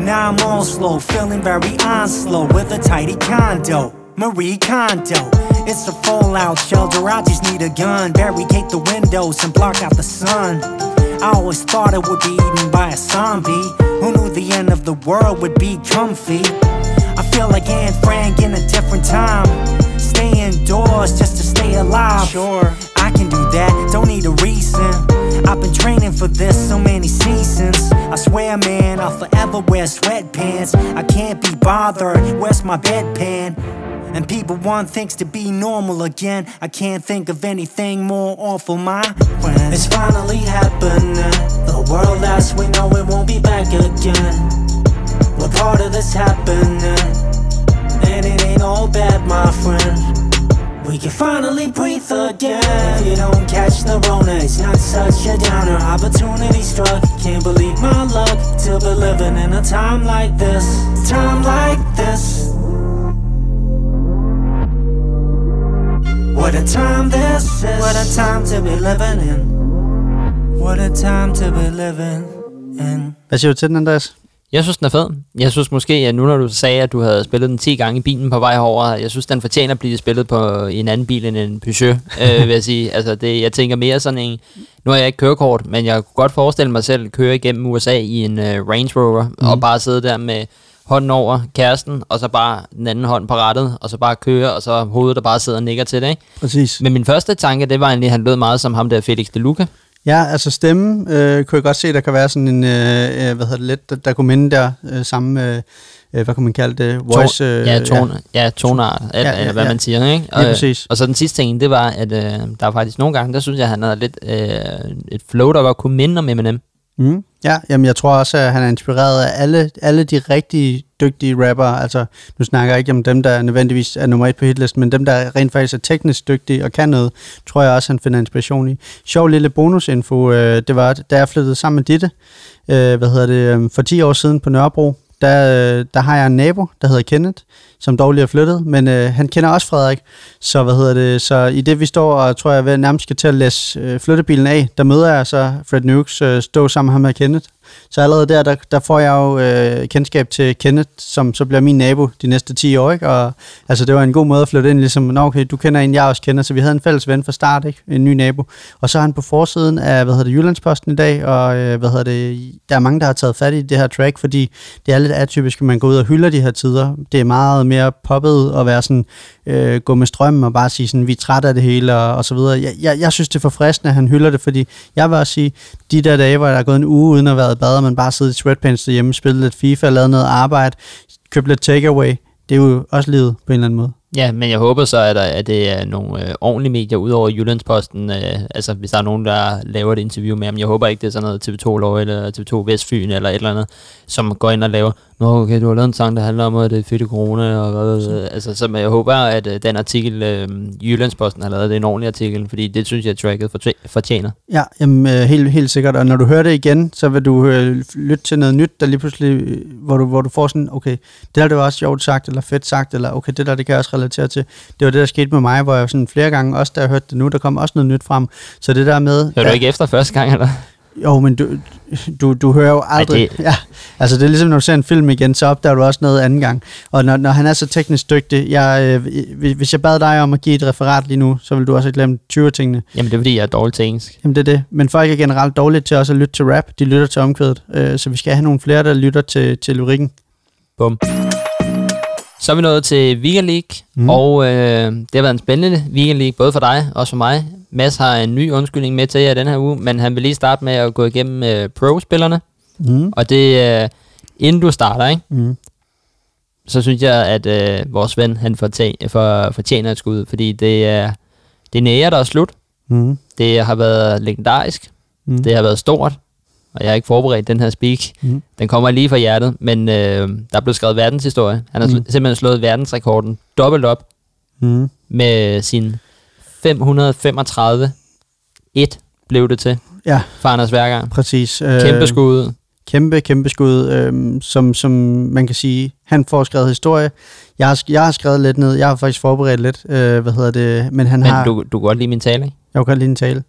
Now I'm all slow, feeling very on slow with a tidy condo. Marie Kondo. It's a fallout shelter, I just need a gun. Barricade the windows and block out the sun. I always thought it would be eaten by a zombie. Who knew the end of the world would be comfy. I feel like Anne Frank in a different time. Stay indoors just to stay alive. Sure, I can do that, don't need a reason. I've been training for this so many seasons. I swear, man, I'll forever wear sweatpants. I can't be bothered, where's my bedpan? And people want things to be normal again. I can't think of anything more awful, my friend. It's finally happening. The world as we know it won't be back again. We're part of this happening. And it ain't all bad, my friend. We can finally breathe again. If you don't catch the Rona, it's not such a downer. Opportunity struck, can't believe my luck. To be living in a time like this, time like this. What a time this is. What a time to be living in. What a time to be living in. Hvad siger du til den, Andreas? Jeg synes, den er fed. Jeg synes måske, at nu når du sagde, at du havde spillet den 10 gange i bilen på vej herover, jeg synes, den fortjener at blive spillet på en anden bil end en Peugeot, øh, vil jeg sige. Altså, det, jeg tænker mere sådan en... Nu har jeg ikke kørekort, men jeg kunne godt forestille mig selv at køre igennem USA i en uh, Range Rover, mm. og bare sidde der med hånden over kæresten, og så bare den anden hånd på rattet, og så bare køre, og så hovedet, der bare sidder og nikker til det, ikke? Præcis. Men min første tanke, det var egentlig, at han lød meget som ham der Felix de Luca. Ja, altså stemme øh, kunne jeg godt se, der kan være sådan en, øh, øh, hvad hedder det lidt, der, der kunne minde der øh, samme, øh, øh, hvad kunne man kalde det, voice. Øh, ja, tone, ja. ja, toneart, ja, Ja, ja, ja, hvad ja. man siger, ikke? Lige præcis. Og så den sidste ting, det var, at øh, der var faktisk nogle gange, der synes jeg, han havde lidt øh, et flow, der var kunne minde om Eminem. Mm. Ja, jamen jeg tror også, at han er inspireret af alle, alle de rigtig dygtige rapper. Altså, nu snakker jeg ikke om dem, der nødvendigvis er nummer et på hitlisten, men dem, der rent faktisk er teknisk dygtige og kan noget, tror jeg også, han finder inspiration i. Sjov lille bonusinfo, øh, det var, da jeg flyttede sammen med Ditte, øh, hvad hedder det, øh, for 10 år siden på Nørrebro, der, øh, der har jeg en nabo, der hedder Kenneth, som dog lige er flyttet, men øh, han kender også Frederik. Så hvad hedder det, så i det vi står og tror jeg ved, nærmest skal til at læse øh, flyttebilen af, der møder jeg så Fred Nukes øh, stå sammen med ham med Kenneth. Så allerede der, der, der får jeg jo øh, kendskab til Kenneth, som så bliver min nabo de næste 10 år, ikke? Og altså, det var en god måde at flytte ind, ligesom, Nå, okay, du kender en, jeg også kender, så vi havde en fælles ven fra start, ikke? En ny nabo. Og så er han på forsiden af, hvad hedder det, Jyllandsposten i dag, og øh, hvad hedder det, der er mange, der har taget fat i det her track, fordi det er lidt atypisk, at man går ud og hylder de her tider. Det er meget mere poppet at være sådan, øh, gå med strømmen og bare sige sådan, vi er trætte af det hele, og, og så videre. Jeg, jeg, jeg synes, det er forfriskende, at han hylder det, fordi jeg vil også sige, de der dage, hvor der er gået en uge uden at være bader bad, og man bare sidder i sweatpants derhjemme, spille lidt FIFA, lave noget arbejde, købe lidt takeaway, det er jo også livet på en eller anden måde. Ja, men jeg håber så, at, der, at det er nogle øh, ordentlige medier, udover Jyllandsposten. Øh, altså, hvis der er nogen, der laver et interview med ham. Jeg håber ikke, det er sådan noget TV2 Lov eller TV2 Vestfyn eller et eller andet, som går ind og laver, Nå, okay, du har lavet en sang, der handler om, at det er fedt i corona, og hvad, øh, altså, så jeg håber, at øh, den artikel, øh, Jyllandsposten har lavet, det er en ordentlig artikel, fordi det synes jeg, tracket fortje- fortjener. Ja, jamen, øh, helt, helt sikkert. Og når du hører det igen, så vil du øh, lytte til noget nyt, der lige pludselig, øh, hvor du, hvor du får sådan, okay, det der det var også sjovt sagt, eller fedt sagt, eller okay, det der, det kan jeg også relatere til. Det var det, der skete med mig, hvor jeg sådan flere gange, også da jeg hørte det nu, der kom også noget nyt frem. Så det der med... Hører du ikke efter første gang, eller? Jo, men du, du, du hører jo aldrig... Ej, det... Ja, altså det er ligesom, når du ser en film igen, så opdager du også noget anden gang. Og når, når han er så teknisk dygtig, jeg, øh, hvis jeg bad dig om at give et referat lige nu, så vil du også have glemt 20 tingene. Jamen, det er fordi, jeg er dårlig til engelsk. Jamen det er det. Men folk er generelt dårlige til også at lytte til rap. De lytter til omkvædet. Øh, så vi skal have nogle flere, der lytter til, til lyrikken. Bum. Så er vi nået til Weekend League, Mm. og øh, det har været en spændende Weekend League, både for dig og for mig. Mads har en ny undskyldning med til jer den her uge, men han vil lige starte med at gå igennem øh, pro-spillerne. Mm. Og det, øh, inden du starter, ikke, Mm. så synes jeg, at øh, vores ven han fortjener, for, fortjener et skud, fordi det er, det er nære, der er slut. Mm. Det har været legendarisk. Mm. Det har været stort. Og jeg har ikke forberedt den her speak. Mm. Den kommer lige fra hjertet, men øh, der er blevet skrevet verdenshistorie. Han har Mm. simpelthen slået verdensrekorden dobbelt op Mm. med sin 535 1 blev det til Ja, for Anders Værgang. præcis. Øh, Kæmpe skud. Kæmpe, kæmpe skud, øh, som, som man kan sige, han får skrevet historie. Jeg har, jeg har skrevet lidt ned, jeg har faktisk forberedt lidt, øh, hvad hedder det, men han Men har... du, du kan godt lide min tale, ikke? Jeg kan godt lide en tale.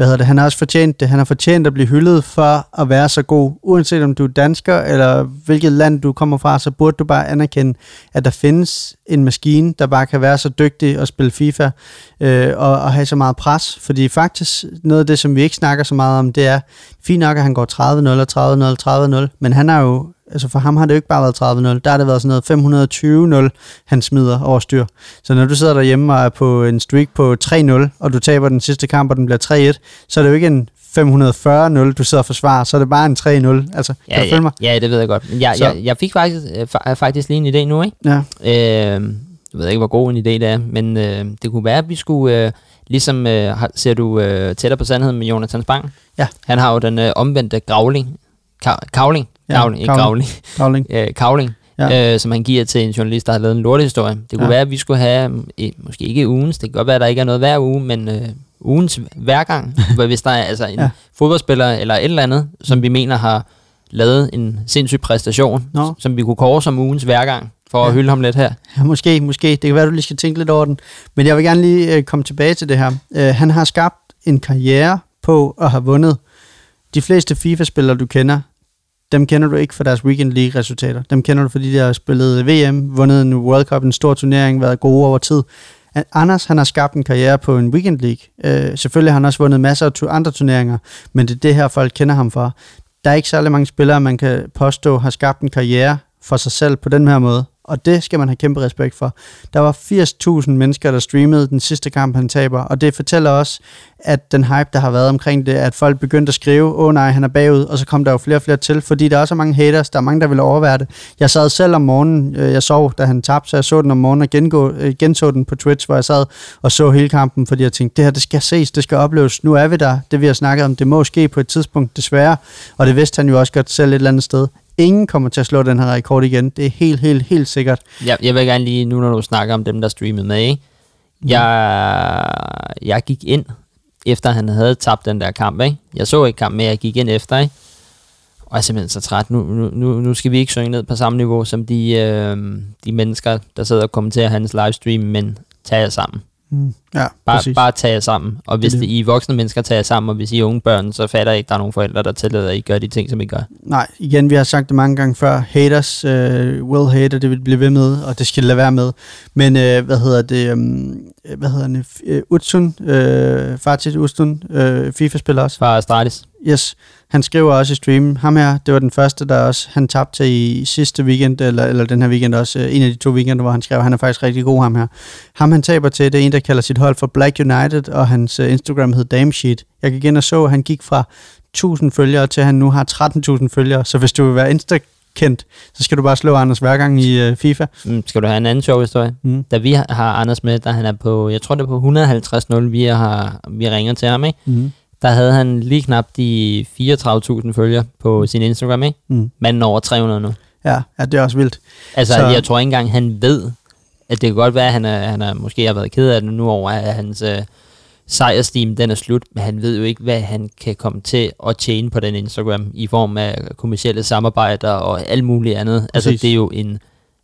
Hvad hedder det? Han har også fortjent det. Han har fortjent at blive hyldet for at være så god. Uanset om du er dansker, eller hvilket land du kommer fra, så burde du bare anerkende, at der findes en maskine, der bare kan være så dygtig og spille FIFA, øh, og, og have så meget pres. Fordi faktisk, noget af det, som vi ikke snakker så meget om, det er, fint nok, at han går 30-0 og 30-0 30-0, men han har jo altså for ham har det jo ikke bare været 30-0, der har det været sådan noget 520-0, han smider over styr. Så når du sidder derhjemme og er på en streak på 3-0, og du taber den sidste kamp, og den bliver 3-1, så er det jo ikke en 540-0, du sidder og forsvarer, så er det bare en 3-0. Altså, Ja, kan du følge ja, mig? ja, det ved jeg godt. Jeg, Så- jeg, jeg fik faktisk, øh, fa- faktisk lige en idé nu, ikke? Ja. Øh, jeg ved ikke, hvor god en idé det er, men øh, det kunne være, at vi skulle, øh, ligesom øh, ser du øh, tættere på sandheden med Jonathan Spang? Ja. Han har jo den øh, omvendte gravling, Ka- kavling, Ja, kavling, ikke kavling. øh, kavling, Ja. øh, som han giver til en journalist, der har lavet en lortehistorie. Det kunne Ja. være, at vi skulle have, øh, måske ikke ugens, det kan godt være, at der ikke er noget hver uge, men øh, ugens hver gang, hvis der er altså en Ja. fodboldspiller eller et eller andet, som vi mener har lavet en sindssyg præstation, Nå. som vi kunne kåre som ugens hver gang, for Ja. at hylde ham lidt her. Ja, måske, måske. Det kan være, du lige skal tænke lidt over den. Men jeg vil gerne lige øh, komme tilbage til det her. Øh, han har skabt en karriere på at have vundet. De fleste FIFA-spillere, du kender, dem kender du ikke for deres Weekend League-resultater. Dem kender du, fordi de har spillet VM, vundet en World Cup, en stor turnering, været gode over tid. Anders, han har skabt en karriere på en Weekend League. Øh, selvfølgelig har han også vundet masser af tu- andre turneringer, men det er det her, folk kender ham for. Der er ikke særlig mange spillere, man kan påstå har skabt en karriere for sig selv på den her måde. Og det skal man have kæmpe respekt for. Der var 80.000 mennesker, der streamede den sidste kamp, han taber. Og det fortæller også, at den hype, der har været omkring det, at folk begyndte at skrive, åh oh, nej, han er bagud, og så kom der jo flere og flere til, fordi der er også mange haters, der er mange, der vil overvære det. Jeg sad selv om morgenen, øh, jeg sov, da han tabte, så jeg så den om morgenen og gengå, øh, genså den på Twitch, hvor jeg sad og så hele kampen, fordi jeg tænkte, det her, det skal ses, det skal opleves. Nu er vi der, det vi har snakket om, det må ske på et tidspunkt, desværre. Og det vidste han jo også godt selv et eller andet sted. Ingen kommer til at slå den her rekord igen. Det er helt, helt, helt sikkert. Ja, jeg vil gerne lige, nu når du snakker om dem, der streamede med, ikke? Jeg, jeg gik ind, efter han havde tabt den der kamp, ikke? Jeg så ikke kampen, men jeg gik ind efter, ikke? Og jeg er simpelthen så træt. Nu, nu, nu skal vi ikke synge ned på samme niveau som de, øh, de mennesker, der sidder og kommenterer hans livestream, men tag jer sammen. Mm. Ja, Bare, præcis. bare tag jer sammen. Og hvis Det. I voksne mennesker tager jer sammen, og hvis I er unge børn, så fatter jeg ikke, der er nogen forældre, der tillader, at I gør de ting, som I gør. Nej, igen, vi har sagt det mange gange før. Haters uh, will hate, og det vil blive ved med, og det skal lade være med. Men uh, hvad hedder det? Um, hvad hedder det? Uh, Utsun, uh, Fatih Utsun, uh, FIFA-spiller også. Fra Stratis. Yes, han skriver også i streamen. Ham her, det var den første, der også han tabte til i sidste weekend, eller, eller den her weekend også. øh, En af de to weekender, hvor han skrev, han er faktisk rigtig god, ham her. Ham han taber til, det er en, der kalder sit hold for Black United, og hans uh, Instagram hed Damesheet. Jeg gik ind og så, at han gik fra 1000 følgere til, at han nu har 13.000 følgere. Så hvis du vil være Insta-kendt, så skal du bare slå Anders hver gang i uh, FIFA. Mm, skal du have en anden sjov historie? Mm. Da vi har- har Anders med, der han er på, jeg tror det er på 150-0, vi, har, vi ringer til ham, ikke? Mm. Der havde han lige knap de 34.000 følgere på sin Instagram, ikke? Mm. Manden over 300 nu. Ja, ja, det er også vildt. Altså, Så- jeg tror ikke engang, han ved, at det kan godt være, at han, er, han er, måske har været ked af det nu over, at hans øh, sejrsteam, den er slut, men han ved jo ikke, hvad han kan komme til at tjene på den Instagram, i form af kommersielle samarbejder og alt muligt andet. Altså, Præcis. det er jo en...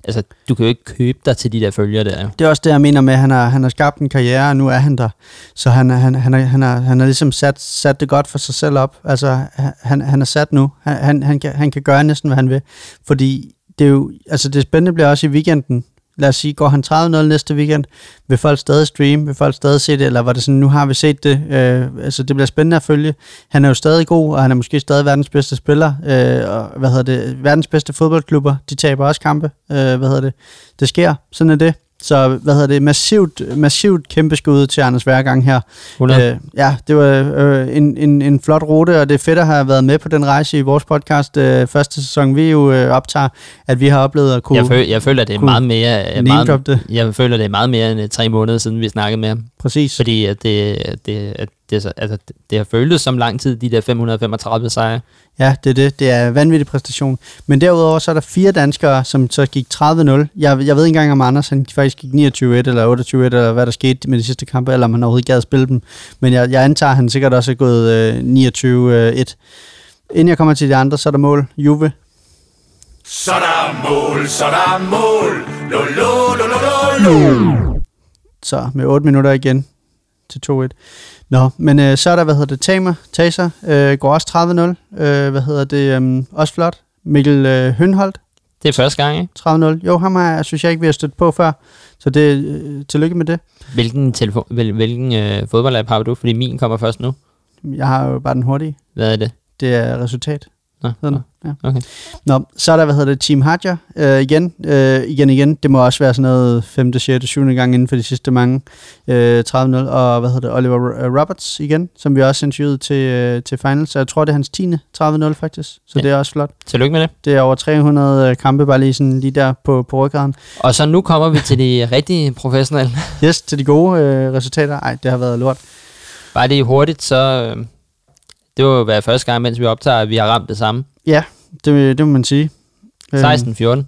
Altså, du kan jo ikke købe dig til de der følgere der. jo. Det er også det, jeg mener med, at han har, han har skabt en karriere, og nu er han der. Så han, han, han, har, han, har, han har ligesom sat, sat det godt for sig selv op. Altså, han, han er sat nu. Han, han, han, kan, han kan gøre næsten, hvad han vil. Fordi det er jo, altså det spændende bliver også i weekenden. Lad os sige, går han 30-0 næste weekend, vil folk stadig streame, vil folk stadig se det, eller var det sådan, nu har vi set det, øh, altså det bliver spændende at følge. Han er jo stadig god, og han er måske stadig verdens bedste spiller, øh, og hvad hedder det, verdens bedste fodboldklubber, de taber også kampe, øh, hvad hedder det, det sker, sådan er det. Så hvad hedder det, massivt, massivt kæmpe skud til Anders Værgang her. 100. Øh, ja, det var øh, en, en, en flot rute, og det er fedt at have været med på den rejse i vores podcast. Øh, første sæson, vi jo øh, optager, at vi har oplevet at kunne... Jeg, føl, jeg føler, det er meget mere... øh, Meget, det. jeg føler, det er meget mere end øh, tre måneder siden, vi snakkede med ham. Præcis. Fordi at det, det, at det, er så- altså, det, har føltes som lang tid, de der 535 sejre. Ja, det er det. Det er en vanvittig præstation. Men derudover så er der fire danskere, som så gik 30-0. Jeg, jeg ved ikke engang, om Anders han faktisk gik 29-1 eller 28-1, eller hvad der skete med de sidste kampe, eller om han overhovedet gad at spille dem. Men jeg, jeg antager, at han sikkert også er gået øh, 29-1. Inden jeg kommer til de andre, så er der mål. Juve. Så er der mål, så er der mål. Lo, lo, lo, lo, lo, lo. Så med 8 minutter igen til 2-1. Nå, men øh, så er der, hvad hedder det, Tamer, Taser, øh, går også 30-0. Øh, hvad hedder det, øh, også flot. Mikkel øh, Hønholdt, Det er første gang, ikke? 30-0. Jo, ham har, synes jeg ikke, vi har stødt på før. Så det, øh, tillykke med det. Hvilken, telefon, hvil, hvilken øh, fodboldapp har du? Fordi min kommer først nu. Jeg har jo bare den hurtige. Hvad er det? Det er resultat. Sådan, ja. okay. Nå, så er der, hvad hedder det, Team Hadja øh, igen, øh, igen, igen. Det må også være sådan noget 5., 6., 7. gang inden for de sidste mange. Øh, 30-0. Og hvad hedder det, Oliver øh, Roberts igen, som vi også interviewede til, øh, til final. Så jeg tror, det er hans 10. 30-0 faktisk. Så Ja. det er også flot. Tillykke med det. Det er over 300 øh, kampe, bare lige, sådan, lige der på, på ryggraden. Og så nu kommer vi til de rigtig professionelle. Yes, til de gode øh, resultater. Ej, det har været lort. Bare det hurtigt, så... Øh, det var jo være første gang, mens vi optager, at vi har ramt det samme. Ja, det, det må man sige. Øh, 16-14.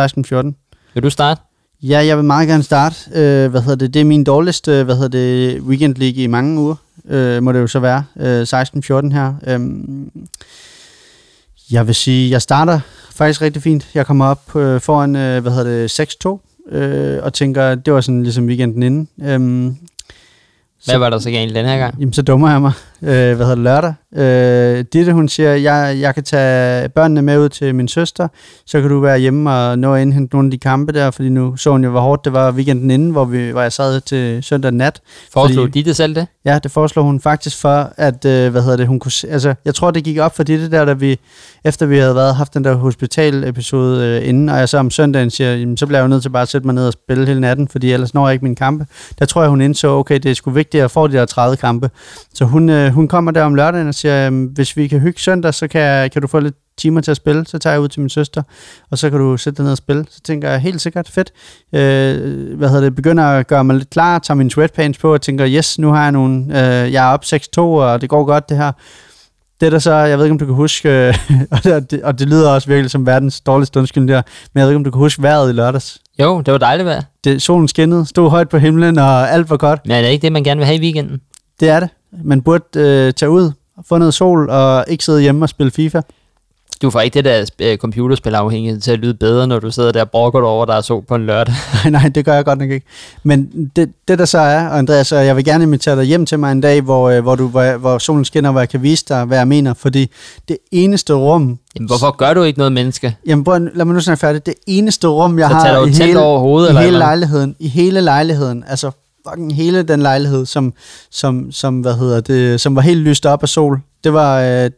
16-14. Vil du starte? Ja, jeg vil meget gerne starte. Øh, hvad hedder det? Det er min dårligste hvad hedder det, weekend league i mange uger, øh, må det jo så være. Øh, 16-14 her. Øhm, jeg vil sige, jeg starter faktisk rigtig fint. Jeg kommer op øh, foran, øh, hvad hedder det, 6-2, øh, og tænker, det var sådan ligesom weekenden inden. Øhm, Hvad var der så galt den her gang? Jamen, så dummer jeg mig. Øh, hvad hedder det, lørdag. Øh, Ditte, hun siger, jeg, jeg kan tage børnene med ud til min søster, så kan du være hjemme og nå at indhente nogle af de kampe der, fordi nu så hun jo, hvor hårdt det var weekenden inden, hvor, vi, hvor jeg sad til søndag nat. Foreslog Fordi- det selv det? Ja, det foreslår hun faktisk for, at, øh, hvad hedder det, hun kunne, altså, jeg tror, det gik op for Ditte der, da vi, efter vi havde været, haft den der hospital-episode øh, inden, og jeg så om søndagen siger, jamen, så bliver jeg jo nødt til bare at sætte mig ned og spille hele natten, fordi ellers når jeg ikke mine kampe. Der tror jeg, hun indså, okay, det er sgu vigtigt at få de der 30 kampe. Så hun, øh, hun kommer der om lørdagen og siger, jamen, hvis vi kan hygge søndag, så kan, kan du få lidt timer til at spille, så tager jeg ud til min søster, og så kan du sætte dig ned og spille. Så tænker jeg, helt sikkert fedt. Øh, hvad hedder det, begynder at gøre mig lidt klar, tager min sweatpants på, og tænker, yes, nu har jeg nogle, øh, jeg er op 6-2, og det går godt det her. Det der så, jeg ved ikke, om du kan huske, øh, og, det, og det lyder også virkelig som verdens dårligste undskyld der, men jeg ved ikke, om du kan huske vejret i lørdags. Jo, det var dejligt vejr. Det, solen skinnede, stod højt på himlen, og alt var godt. Men er det ikke det, man gerne vil have i weekenden? Det er det. Man burde øh, tage ud, få noget sol, og ikke sidde hjemme og spille FIFA. Du får ikke det der øh, computerspilafhængighed til at lyde bedre, når du sidder der og brokker over, der er sol på en lørdag. Nej, nej, det gør jeg godt nok ikke. Men det, det der så er, og Andreas, og jeg vil gerne invitere dig hjem til mig en dag, hvor, øh, hvor, du, hvor, hvor solen skinner, hvor jeg kan vise dig, hvad jeg mener. Fordi det eneste rum... Jamen, hvorfor gør du ikke noget menneske? Jamen, at- lad mig nu snart færdig. Det eneste rum, jeg Så har i hele, over hovedet, i eller hele hvad? lejligheden, i hele lejligheden, altså fucking hele den lejlighed, som, som, som, hvad hedder det, som var helt lyst op af sol, det var... Øh,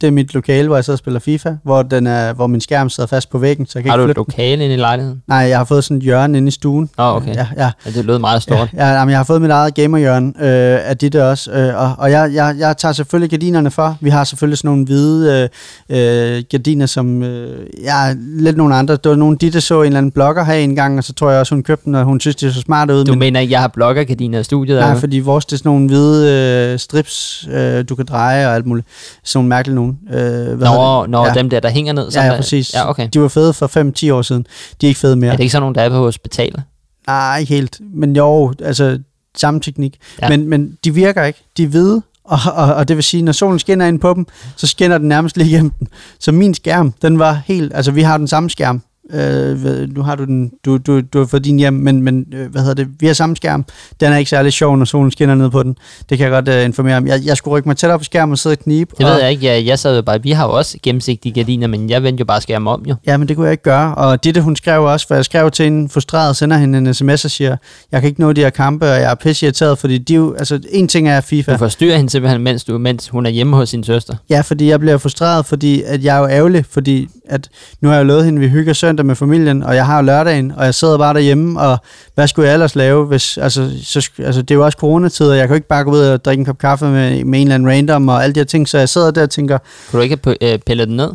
det er mit lokale, hvor jeg sidder og spiller FIFA, hvor, den er, hvor min skærm sidder fast på væggen, så jeg kan Har du ikke et flytte den. lokale inde i lejligheden? Nej, jeg har fået sådan et hjørne inde i stuen. Nå, okay. Ja, ja. Ja, det lød meget stort. Ja, ja jamen, jeg har fået mit eget gamerhjørne øh, af dit også, øh, og, og jeg, jeg, jeg tager selvfølgelig gardinerne for. Vi har selvfølgelig sådan nogle hvide øh, øh, gardiner, som øh, ja, lidt nogle andre. Det var nogle Ditte så en eller anden blogger have en gang, og så tror jeg også, hun købte den, og hun synes, det så smart ud. Du mener ikke, jeg har bloggergardiner i studiet? Nej, eller? fordi vores det er sådan nogle hvide øh, strips, øh, du kan dreje og alt muligt. Sådan nogle mærkelige nogen. Øh, hvad det? når ja. dem der, der hænger ned? Ja, ja, præcis. Ja, okay. De var fede for 5-10 år siden. De er ikke fede mere. Er det ikke sådan nogle, der er på hospitalet? Nej, ikke helt. Men jo, altså samme teknik. Ja. Men, men de virker ikke. De er hvide, og, og, og det vil sige, når solen skinner ind på dem, så skinner den nærmest lige igennem den. Så min skærm, den var helt... Altså, vi har den samme skærm. Øh, hvad- nu har du den, du, du, du har fået din hjem, men, men øh, hvad hedder det, vi har samme skærm. Den er ikke særlig sjov, når solen skinner ned på den. Det kan jeg godt øh, informere om. Jeg, jeg skulle rykke mig tættere på skærmen og sidde og knibe. Det og, ved jeg ikke. Jeg, jeg sad jo bare... Vi har jo også gennemsigtige gardiner, men jeg vendte jo bare skærmen om, jo. Ja, men det kunne jeg ikke gøre. Og det, hun skrev også, for jeg skrev til hende frustreret, sender hende en sms og siger, jeg kan ikke nå de her kampe, og jeg er pisse irriteret, fordi de jo, altså en ting er FIFA. Du forstyrrer hende simpelthen, mens, du, mens hun er hjemme hos sin søster. Ja, fordi jeg bliver frustreret, fordi at jeg er jo ærgerlig, fordi at nu har jeg jo lovet hende, at vi hygger søndag med familien, og jeg har lørdagen, og jeg sidder bare derhjemme, og hvad skulle jeg ellers lave, hvis, altså, så, altså det er jo også coronatider, og jeg kan jo ikke bare gå ud og drikke en kop kaffe med, med en eller anden random, og alle de her ting, så jeg sidder der og tænker, Kunne du ikke have øh, pillet den ned?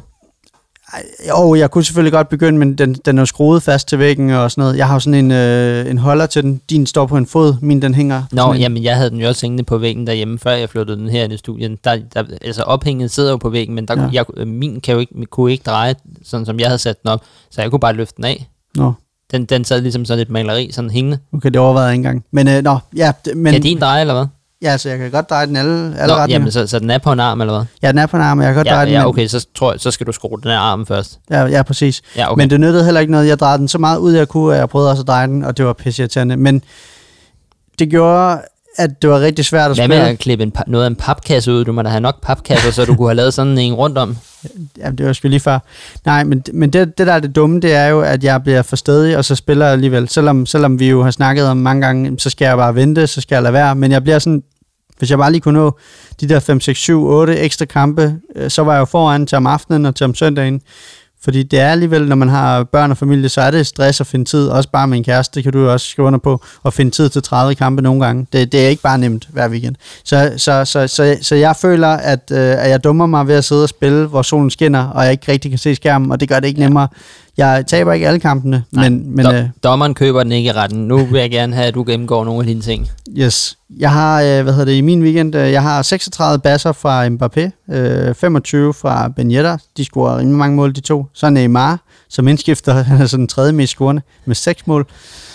Jo, jeg kunne selvfølgelig godt begynde, men den, den er skruet fast til væggen og sådan noget. Jeg har jo sådan en, øh, en holder til den, din står på en fod, min den hænger. Nå, jamen jeg havde den jo også hængende på væggen derhjemme, før jeg flyttede den her i studien. Der, der, altså ophænget sidder jo på væggen, men der, Ja. jeg, øh, min kan jo ikke, kunne ikke dreje, sådan som jeg havde sat den op, så jeg kunne bare løfte den af. Nå, Den, den sad ligesom sådan et maleri, sådan hængende. okay, det overvejede jeg ikke engang. Men, øh, nå, ja, Men, kan din dreje, eller hvad? Ja, altså, jeg kan godt dreje den alle, alle Nå, retninger. jamen, så, så den er på en arm, eller hvad? Ja, den er på en arm, og jeg kan godt Ja, dreje den. ja, okay, så tror jeg, så skal du skrue den her arm først. Ja, ja, præcis. Ja, okay. Men det nyttede heller ikke noget. Jeg drejede den så meget ud, jeg kunne, og jeg prøvede også at dreje den, og det var pisseirriterende. Men det gjorde, at det var rigtig svært at Hvad med spille. at klippe en, pa- noget af en papkasse ud? Du må da have nok papkasser, så du kunne have lavet sådan en rundt om. Ja, det var sgu lige før. Nej, men, men det, det, der er det dumme, det er jo, at jeg bliver for stedig, og så spiller jeg alligevel. Selvom, selvom vi jo har snakket om mange gange, så skal jeg bare vente, så skal jeg lade være. Men jeg bliver sådan, Hvis jeg bare lige kunne nå de der 5, 6, 7, 8 ekstra kampe, øh, så var jeg jo foran til om aftenen og til om søndagen. Fordi det er alligevel, når man har børn og familie, så er det stress at finde tid, også bare med en kæreste, det kan du jo også skrive under på, at finde tid til 30 kampe nogle gange. Det, det er ikke bare nemt hver weekend. Så, så, så, så, så jeg føler, at, øh, at jeg dummer mig ved at sidde og spille, hvor solen skinner, og jeg ikke rigtig kan se skærmen, og det gør det ikke nemmere. Jeg taber ikke alle kampene, Nej, men, men Dom, øh, dommeren køber den ikke i retten. Nu vil jeg gerne have, at du gennemgår nogle af dine ting. Yes. Jeg har, øh, hvad hedder det, i min weekend, øh, jeg har 36 basser fra Mbappé, øh, 25 fra Ben Yedder, de scorer rimelig mange mål, de to. Så Neymar, som indskifter, han er sådan den tredje mest scorende, med 6 mål.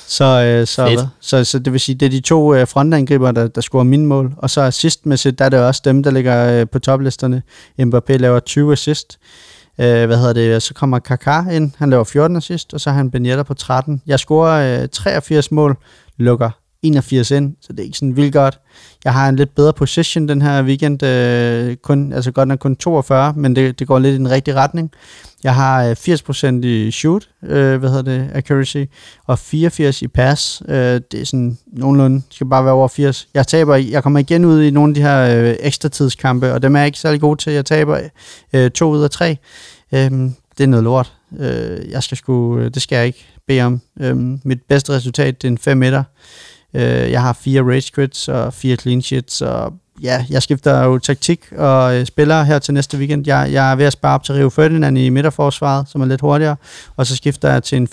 Så, øh, så, hvad? så, så det vil sige, det er de to øh, frontangriber, der, der scorer mine mål. Og så assistmæssigt, der er det også dem, der ligger øh, på toplisterne. Mbappé laver 20 assist. Øh, hvad hedder det? Så kommer Kaká ind, han laver 14 assist, og så har han Benjetta på 13. Jeg scorer øh, 83 mål, lukker 81 ind, så det er ikke sådan vildt godt. Jeg har en lidt bedre position den her weekend, øh, kun, altså godt nok kun 42, men det, det går lidt i den rigtige retning. Jeg har øh, 80% i shoot, øh, hvad hedder det, accuracy, og 84 i pass. Øh, det er sådan nogenlunde, det skal bare være over 80. Jeg taber, jeg kommer igen ud i nogle af de her øh, ekstra tidskampe, og dem er jeg ikke særlig god til. Jeg taber øh, to ud af tre. Øh, det er noget lort. Øh, jeg skal sgu, øh, det skal jeg ikke bede om. Øh, mit bedste resultat, det er en 5 meter. Øh, jeg har fire rage quits og fire clean sheets, og ja, jeg skifter jo taktik og øh, spiller her til næste weekend. Jeg, jeg er ved at spare op til Rio Ferdinand i midterforsvaret, som er lidt hurtigere, og så skifter jeg til en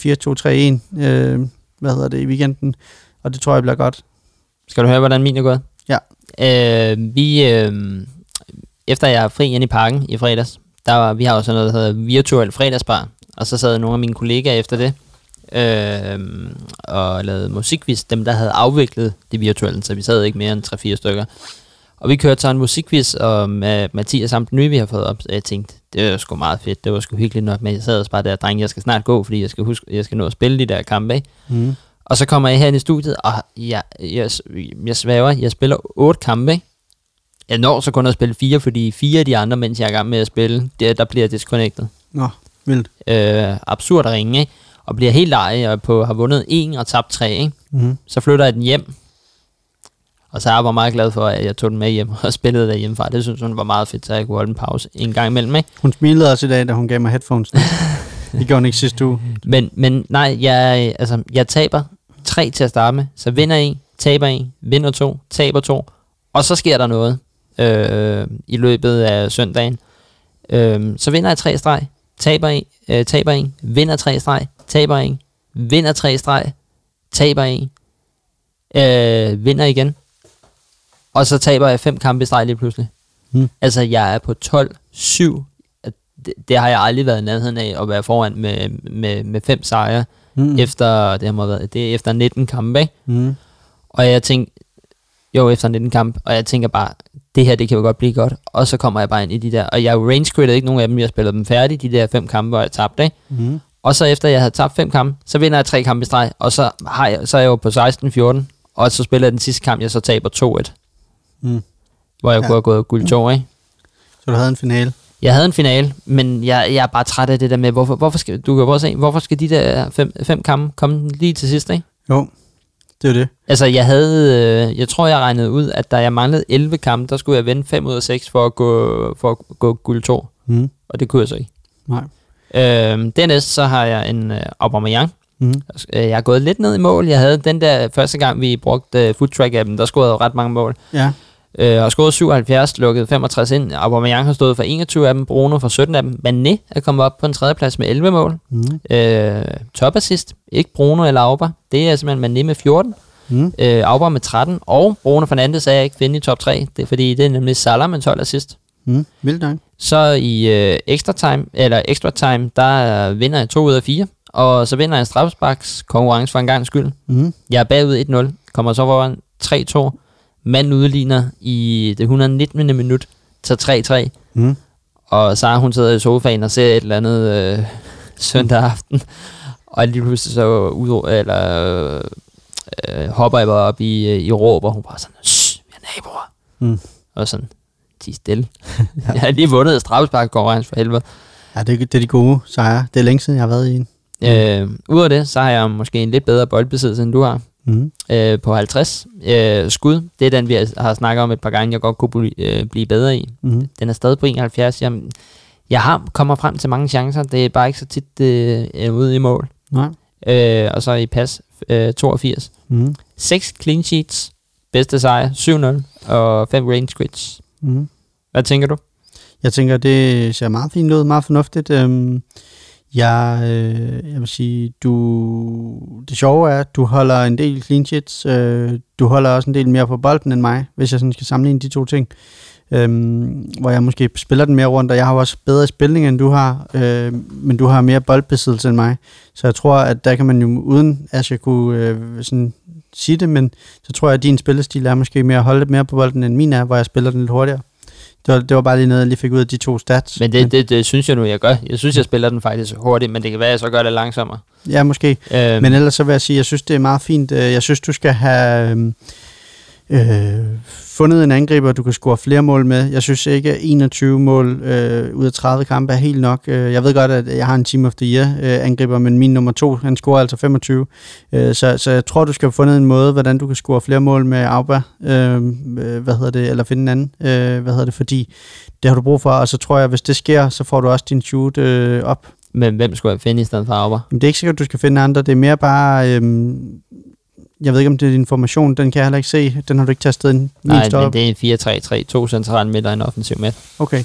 4-2-3-1, øh, hvad hedder det, i weekenden, og det tror jeg bliver godt. Skal du høre, hvordan min er gået? Ja. Øh, vi, øh, efter jeg er fri inde i parken i fredags, der var, vi har jo sådan noget, der hedder virtuel fredagsbar, og så sad nogle af mine kollegaer efter det, øh, og lavede musikquiz, dem der havde afviklet det virtuelle, så vi sad ikke mere end 3-4 stykker. Og vi kørte så en musikquiz, og med Mathias samt nye, vi har fået op, jeg tænkte, det var sgu meget fedt, det var sgu hyggeligt nok, men jeg sad også bare der, dreng, jeg skal snart gå, fordi jeg skal, huske, jeg skal nå at spille de der kampe, ikke? Mm. Og så kommer jeg her i studiet, og jeg, jeg, jeg svæver, jeg spiller otte kampe, ikke? Jeg når så kun at spille fire, fordi fire af de andre, mens jeg er i gang med at spille, der, der bliver disconnected. Nå, vildt. Øh, absurd at ringe, ikke? Og bliver helt leg og på, har vundet en og tabt tre, ikke? Mm. Så flytter jeg den hjem. Og så er jeg bare meget glad for, at jeg tog den med hjem og spillede der hjemmefra. Det synes hun var meget fedt, så jeg kunne holde en pause en gang imellem, ikke? Hun smilede også i dag, da hun gav mig headphones. det gjorde hun ikke sidste uge. Men, men nej, jeg, altså, jeg taber tre til at starte med, så vinder en, taber en, vinder to, taber to, og så sker der noget øh, i løbet af søndagen. Øh, så vinder jeg tre streg, taber en, øh, taber en, vinder tre streg, taber en, vinder tre streg, taber en, øh, vinder igen, og så taber jeg fem kampe i streg lige pludselig. Hmm. Altså, jeg er på 12-7. At Det, det har jeg aldrig været i nærheden af at være foran med, med, med fem sejre Mm. efter, det har været, det er efter 19 kampe, ikke? Mm. Og jeg tænker, jo, efter 19 kampe, og jeg tænker bare, det her, det kan jo godt blive godt. Og så kommer jeg bare ind i de der, og jeg range quittet ikke nogen af dem, jeg spillede dem færdige, de der fem kampe, hvor jeg tabte, ikke? Mm. Og så efter jeg havde tabt fem kampe, så vinder jeg tre kampe i streg, og så, har jeg, så er jeg jo på 16-14, og så spiller jeg den sidste kamp, jeg så taber 2-1, Mm. hvor jeg Ja. kunne have gået guld 2, ikke? Så du havde en finale. Jeg havde en finale, men jeg, jeg er bare træt af det der med, hvorfor, hvorfor skal, du kan prøve at se, hvorfor skal de der fem, fem kampe komme lige til sidst, ikke? Jo, det er det. Altså, jeg havde, øh, jeg tror, jeg regnede ud, at da jeg manglede 11 kampe, der skulle jeg vinde 5 ud af 6 for at gå, for at gå guld 2. Mm. Og det kunne jeg så ikke. Nej. Øhm, dernæst så har jeg en øh, Aubameyang. Mm. Øh, Jeg er gået lidt ned i mål. Jeg havde den der første gang, vi brugte øh, foodtrack-appen, der scorede jeg ret mange mål. Ja. Øh, og scoret 77, lukket 65 ind. Aubameyang har stået for 21 af dem, Bruno for 17 af dem. Mané er kommet op på en tredje plads med 11 mål. Mm. Øh, top assist, ikke Bruno eller Auba. Det er simpelthen Mané med 14. Mm. Øh, Auba med 13, og Bruno Fernandes er jeg ikke finde i top 3, det er, fordi det er nemlig Salah med 12 assist. Mm. Vildt nok. Så i øh, extra time, eller extra time, der vinder jeg 2 ud af 4, og så vinder jeg en straffesparks konkurrence for en gang skyld. Mm. Jeg er bagud 1-0, kommer så foran 3-2, mand udligner i det 119. minut til 3-3, Mm. og Sara hun sidder i sofaen og ser et eller andet øh, søndag aften, og lige pludselig så ud, eller, øh, hopper jeg bare op i, øh, i råb, og hun bare sådan, Shh, vi er naboer. Mm. Og sådan, de er stille. jeg har lige vundet straffesparkkonkurrence for helvede. Ja, det, er- det er de gode sejre. Det er længe siden, jeg har været i en. Øh, Udover det, så har jeg måske en lidt bedre boldbesiddelse, end du har. Mm. øh, på 50 øh, skud. Det er den, vi har- snakket om et par gange, jeg godt kunne bli, øh, blive bedre i. Mm. Den er stadig på 71. Jeg, jeg har kommer frem til mange chancer. Det er bare ikke så tit øh, ude i mål. Nej. Øh, og så i pas øh, 82. Mm. 6 clean sheets. Bedste sejr 7-0. Og 5 range quits. Mm. Hvad tænker du? Jeg tænker, det ser meget fint ud, meget fornuftigt. Øhm, jeg, øh, jeg vil sige, du, det sjove er, at du holder en del clean sheets. Øh, du holder også en del mere på bolden end mig, hvis jeg sådan skal sammenligne de to ting. Øhm, hvor jeg måske spiller den mere rundt, og jeg har også bedre spilning, end du har, øh, men du har mere boldbesiddelse end mig. Så jeg tror, at der kan man jo, uden at jeg kunne øh, sådan sige det, men så tror jeg, at din spillestil er måske mere at holde lidt mere på bolden, end min er, hvor jeg spiller den lidt hurtigere. Det var, det var bare lige noget, jeg lige fik ud af de to stats. Men det, det, det synes jeg nu, jeg gør. Jeg synes, jeg spiller den faktisk hurtigt, men det kan være, at jeg så gør det langsommere. Ja, måske. Øh, Men ellers så vil jeg sige, jeg synes, det er meget fint. Øh, Jeg synes, du skal have øhm, øh, fundet en angriber, du kan score flere mål med. Jeg synes ikke, at 21 mål øh, ud af 30 kampe er helt nok. Øh, Jeg ved godt, at jeg har en Team of the Year øh, angriber, men min nummer to, han scorer altså 25. Øh, Så, så jeg tror, du skal have fundet en måde, hvordan du kan score flere mål med Auba. Øh, øh, hvad hedder det? Eller finde en anden. Øh, hvad hedder det? Fordi det har du brug for, og så tror jeg, at hvis det sker, så får du også din shoot øh, op. men hvem skulle jeg finde i stedet for Auber? Men det er ikke sikkert, at du skal finde andre. Det er mere bare... Øhm, jeg ved ikke, om det er din information. Den kan jeg heller ikke se. Den har du ikke tastet ind. Nej, men det er en 4-3-3. To centrale midter og en offensiv midt. Okay.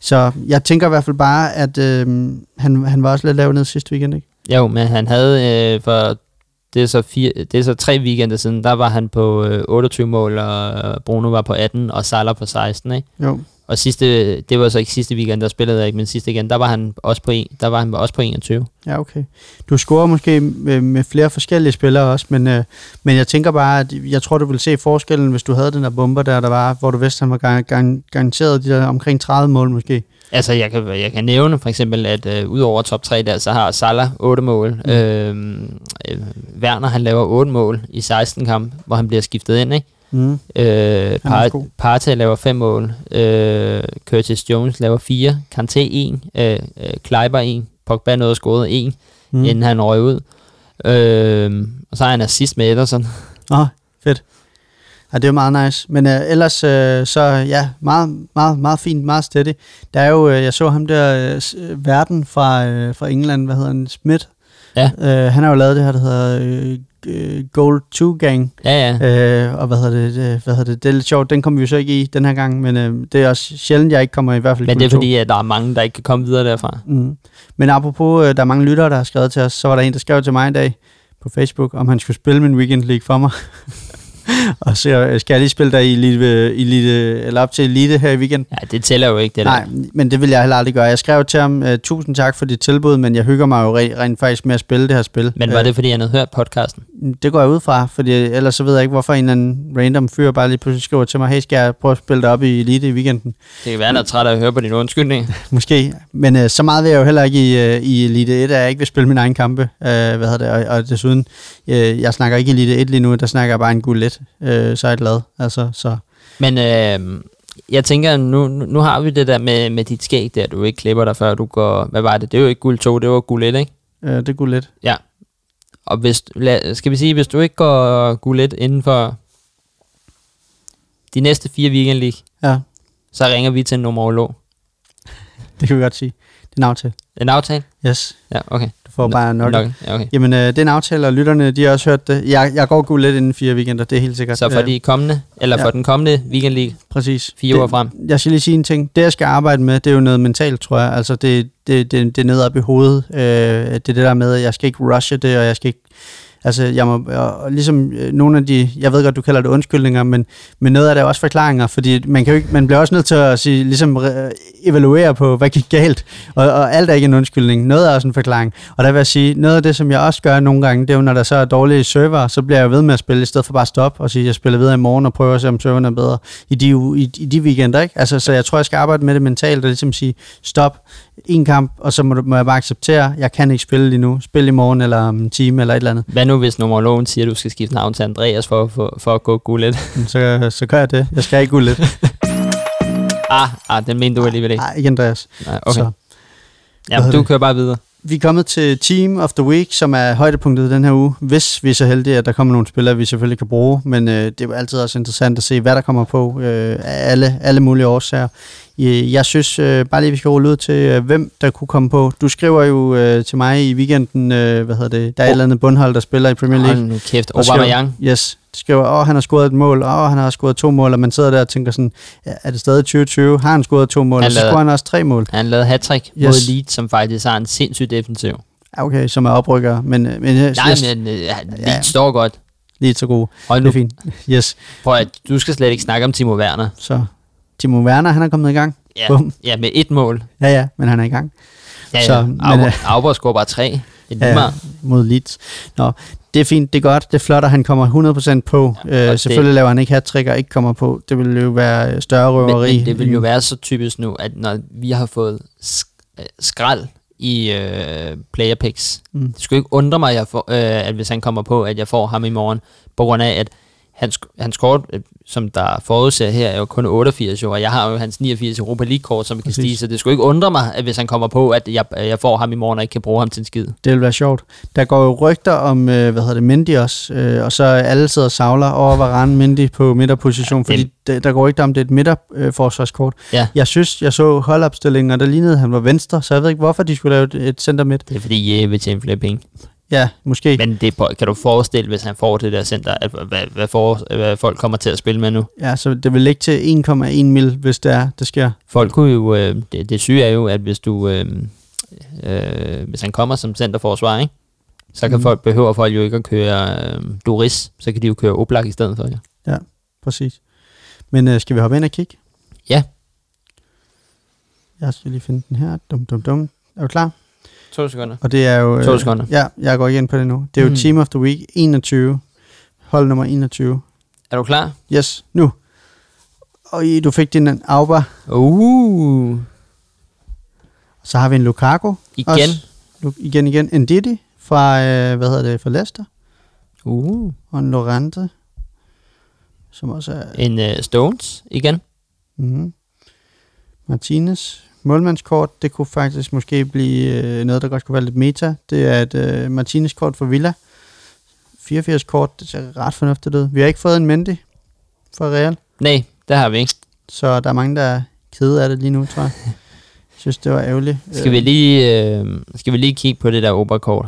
Så jeg tænker i hvert fald bare, at øhm, han, han var også lidt lav ned sidste weekend, ikke? Jo, men han havde øh, for det er, så fire, det er så tre weekender siden, der var han på øh, 28 mål, og Bruno var på 18, og Salah på 16, ikke? Jo. Og sidste, det var så ikke sidste weekend, der spillede jeg ikke, men sidste igen, der var han også på, en, der var han også på 21. Ja, okay. Du scorer måske med, med flere forskellige spillere også, men, øh, men jeg tænker bare, at jeg tror, du vil se forskellen, hvis du havde den der bomber der, der var, hvor du vidste, han var gar- gar- garanteret de der omkring 30 mål måske. Altså, jeg kan, jeg kan nævne for eksempel, at øh, ud over top 3 der, så har Salah 8 mål. Mm. Øh, øh, Werner, han laver 8 mål i 16 kamp, hvor han bliver skiftet ind, ikke? Mm. Øh, også Par- god. Partey laver 5 mål. Øh, Curtis Jones laver 4. Kanté 1. Øh, øh, Kleiber 1. Pogba nåede scoret 1, Mm. mm. inden han røg ud. Øh, og så har han assist med Ederson. Åh, fedt. Ja, det er jo meget nice. Men øh, ellers, øh, så ja, meget, meget, meget fint, meget steady. Der er jo, øh, jeg så ham der, øh, øh, Verden fra, øh, fra England, hvad hedder han, Smith. Ja. Øh, han har jo lavet det her, der hedder øh, øh, Goal 2 Gang. Ja, ja. Øh, og hvad hedder, det, det, hvad hedder det, det er lidt sjovt, den kommer vi jo så ikke i den her gang, men øh, det er også sjældent, jeg ikke kommer i hvert fald Men det er Goal 2. fordi, at der er mange, der ikke kan komme videre derfra. Mm. Men apropos, øh, der er mange lyttere, der har skrevet til os, så var der en, der skrev til mig i dag på Facebook, om han skulle spille min Weekend League for mig. og så øh, skal jeg lige spille dig i elite, elite, eller op til Elite her i weekend. Ja, det tæller jo ikke, det Nej, der. men det vil jeg heller aldrig gøre. Jeg skrev til ham, uh, tusind tak for dit tilbud, men jeg hygger mig jo re- rent faktisk med at spille det her spil. Men var Øh, det, fordi han havde hørt podcasten? det går jeg ud fra, fordi ellers så ved jeg ikke, hvorfor en eller anden random fyr bare lige pludselig skriver til mig, hey, skal jeg prøve at spille dig op i Elite i weekenden? Det kan være, han er træt af at høre på din undskyldning. Måske, men øh, så meget vil jeg jo heller ikke i, øh, i Elite 1, at jeg ikke vil spille mine egne kampe. Øh, hvad hedder det? Og, og desuden, øh, jeg snakker ikke Elite 1 lige nu, der snakker jeg bare en guld 1, øh, jeg glad. Altså, så, Men øh, jeg tænker, nu, nu nu har vi det der med, med dit skæg der, du ikke klipper dig før du går... Hvad var det? Det er jo ikke guld 2, det var guld 1, ikke? øh, det er guld 1. Ja. Og hvis, lad, skal vi sige, hvis du ikke går guld 1 inden for de næste fire weekend league, Ja, så ringer vi til en numerolog. det kan vi godt sige. Det er en aftale. En aftale? Yes, Ja, okay. Du får bare nok. Nok. Ja, okay. Jamen, øh, det er en aftale, og lytterne, de har også hørt det. Jeg, jeg går guld 1 inden fire weekender, det er helt sikkert. Så for de kommende, eller ja. for den kommende weekend league, Præcis. fire det, uger frem. Jeg skal lige sige en ting. Det, jeg skal arbejde med, det er jo noget mentalt, tror jeg. Altså, det, det, det, det er nede op i hovedet. Øh, det er det der med, at jeg skal ikke rushe det, og jeg skal ikke... Altså, jeg må, og ligesom øh, nogle af de, jeg ved godt, du kalder det undskyldninger, men, men noget af det er også forklaringer, fordi man, kan jo ikke, man bliver også nødt til at sige, ligesom øh, evaluere på, hvad gik galt, og, og alt er ikke en undskyldning, noget er også en forklaring. Og der vil jeg sige, noget af det, som jeg også gør nogle gange, det er jo, når der så er dårlige server, så bliver jeg ved med at spille, i stedet for bare at stoppe og sige, jeg spiller videre i morgen og prøver at se, om serveren er bedre i de, i, i de weekender, ikke? Altså, så jeg tror, jeg skal arbejde med det mentalt, og ligesom sige, stop, en kamp, og så må, må jeg bare acceptere, jeg kan ikke spille lige nu, spil i morgen, eller om en time, eller et eller andet. Hvad nu, hvis numerologen siger, at du skal skifte navn til Andreas for, for, for at gå guld 1? Så, så gør jeg det. Jeg skal ikke gå lidt. ah, ah, den mente du alligevel ikke. Nej, ikke Andreas. Nej, okay. Så, Ja, du kører bare videre. Vi er kommet til Team of the Week, som er højdepunktet den her uge. Hvis vi er så heldige, at der kommer nogle spillere, vi selvfølgelig kan bruge. Men øh, det er jo altid også interessant at se, hvad der kommer på øh, af alle, alle mulige årsager. Jeg synes øh, bare lige, vi skal rulle ud til, øh, hvem der kunne komme på. Du skriver jo øh, til mig i weekenden, øh, hvad hedder det, der er et eller andet bundhold, der spiller i Premier League. Hold nu kæft. Aubameyang. Yes, skriver, åh, han har scoret et mål, åh, han har scoret to mål, og man sidder der og tænker sådan, ja, er det stadig 2020? Har han scoret to mål? Han og så lavede- scorer han også tre mål. Han lavede hat-trick Yes. mod Leeds, som faktisk har en sindssyg defensiv. Ja, Okay, som er oprykker, men, øh, men yes, Nej, yes, men øh, Leeds står godt. lige så god. Hold Det er nu. fint. Yes, Prøv at, du skal slet ikke snakke om Timo Werner. så Timo Werner, han er kommet i gang. Ja, Bum. ja med et mål. Ja, ja, men han er i gang. Ja, Så, ja. men, Auber, øh, Auber scorer bare tre. Det er Ja, mod Leeds. Nå, det er fint, det er godt, det er flot, at han kommer 100% på. Ja, øh, selvfølgelig laver han ikke hat og ikke kommer på. Det ville jo være større Men, røveri. men det vil jo være så typisk nu, at når vi har fået sk- øh, skrald i øh, player picks, Mm. det skulle ikke undre mig, at, jeg får, øh, at hvis han kommer på, at jeg får ham i morgen, på grund af, at hans, hans kort, øh, som der forudser her, er jo kun 88 år, og jeg har jo hans 89 Europa League-kort, som kan Præcis. stige, så det skulle ikke undre mig, at hvis han kommer på, at jeg, jeg får ham i morgen, og ikke kan bruge ham til en skid. Det vil være sjovt. Der går jo rygter om, øh, hvad hedder det, Mendy også, øh, og så alle sidder og savler over Varane Mendy på midterposition, Ja, fordi der, der går rygter om, det er et midterforsvarskort. Ja. Jeg synes, jeg så holdopstillingen, og der lignede, at han var venstre, så jeg ved ikke, hvorfor de skulle lave et, et center midt. Det er fordi, jeg vil tjene flere penge. Ja, måske. Men det, kan du forestille, hvis han får det der center, at, hvad, hvad, for, hvad folk kommer til at spille med nu? Ja, så det vil ligge til 1,1 mil, hvis det er, det sker. Folk kunne jo, øh, det, det syge er jo, at hvis du, øh, øh, hvis han kommer som centerforsvar, ikke? så kan Mhm. folk, behøver folk jo ikke at køre øh, Doris, så kan de jo køre Oblak i stedet for, ja. Præcis. Men øh, skal vi hoppe ind og kigge? Ja. Jeg skal lige finde den her. Dum, dum, dum. Er du klar? To sekunder. Og det er jo... øh, To sekunder. Ja, jeg går ind på det nu. Det er jo Mm. Team of the Week 21. Hold nummer 21. Er du klar? Yes, nu. Og I, du fik din Auba. Uh, Så har vi en Lukaku. igen. Også. Lu- igen, igen. En Didi fra, øh, hvad hedder det, fra Leicester. Uh, Og en Lorente, som også er... en uh, Stones igen. Mm-hmm. Martinez. Målmandskort, det kunne faktisk måske blive øh, noget, der godt kunne være lidt meta. Det er et øh, Martinez-kort for Villa. 84-kort, det ser ret fornuftigt ud. Vi har ikke fået en Mendy fra Real, Nej, det har vi ikke. så der er mange, der er kede af det lige nu, tror jeg. Jeg synes, det var ærgerligt. Skal vi lige, øh, skal vi lige kigge på det der Oberkort?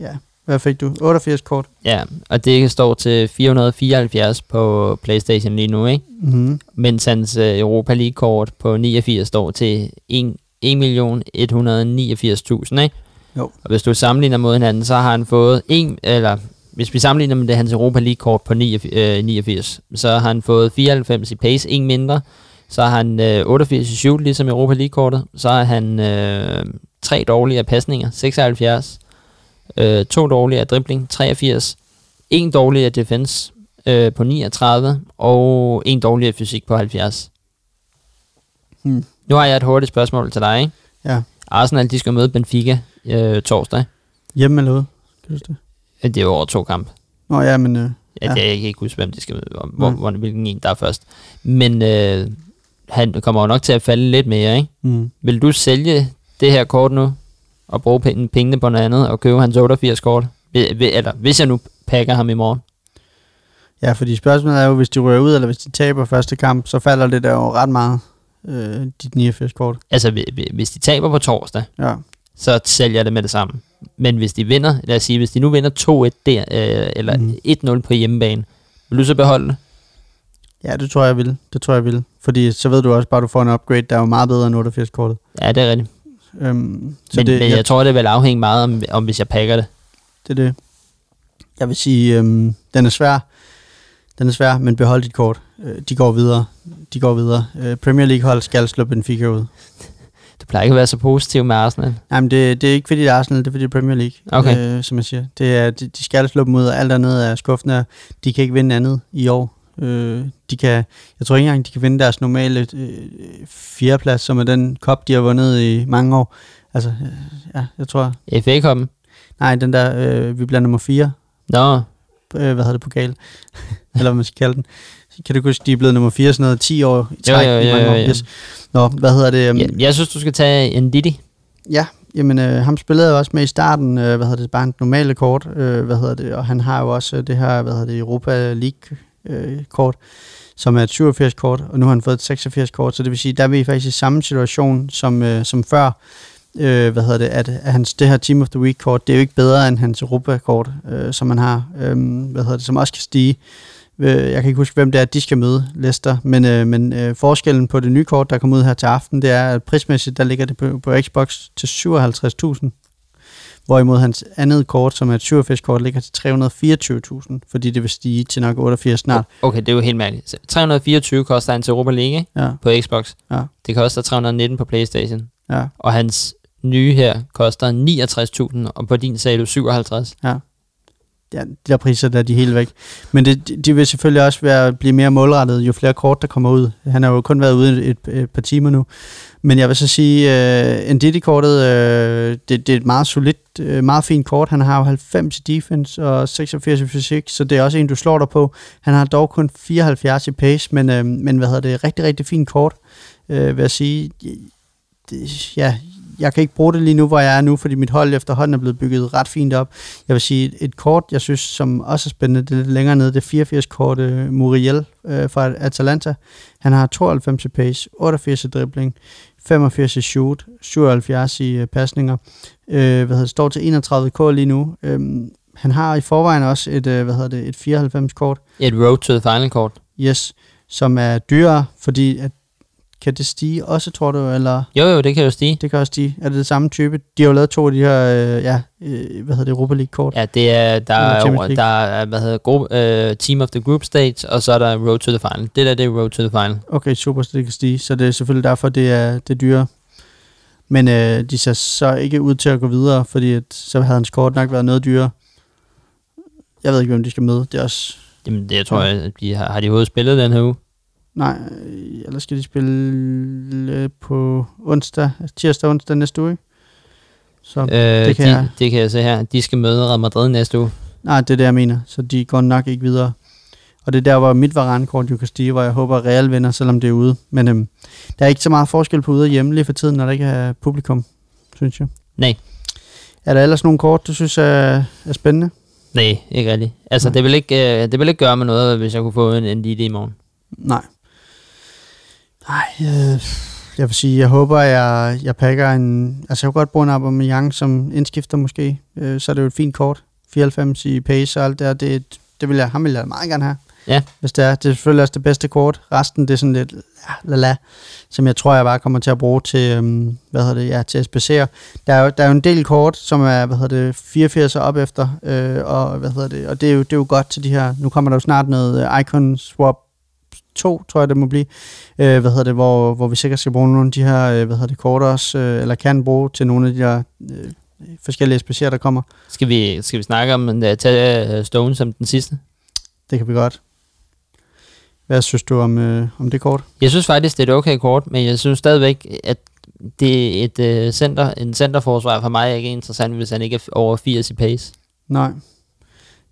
Ja. Hvad fik du? 88 kort. Ja, og det står til 474 på Playstation lige nu, ikke? Mm-hmm. mens hans øh, Europa League-kort på 89 står til 1 1.189.000, ikke? Jo. Og hvis du sammenligner mod hinanden, så har han fået en, eller hvis vi sammenligner med det hans Europa League-kort på 89, øh, 89, så har han fået 94 i pace, en mindre. Så har han øh, 88 i shoot, ligesom Europa League-kortet. Så har han øh, tre dårlige af pasninger, 76. Øh, to dårlige af dribling, 83. En dårlig af defense øh, på 39. Og en dårlig af fysik på 70. Hmm. Nu har jeg et hurtigt spørgsmål til dig, ikke? Ja. Arsenal, de skal møde Benfica øh, torsdag. Hjemme eller ude? Kan du huske det? Det er jo over to kampe. Nå ja, men... Øh, Ja, Ja. det, jeg kan ikke huske, hvem de skal møde, hvor, hvor, Nej. hvor, hvilken en der er først. Men øh, han kommer jo nok til at falde lidt mere, ikke? mm. Vil du sælge det her kort nu, og bruge penge, pengene på noget andet, og købe hans 88 kort? Eller hvis jeg nu pakker ham i morgen. Ja, fordi spørgsmålet er jo, hvis de rører ud, eller hvis de taber første kamp, så falder det der jo ret meget, øh, dit 89 kort. Altså, hvi- hvi- hvis de taber på torsdag, Ja. så sælger jeg det med det samme. Men hvis de vinder, lad os sige, hvis de nu vinder 2-1 der, øh, eller Mhm. 1-0 på hjemmebane, vil du så beholde det? ja, det tror jeg vil. Det tror jeg vil. Fordi så ved du også bare, at du får en upgrade, der er jo meget bedre end 88 kortet. Ja, det er rigtigt. Øhm, så Men, det, men jeg tror, det vil afhænge meget om, om hvis jeg pakker det. det er det. Jeg vil sige, øhm, den er svær. Den er svær, men behold dit kort. Øh, de går videre. De går videre. Øh, Premier League hold skal slå Benfica ud. Du plejer ikke at være så positiv med Arsenal. Nej, men det, det er ikke fordi det er Arsenal, det er fordi det er Premier League, Okay. øh, som jeg siger. Det er, de, de skal slå dem ud, og alt andet er skuffende. De kan ikke vinde andet i år. Øh, de kan, jeg tror ikke engang, de kan vinde deres normale øh, fjerdeplads, som er den kop, de har vundet i mange år. Altså, øh, ja, jeg tror... FA-koppen? Nej, den der, øh, vi bliver nummer 4. Nå, Øh, hvad hedder det, pokal? Eller hvad man skal kalde den. Kan du huske, de er blevet nummer 4 sådan noget 10 år i Jo, træk jo, jo, mange jo, år? jo. Yes. Nå, hvad hedder det? Um, jeg, jeg synes, du skal tage en Didi. Ja, jamen øh, ham spillede jeg også med i starten, øh, hvad hedder det, bare en normale kort, øh, hvad hedder det, og han har jo også øh, det her, hvad hedder det, Europa League øh, kort, som er et 87 kort, og nu har han fået et 86 kort, så det vil sige, der er vi faktisk i samme situation som, øh, som før, øh, hvad hedder det, at, at hans, det her Team of the Week kort, det er jo ikke bedre end hans Europa-kort, øh, som man har, øh, hvad hedder det, som også kan stige. Øh, jeg kan ikke huske, hvem det er, de skal møde, Leicester, men, øh, men øh, forskellen på det nye kort, der kommer ud her til aften, det er, at prismæssigt, der ligger det på, på Xbox til 57.000, hvorimod hans andet kort, som er et 87-kort, ligger til 324.000, fordi det vil stige til nok 88 snart. Okay, det er jo helt mærkeligt. Så 324 koster han til Europa League? Ja, På Xbox. ja, Det koster 319 på Playstation. ja, Og hans nye her koster 69.000, og på din sagde du 57. ja. Ja, de der priser, der er de helt væk. Men det, de- de vil selvfølgelig også være, blive mere målrettet, jo flere kort, der kommer ud. Han har jo kun været ude et, et, et par timer nu. Men jeg vil så sige, øh, uh, Ndidi-kortet, uh, øh, det, det er et meget solidt, uh, meget fint kort. Han har jo 90 i defense og 86 i fysik, så det er også en, du slår dig på. Han har dog kun 74 i pace, men, uh, men hvad hedder det, rigtig, rigtig fint kort, uh, vil jeg sige. Det, ja, jeg kan ikke bruge det lige nu, hvor jeg er nu, fordi mit hold efterhånden er blevet bygget ret fint op. Jeg vil sige, et, kort, jeg synes, som også er spændende, det er lidt længere nede, det er 84-kort uh, Muriel uh, fra Atalanta. Han har 92 i pace, 88 i dribling, 85 i shoot, 77 i uh, pasninger. Uh, hvad hedder det, står til 31k lige nu. Um, han har i forvejen også et, uh, hvad hedder det, et 94 kort, Et road to the final kort. yes, som er dyrere, fordi at, kan det stige også, tror du, eller? Jo, jo, det kan jo stige. Det kan også de. Er det det samme type? De har jo lavet to af de her, øh, ja, øh, hvad hedder det, Europa League-kort. Ja, det er, der, er, over- der er, hvad hedder, group, uh, Team of the Group Stage, og så er der Road to the Final. Det der, det er Road to the Final. Okay, super, så det kan stige. Så det er selvfølgelig derfor, det er, det er dyre. Men øh, de ser så ikke ud til at gå videre, fordi at, så havde hans kort nok været noget dyrere. Jeg ved ikke, hvem de skal møde. Det er også... Jamen, det, jeg tror, at de har, har de overhovedet spillet den her uge? Nej, øh, ellers skal de spille øh, på onsdag, tirsdag onsdag næste uge. ikke? Så, Øh, det kan de, jeg- det kan jeg se her. De skal møde Real Madrid næste uge. nej, det er det, jeg mener. Så de går nok ikke videre. Og det er der, hvor mit Varane-kort jo kan stige, hvor jeg håber, at Real vinder, selvom det er ude. Men øhm, der er ikke så meget forskel på ude og hjemme lige for tiden, når der ikke er publikum, synes jeg. Nej. Er der ellers nogle kort, du synes er, er spændende? Nej, ikke rigtigt. Altså, Nej. det vil ikke, øh, det vil ikke gøre mig noget, hvis jeg kunne få en, en lille i morgen. Nej. Nej, øh, jeg vil sige, jeg håber, jeg, jeg pakker en... Altså, jeg kunne godt bruge en Aubameyang som indskifter måske. Øh, så er det jo et fint kort. 94 i pace og alt der. Det, det vil jeg, ham vil jeg meget gerne have. Ja. Hvis det er. Det er selvfølgelig også det bedste kort. Resten, det er sådan lidt ja, la-la, som jeg tror, jeg bare kommer til at bruge til, øhm, hvad hedder det, ja, til SPC'er. Der er, jo, der er jo en del kort, som er, hvad hedder det, 84 og op efter, øh, og hvad hedder det, og det er, jo, det er jo godt til de her, nu kommer der jo snart noget øh, Icon Swap 2, tror jeg det må blive, øh, hvad hedder det, hvor, hvor vi sikkert skal bruge nogle af de her, øh, hvad hedder det, kort også, øh, eller kan bruge til nogle af de der øh, forskellige SPC'er, der kommer. Skal vi, skal vi snakke om at tage øh, Stone som den sidste? Det kan vi godt. Hvad synes du om, øh, om det kort? Jeg synes faktisk, det er et okay kort, men jeg synes stadigvæk, at det er et øh, center, en centerforsvar for mig er ikke interessant, hvis han ikke er over 80 i pace. Nej.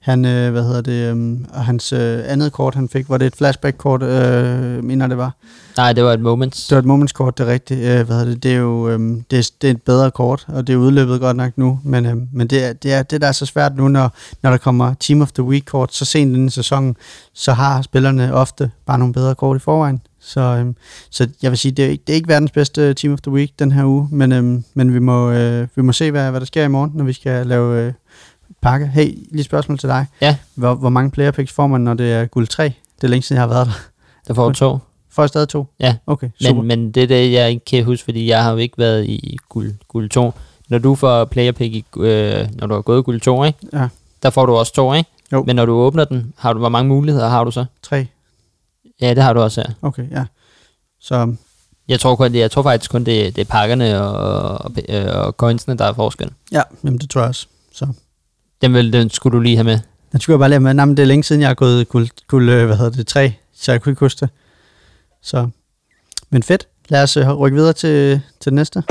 Han, øh, hvad hedder det, øh, og hans øh, andet kort, han fik, var det et flashback-kort, øh, mener det var. Nej, det var et moments. Det var et momentskort, det er rigtigt. Øh, hvad hedder det, det er jo øh, det er, det er et bedre kort, og det er udløbet godt nok nu, men, øh, men det, er, det, er, det der er så svært nu, når, når der kommer Team of the Week-kort så sent i sæsonen, så har spillerne ofte bare nogle bedre kort i forvejen. Så, øh, så jeg vil sige, det er, ikke, det er ikke verdens bedste Team of the Week den her uge, men, øh, men vi, må, øh, vi må se, hvad, hvad der sker i morgen, når vi skal lave øh, pakke. Hey, lige et spørgsmål til dig. Ja. Hvor, hvor mange player picks får man, når det er guld 3? Det er længe siden, jeg har været der. Der får to. Får jeg stadig to? Ja. Okay, super. Men, men det er det, jeg ikke kan huske, fordi jeg har jo ikke været i guld, guld 2. Når du får player pick, i, øh, når du har gået guld 2, ikke? Ja. der får du også to, ikke? Jo. Men når du åbner den, har du, hvor mange muligheder har du så? Tre. Ja, det har du også her. Okay, ja. Så Jeg tror, kun, jeg tror faktisk kun, det, det er pakkerne og, og, øh, og coinsene, der er forskel. ja, jamen, det tror jeg også. Så Den, vil, den skulle du lige have med. den skulle jeg bare lære med. Nej, men det er længe siden, jeg har gået guld, guld øh, hvad hedder det, tre, så jeg kunne ikke huske det. Så, men fedt. Lad os øh, rykke videre til, til det næste.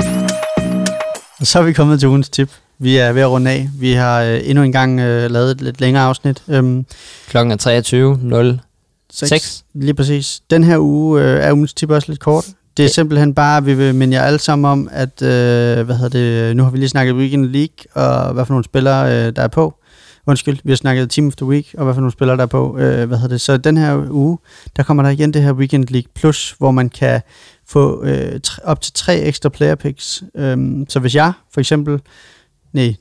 Og så er vi kommet til ugens tip. Vi er ved at runde af. Vi har øh, endnu en gang øh, lavet et lidt længere afsnit. Øhm, Klokken er 23.06. seks. Lige præcis. Den her uge øh, er ugens tip også lidt kort. Det er simpelthen bare, vi vil minde jer alle sammen om, at øh, hvad hedder det, nu har vi lige snakket Weekend League, og hvad for nogle spillere, øh, der er på. Undskyld, vi har snakket Team of the Week, og hvad for nogle spillere, der er på. Øh, hvad hedder det. Så den her uge, der kommer der igen det her Weekend League Plus, hvor man kan få øh, op til tre ekstra player picks. Øhm, så hvis jeg for eksempel, nej,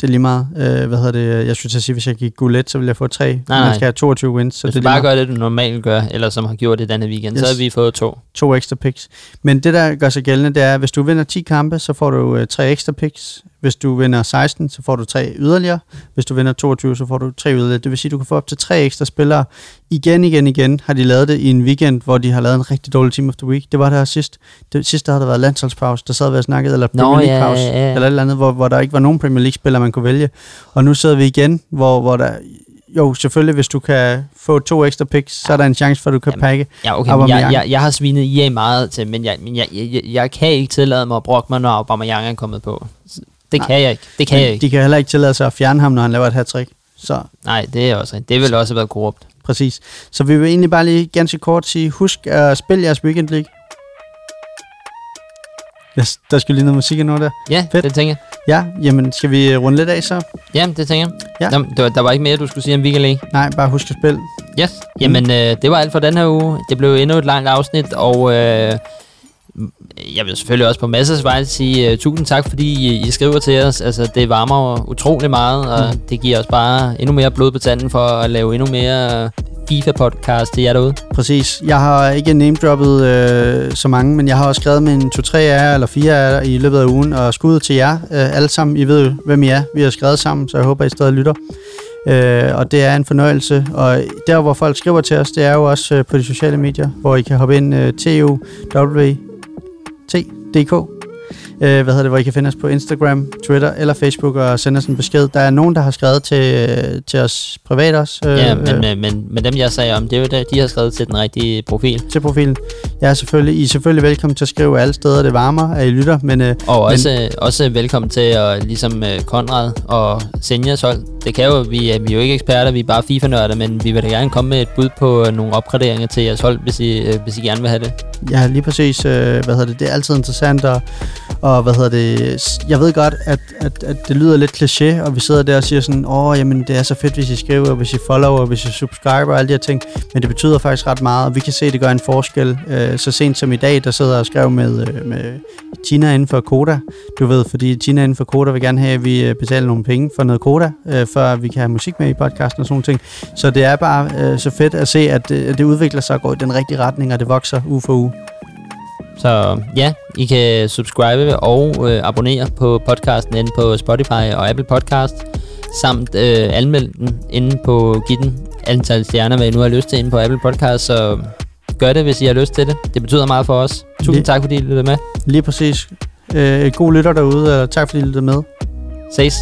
det er lige meget, øh, hvad hedder det, jeg skulle til at sige, hvis jeg gik guld så ville jeg få tre, nej, nej. man skal have 22 wins. Så Hvis det du bare gør det, du normalt gør, eller som har gjort det denne weekend, yes. så har vi fået to. to ekstra picks. Men det, der gør sig gældende, det er, at hvis du vinder 10 kampe, så får du øh, tre ekstra picks. Hvis du vinder 16, så får du tre yderligere. Hvis du vinder 22, så får du tre yderligere. Det vil sige, at du kan få op til tre ekstra spillere. Igen, igen, igen har de lavet det i en weekend, hvor de har lavet en rigtig dårlig Team of the Week. Det var det her sidst. Det, sidst der havde der været landsholdspause, der sad vi og snakkede, eller Premier League ja, pause, ja, ja. eller et eller andet, hvor, hvor der ikke var nogen Premier League-spillere, man kunne vælge. Og nu sidder vi igen, hvor, hvor der... Jo, selvfølgelig, hvis du kan få to ekstra picks, så er der en chance for, at du kan Jamen, pakke. Ja, okay, Aubameyang. jeg, jeg, jeg har svinet EA meget til, men jeg, men jeg, jeg, jeg, kan ikke tillade mig at brokke mig, når Aubameyang er kommet på. Det Nej. kan jeg ikke. Det kan jeg ikke. De kan heller ikke tillade sig at fjerne ham, når han laver et hat-trick. Så Nej, det er også. Det vil også have været korrupt. Præcis. Så vi vil egentlig bare lige ganske kort sige, husk at spille jeres Weekend League. Yes, der skal lige noget musik over der. Ja, Fedt. det tænker jeg. Ja, jamen skal vi runde lidt af så? Ja, det tænker jeg. Ja. Nå, der, der var ikke mere, du skulle sige om Weekend League. Nej, bare husk at spille. Yes. Jamen, øh, det var alt for den her uge. Det blev endnu et langt afsnit, og øh, jeg vil selvfølgelig også på masses vej sige uh, tusind tak, fordi I, I skriver til os. Altså, det varmer utrolig meget, og Mm. det giver os bare endnu mere blod på tanden for at lave endnu mere øh, FIFA-podcast til jer derude. Præcis. Jeg har ikke name-droppet øh, så mange, men jeg har også skrevet med en 2-3 af jer, eller 4 af jer i løbet af ugen, og skud til jer øh, alle sammen. I ved hvem I er. Vi har skrevet sammen, så jeg håber, I stadig lytter. Øh, og det er en fornøjelse. Og der, hvor folk skriver til os, det er jo også øh, på de sociale medier, hvor I kan hoppe ind øh, TUWT.dk. Øh, hvad hedder det, hvor I kan finde os på Instagram, Twitter eller Facebook og sende os en besked. Der er nogen, der har skrevet til, øh, til os privat også. Øh, Ja, men, øh, men, men dem, jeg sagde om, det er jo det, de har skrevet til den rigtige profil. til profilen. Er selvfølgelig, I er selvfølgelig velkommen til at skrive alle steder, det varmer, at I lytter, men øh, Og også, men, også velkommen til at, ligesom øh, Konrad og Senjas hold. Det kan jo, vi, er- vi er jo ikke eksperter, vi er bare FIFA-nørder, men vi vil da gerne komme med et bud på øh, nogle opgraderinger til jeres hold, hvis I, øh, hvis I gerne vil have det. ja, lige præcis, øh, hvad hedder det, det er altid interessant, og, og hvad hedder det, jeg ved godt, at, at, at det lyder lidt kliché, og vi sidder der og siger sådan, åh, jamen det er så fedt, hvis I skriver, hvis I follower, hvis I subscriber og alle de her ting, men det betyder faktisk ret meget, og vi kan se, at det gør en forskel. Øh, så sent som i dag, der sidder jeg og skrev med, øh, med Tina inden for Koda, du ved, fordi Tina inden for Koda vil gerne have, at vi øh, betaler nogle penge for noget Koda, før vi kan have musik med i podcasten og sådan ting. Så det er bare så fedt at se, at det, at det udvikler sig og går i den rigtige retning, og det vokser uge for uge. Så ja, I kan subscribe og øh, abonnere på podcasten inde på Spotify og Apple Podcast, samt øh, anmelde den inde på Giv den antal stjerner, hvad I nu har lyst til inde på Apple Podcast, så gør det, hvis I har lyst til det. Det betyder meget for os. Tusind Lige- tak, fordi I lyttede med. Lige præcis. Øh, god lytter derude, og tak fordi I lyttede med. Ses.